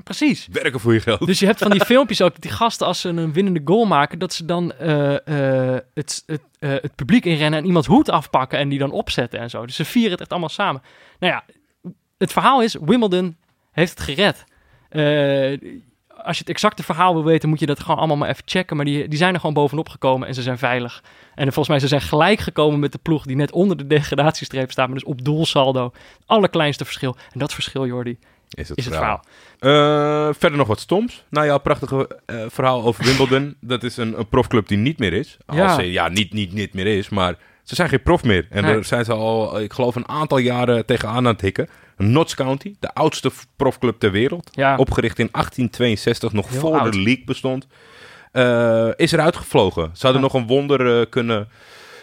Precies. Werken voor je geld. Dus je hebt van die filmpjes ook, dat die gasten als ze een winnende goal maken, dat ze dan eh, eh, het, het, eh, het publiek inrennen en iemands hoed afpakken en die dan opzetten en zo. Dus ze vieren het echt allemaal samen. Nou ja, het verhaal is, Wimbledon heeft het gered. Eh, als je het exacte verhaal wil weten, moet je dat gewoon allemaal maar even checken. Maar die, die zijn er gewoon bovenop gekomen en ze zijn veilig. En volgens mij ze zijn gelijk gekomen met de ploeg die net onder de degradatiestreep staat. Maar dus op doelsaldo. Allerkleinste verschil. En dat verschil, Jordi, Is het is het verhaal. Eh, verder nog wat stoms. Nou jouw prachtige eh, verhaal over Wimbledon. dat is een, een profclub die niet meer is. Als Ja. ze, ja, niet, niet, niet meer is, maar ze zijn geen prof meer. En Nee. daar zijn ze al, ik geloof, een aantal jaren tegenaan aan het hikken. Notts County, de oudste profclub ter wereld. Ja, Opgericht in 1862, nog Heel voor oud. de league bestond. Eh, is eruit gevlogen. Ze hadden Ja. nog een wonder eh, kunnen...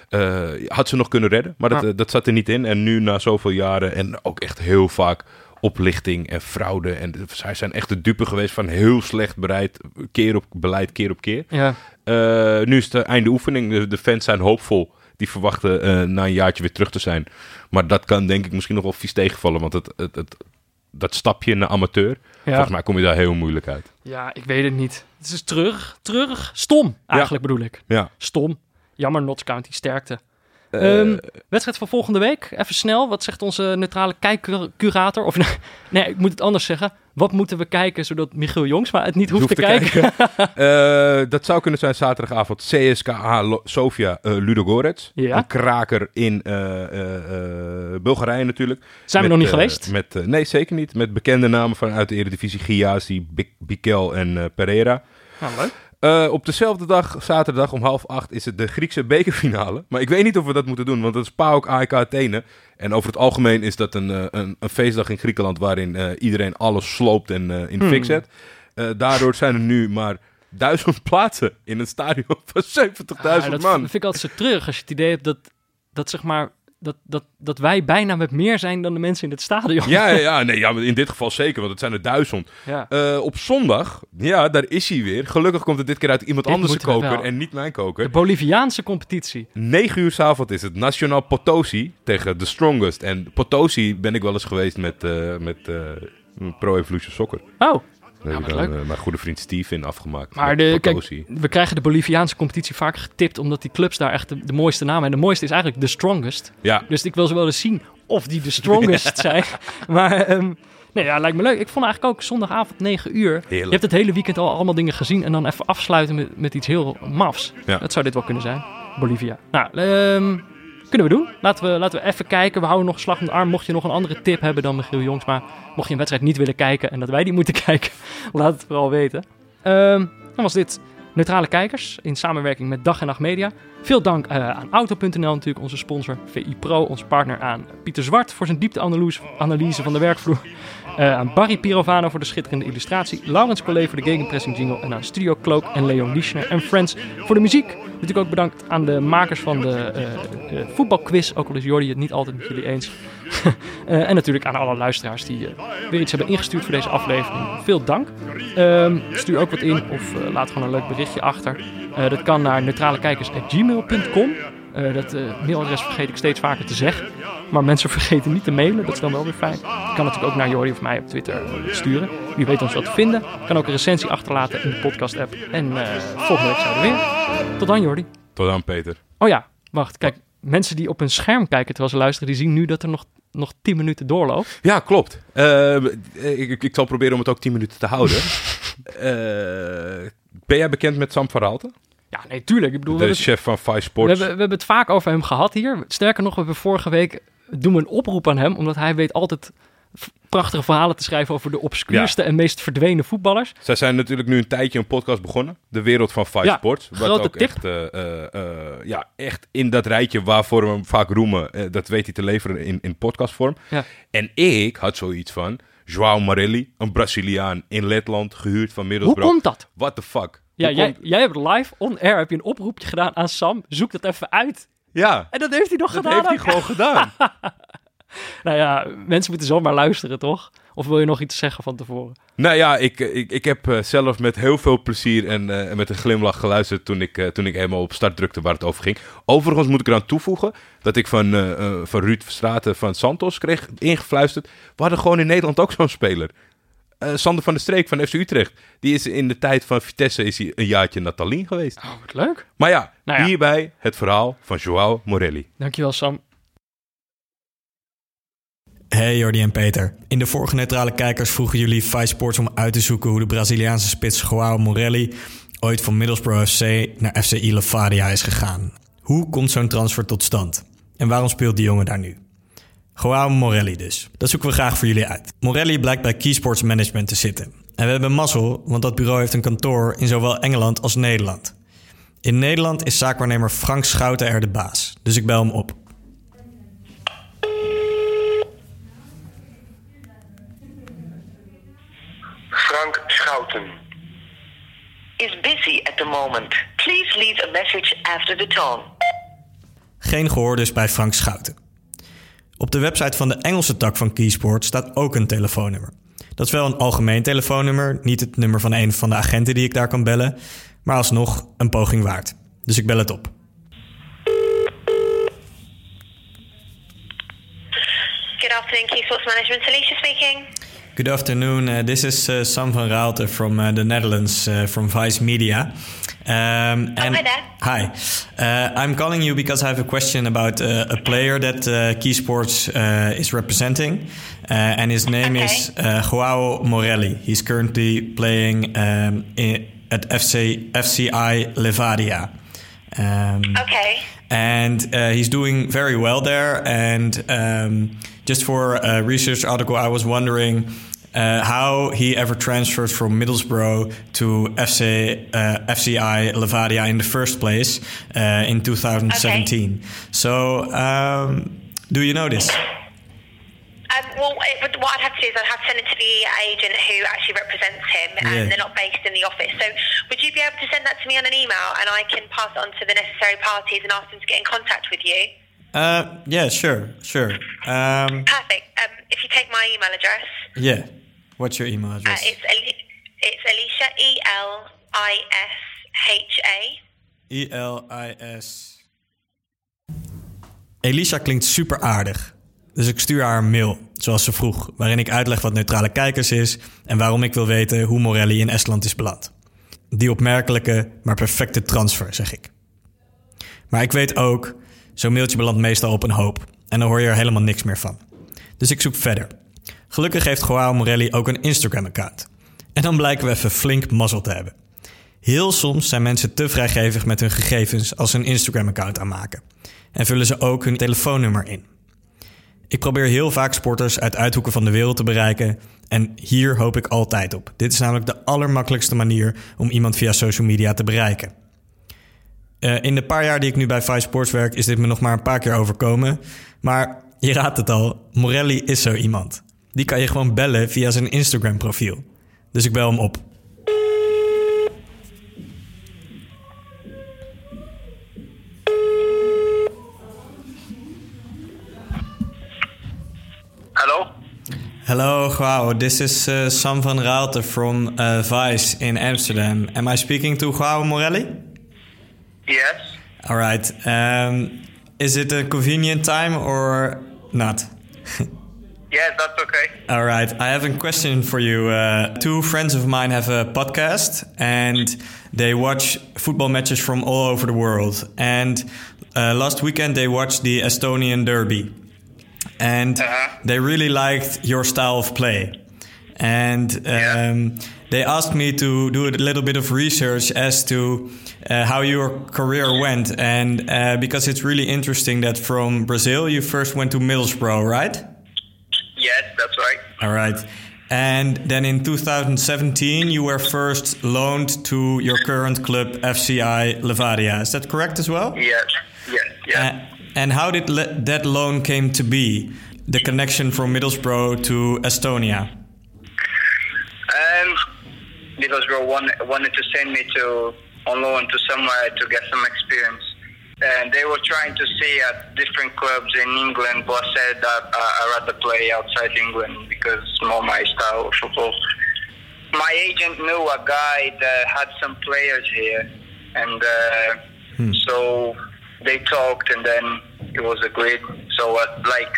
eh, had ze nog kunnen redden, maar dat, Ja. dat zat er niet in. En nu, na zoveel jaren, en ook echt heel vaak oplichting en fraude. En zij zijn echt de dupe geweest van heel slecht bereid, keer op beleid, keer op keer. ja. Nu is het de einde oefening. De, de fans zijn hoopvol. Die verwachten na een jaartje weer terug te zijn. Maar dat kan denk ik misschien nog wel vies tegenvallen. Want het, het, het, dat stapje naar amateur, volgens mij kom je daar heel moeilijk uit. Ja, ik weet het niet. Het is terug, terug. Stom, eigenlijk bedoel ik. Ja. Stom. Jammer, Notts County sterkte. Eh, Ehm, wedstrijd van volgende week. Even snel. Wat zegt onze neutrale kijkcurator? Of nee, ik moet het anders zeggen. Wat moeten we kijken zodat Michiel Jongsma het niet hoeft, hoeft te, te kijken? Eh, dat zou kunnen zijn zaterdagavond CSKA Sofia eh Ludogorets. Ja. Een kraker in Bulgarije natuurlijk. Zijn we Met, nog niet geweest? Met, nee, zeker niet. Met bekende namen vanuit de Eredivisie. Giazi, Bik- Bikel en Pereira. Nou, leuk. Eh, op dezelfde dag, zaterdag om half acht, is het de Griekse bekerfinale. Maar ik weet niet of we dat moeten doen, want dat is PAOK AEK Athene. En over het algemeen is dat een, eh, een, een feestdag in Griekenland waarin eh, iedereen alles sloopt en in de fik Hmm. zet. Daardoor zijn er nu maar duizend plaatsen in een stadion van 70.000 Ah, dat man. vind ik altijd zo terug als je het idee hebt dat, dat zeg maar... Dat, dat, dat wij bijna met meer zijn dan de mensen in het stadion. Ja, ja, nee, ja, in dit geval zeker, want het zijn er duizend. Ja. Eh, op zondag, ja, daar is hij weer. Gelukkig komt het dit keer uit iemand Dit anders koker en niet mijn koker. De Boliviaanse competitie. 9 uur 's avond is het Nationaal Potosi tegen The Strongest. En Potosi ben ik wel eens geweest met, eh, met eh, Pro Evolution Soccer. Oh, Daar heb wat ik dan leuk. eh, mijn goede vriend Steve in afgemaakt. maar de, kijk, we krijgen de Boliviaanse competitie vaak getipt... omdat die clubs daar echt de, de mooiste namen hebben. En de mooiste is eigenlijk de strongest. Ja, Dus ik wil ze wel eens zien of die de strongest zijn. Maar ehm, nee, ja, lijkt me leuk. Ik vond eigenlijk ook zondagavond 9 uur. Je hebt het hele weekend al allemaal dingen gezien. En dan even afsluiten met, met iets heel mafs. Ja. Dat zou dit wel kunnen zijn. Bolivia. Nou, ehm, kunnen we doen. Laten we, laten we even kijken. We houden nog slag om de arm. Mocht je nog een andere tip hebben dan Michiel Jongs. Maar mocht je een wedstrijd niet willen kijken en dat wij die moeten kijken. laat het vooral weten. Ehm, dan was dit Neutrale Kijkers in samenwerking met Dag en Nacht Media. Veel dank eh, aan Auto.nl natuurlijk, onze sponsor. VI Pro, onze partner aan Pieter Zwart voor zijn diepteanalyse analyse van de werkvloer. Eh, aan Barry Pirovano voor de schitterende illustratie. Laurens Collet voor de gegenpressing jingle. En aan Studio Cloak en Leon Lischner en Friends voor de muziek. Natuurlijk ook bedankt aan de makers van de eh, voetbalquiz. Ook al is Jordi het niet altijd met jullie eens. Eh, en natuurlijk aan alle luisteraars die eh, weer iets hebben ingestuurd voor deze aflevering. Veel dank. Ehm, stuur ook wat in of eh, laat gewoon een leuk berichtje achter. Dat kan naar neutralekijkers.gmail.com. Eh, dat mailadres vergeet ik steeds vaker te zeggen. Maar mensen vergeten niet te mailen, dat is dan wel weer fijn. Je kan natuurlijk ook naar Jordi of mij op Twitter sturen. Wie weet ons wel te vinden. Je kan ook een recensie achterlaten in de podcast app. En volgende week zijn we er weer. Tot dan Jordi. tot dan Peter. Oh ja, wacht. Kijk, mensen die op hun scherm kijken terwijl ze luisteren, die zien nu dat er nog, nog 10 minuten doorloopt. Ja, klopt. Eh, ik, ik, zal proberen om het ook 10 minuten te houden. Eh, ben jij bekend met Sam van Raalte? Ja, nee, tuurlijk. Ik bedoel, we De chef van Five we, Sports. hebben, we hebben het vaak over hem gehad hier. Sterker nog, we hebben vorige week doen we een oproep aan hem, omdat hij weet altijd prachtige verhalen te schrijven over de obscuurste en meest verdwenen voetballers. Zij zijn natuurlijk nu een tijdje een podcast begonnen. De wereld van Five Ja, Sports. Wat grote ook tip. echt, eh, eh, eh, ja, echt in dat rijtje waarvoor we hem vaak roemen. dat weet hij te leveren in, in podcastvorm. Ja. En ik had zoiets van... Joao Morelli, een Braziliaan in Letland, gehuurd van Hoe Middlesbrough. komt dat? What the fuck? Ja, Hoe jij, komt- jij hebt live on air heb je een oproepje gedaan aan Sam. Zoek dat even uit. Ja, En dat heeft hij nog dat gedaan. heeft hij gewoon gedaan. Nou ja, mensen moeten zomaar luisteren, toch? Of wil je nog iets zeggen van tevoren? Nou ja, ik, ik, ik heb eh, zelf met heel veel plezier en eh, en met een glimlach geluisterd toen ik, eh, toen ik helemaal op start drukte waar het over ging. Overigens moet ik eraan toevoegen dat ik van, van Ruud Verstraeten van Santos kreeg ingefluisterd. We hadden gewoon in Nederland ook zo'n speler. Sander van der Streek van FC Utrecht. Die is in de tijd van Vitesse is hij een jaartje Natalien geweest. Oh, wat leuk. Maar ja, Nou ja. hierbij het verhaal van Joao Morelli. Dankjewel, Sam. Hey Jordi en Peter. In de vorige neutrale kijkers vroegen jullie Vice Sports om uit te zoeken hoe de Braziliaanse spits Joao Morelli ooit van Middlesbrough FC naar FCI Levadia is gegaan. Hoe komt zo'n transfer tot stand? En waarom speelt die jongen daar nu? Joao Morelli dus. Dat zoeken we graag voor jullie uit. Morelli blijkt bij Keysports Management te zitten. En we hebben mazzel, want dat bureau heeft een kantoor in zowel Engeland als Nederland. In Nederland is zaakwaarnemer Frank Schouten er de baas, dus ik bel hem op. Frank Schouten. Is busy at the moment. Please leave a message after the tone. Geen gehoor dus bij Frank Schouten. Op de website van de Engelse tak van Keysport staat ook een telefoonnummer. Dat is wel een algemeen telefoonnummer, niet het nummer van een van de agenten die ik daar kan bellen, maar alsnog een poging waard. Dus ik bel het op. Good afternoon, Keysports Management. Alicia speaking. Good afternoon. Uh, this is uh, Sam van Raalte from uh, the Netherlands, uh, from Vice Media. Um, Oh, hi there. Hi. Uh, I'm calling you because I have a question about uh, a player that uh, Key Sports uh, is representing, uh, and his name Okay. is uh, Joao Morelli. He's currently playing um, i at FC, FCI Levadia. Um, Okay. and uh, he's doing very well there. And um, just for a research article, I was wondering uh, how he ever transferred from Middlesbrough to FC, uh, FCI Levadia in the first place uh, in 2017. So, um, do you know this? Um, well, would- what I'd have to do is I'd have to send it to the agent who actually represents him, and Yeah. they're not based in the office. So, would you be able to send that to me on an email, and I can pass it on to the necessary parties and ask them to get in contact with you? Uh, yeah, sure, sure. Um, Perfect. Um, if you take my email address, yeah. What's your email uh, address? it's Ali- it's Alicia E L I S H A. E E-L-I-S. Elisa klinkt super aardig. Dus ik stuur haar een mail, zoals ze vroeg, waarin ik uitleg wat neutrale kijkers is en waarom ik wil weten hoe Morelli in Estland is beland. Die opmerkelijke, maar perfecte transfer, zeg ik. Maar ik weet ook, zo'n mailtje belandt meestal op een hoop en dan hoor je er helemaal niks meer van. Dus ik zoek verder. Gelukkig heeft Joao Morelli ook een Instagram-account. En dan blijken we even flink mazzel te hebben. Heel soms zijn mensen te vrijgevig met hun gegevens als ze een Instagram-account aanmaken. En vullen ze ook hun telefoonnummer in. Ik probeer heel vaak sporters uit uithoeken van de wereld te bereiken. En hier hoop ik altijd op. Dit is namelijk de allermakkelijkste manier om iemand via social media te bereiken. Eh, in de paar jaar die ik nu bij Five Sports werk, is dit me nog maar een paar keer overkomen. Maar je raadt het al, Morelli is zo iemand. Die kan je gewoon bellen via zijn Instagram-profiel. Dus ik bel hem op. Hello? Hello, Joao. This is uh, Sam van Raalte from uh, Vice in Amsterdam. Am I speaking to Joao Morelli? Yes? All right. Um, is it a convenient time or not? Yes, that's okay. All right. I have a question for you. Uh, two friends of mine have a podcast and they watch football matches from all over the world. And uh, last weekend they watched the Estonian Derby. And Uh-huh. they really liked your style of play. And um, they asked me to do a little bit of research as to uh, how your career went. And uh, because it's really interesting that from Brazil you first went to Middlesbrough, right? Yes, that's right. All right. And then in 2017, you were first loaned to your current club, FCI Levadia. Is that correct as well? Yes, yes, yes. Uh, and how did that loan came to be? The connection from Middlesbrough to Estonia. Um, Middlesbrough wanted to send me to on loan to somewhere to get some experience. And they were trying to see at different clubs in England, but I said that I rather play outside England because it's more my style of football. My agent knew a guy that had some players here, and uh, so they talked, and then it was agreed. So, uh, like,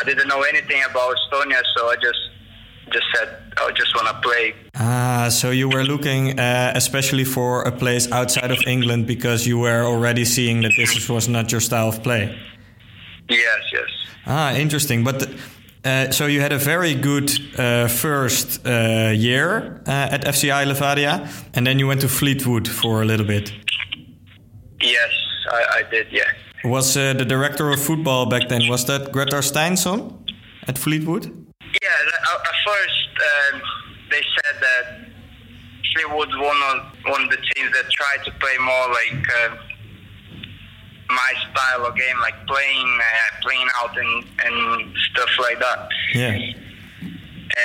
I didn't know anything about Estonia, so I just just said I just want to play. Ah, so you were looking uh, especially for a place outside of England because you were already seeing that this was not your style of play. Yes, yes. Ah, interesting. But uh, so you had a very good uh, first uh, year uh, at FCI Levadia, and then you went to Fleetwood for a little bit. Yes, I, I did. Yeah. Was uh, the director of football back then was that Greta Steinsson at Fleetwood? Yeah. At first, um, they said that Fleetwood one of one of the teams that tried to play more like uh, my style of game, like playing uh, playing out and and stuff like that. Yeah.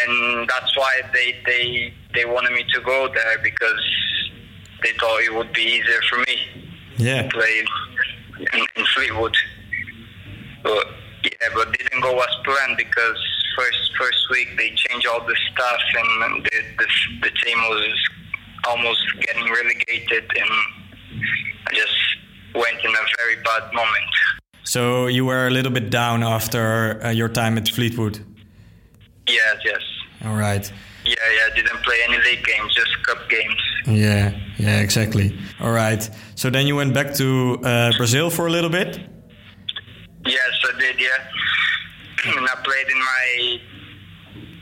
and that's why they they they wanted me to go there because they thought it would be easier for me Yeah. to play in, in Fleetwood. But yeah, but didn't go as planned because first first week they changed all the stuff and the the, the team was almost getting relegated and I just went in a very bad moment. So you were a little bit down after uh, your time at Fleetwood. Yes, yes. All right. Yeah, yeah. Didn't play any league games, just cup games. Yeah, yeah, exactly. All right. So then you went back to uh, Brazil for a little bit. Yes, I did. Yeah, and I played in my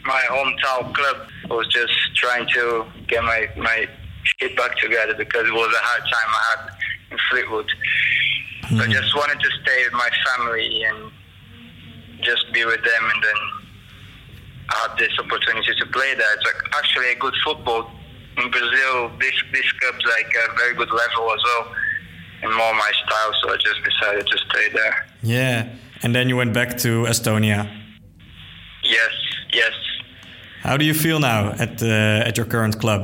my hometown club. I was just trying to get my my shit back together because it was a hard time I had in Fleetwood. So I hmm. just wanted to stay with my family and just be with them, and then I had this opportunity to play there. It's like actually a good football in Brazil. This this cup's like a very good level as well, and more my style. So I just decided to stay there. Yeah. And then you went back to Estonia. Yes, yes. How do you feel now at uh, at your current club?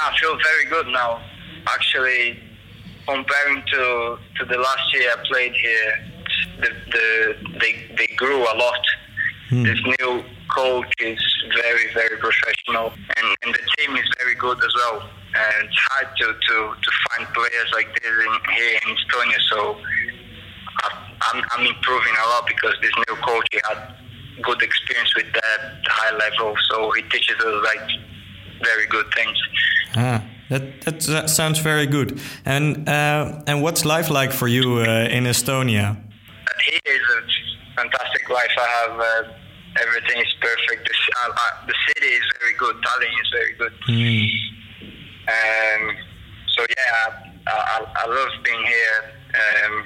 I feel very good now. Actually, comparing to to the last year I played here, the, the they they grew a lot. This new coach is very very professional, and, and the team is very good as well. And it's hard to to, to find players like this in, here in Estonia. So I'm I'm improving a lot because this new coach he had good experience with that high level, so he teaches us like very good things. Ah, that that s- sounds very good. And uh, and what's life like for you uh, in Estonia? Here is a fantastic life. I have uh, everything is perfect. The, uh, uh, the city is very good. Tallinn is very good. Um, so yeah, I, I, I love being here. Um,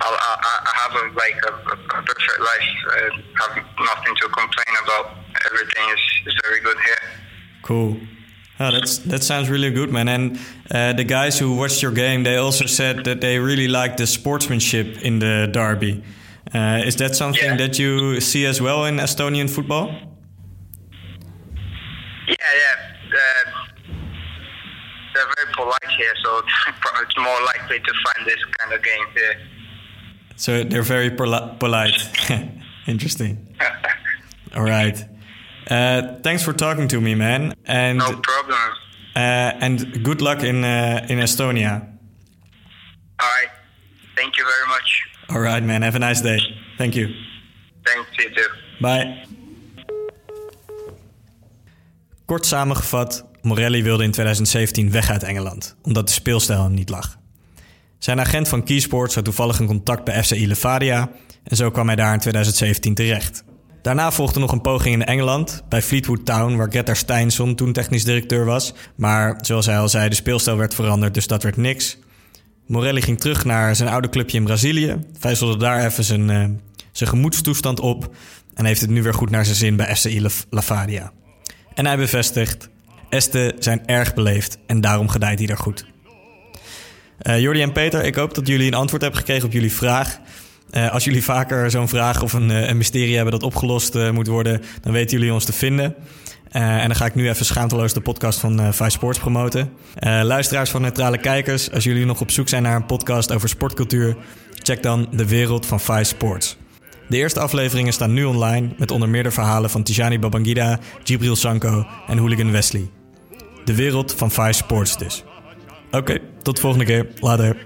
I, I, I have a, like a, a perfect life. Uh, have nothing to complain about. Everything is, is very good here. Cool. Oh, that's that sounds really good, man. And uh, the guys who watched your game, they also said that they really liked the sportsmanship in the derby. Uh, is that something Yeah. that you see as well in Estonian football? Yeah, yeah. Uh, they're very polite here, so it's more likely to find this kind of game here. So they're very poli- polite. Interesting. All right. Uh, thanks for talking to me, man. And no problem. uh, and good luck in uh, in Estonia. All right. Thank you very much. All right, man. Have a nice day. Thank you. Thanks, you too. Bye. Kort samengevat, Morelli wilde in 2017 weg uit Engeland, omdat de speelstijl hem niet lag. Zijn agent van Keysports had toevallig een contact bij FCI Levadia en zo kwam hij daar in 2017 terecht. Daarna volgde nog een poging in Engeland, bij Fleetwood Town, waar Greta Steinsson toen technisch directeur was. Maar zoals hij al zei, de speelstijl werd veranderd, dus dat werd niks. Morelli ging terug naar zijn oude clubje in Brazilië, vijzelde daar even zijn, eh, zijn gemoedstoestand op en heeft het nu weer goed naar zijn zin bij FCI La- Lavadia. En hij bevestigt, Esten zijn erg beleefd en daarom gedijt hij daar goed. Eh Jordi en Peter, ik hoop dat jullie een antwoord hebben gekregen op jullie vraag. Eh, als jullie vaker zo'n vraag of een, eh, een mysterie hebben dat opgelost moet worden, dan weten jullie ons te vinden. En dan ga ik nu even schaamteloos de podcast van Vice Sports promoten. Luisteraars van Neutrale Kijkers, als jullie nog op zoek zijn naar een podcast over sportcultuur, check dan De Wereld van Vice Sports. De eerste afleveringen staan nu online met onder meer de verhalen van Tijani Babangida, Gibril Sanko en Hooligan Wesley. De Wereld van Vice Sports dus. Oké, tot de volgende keer. Later.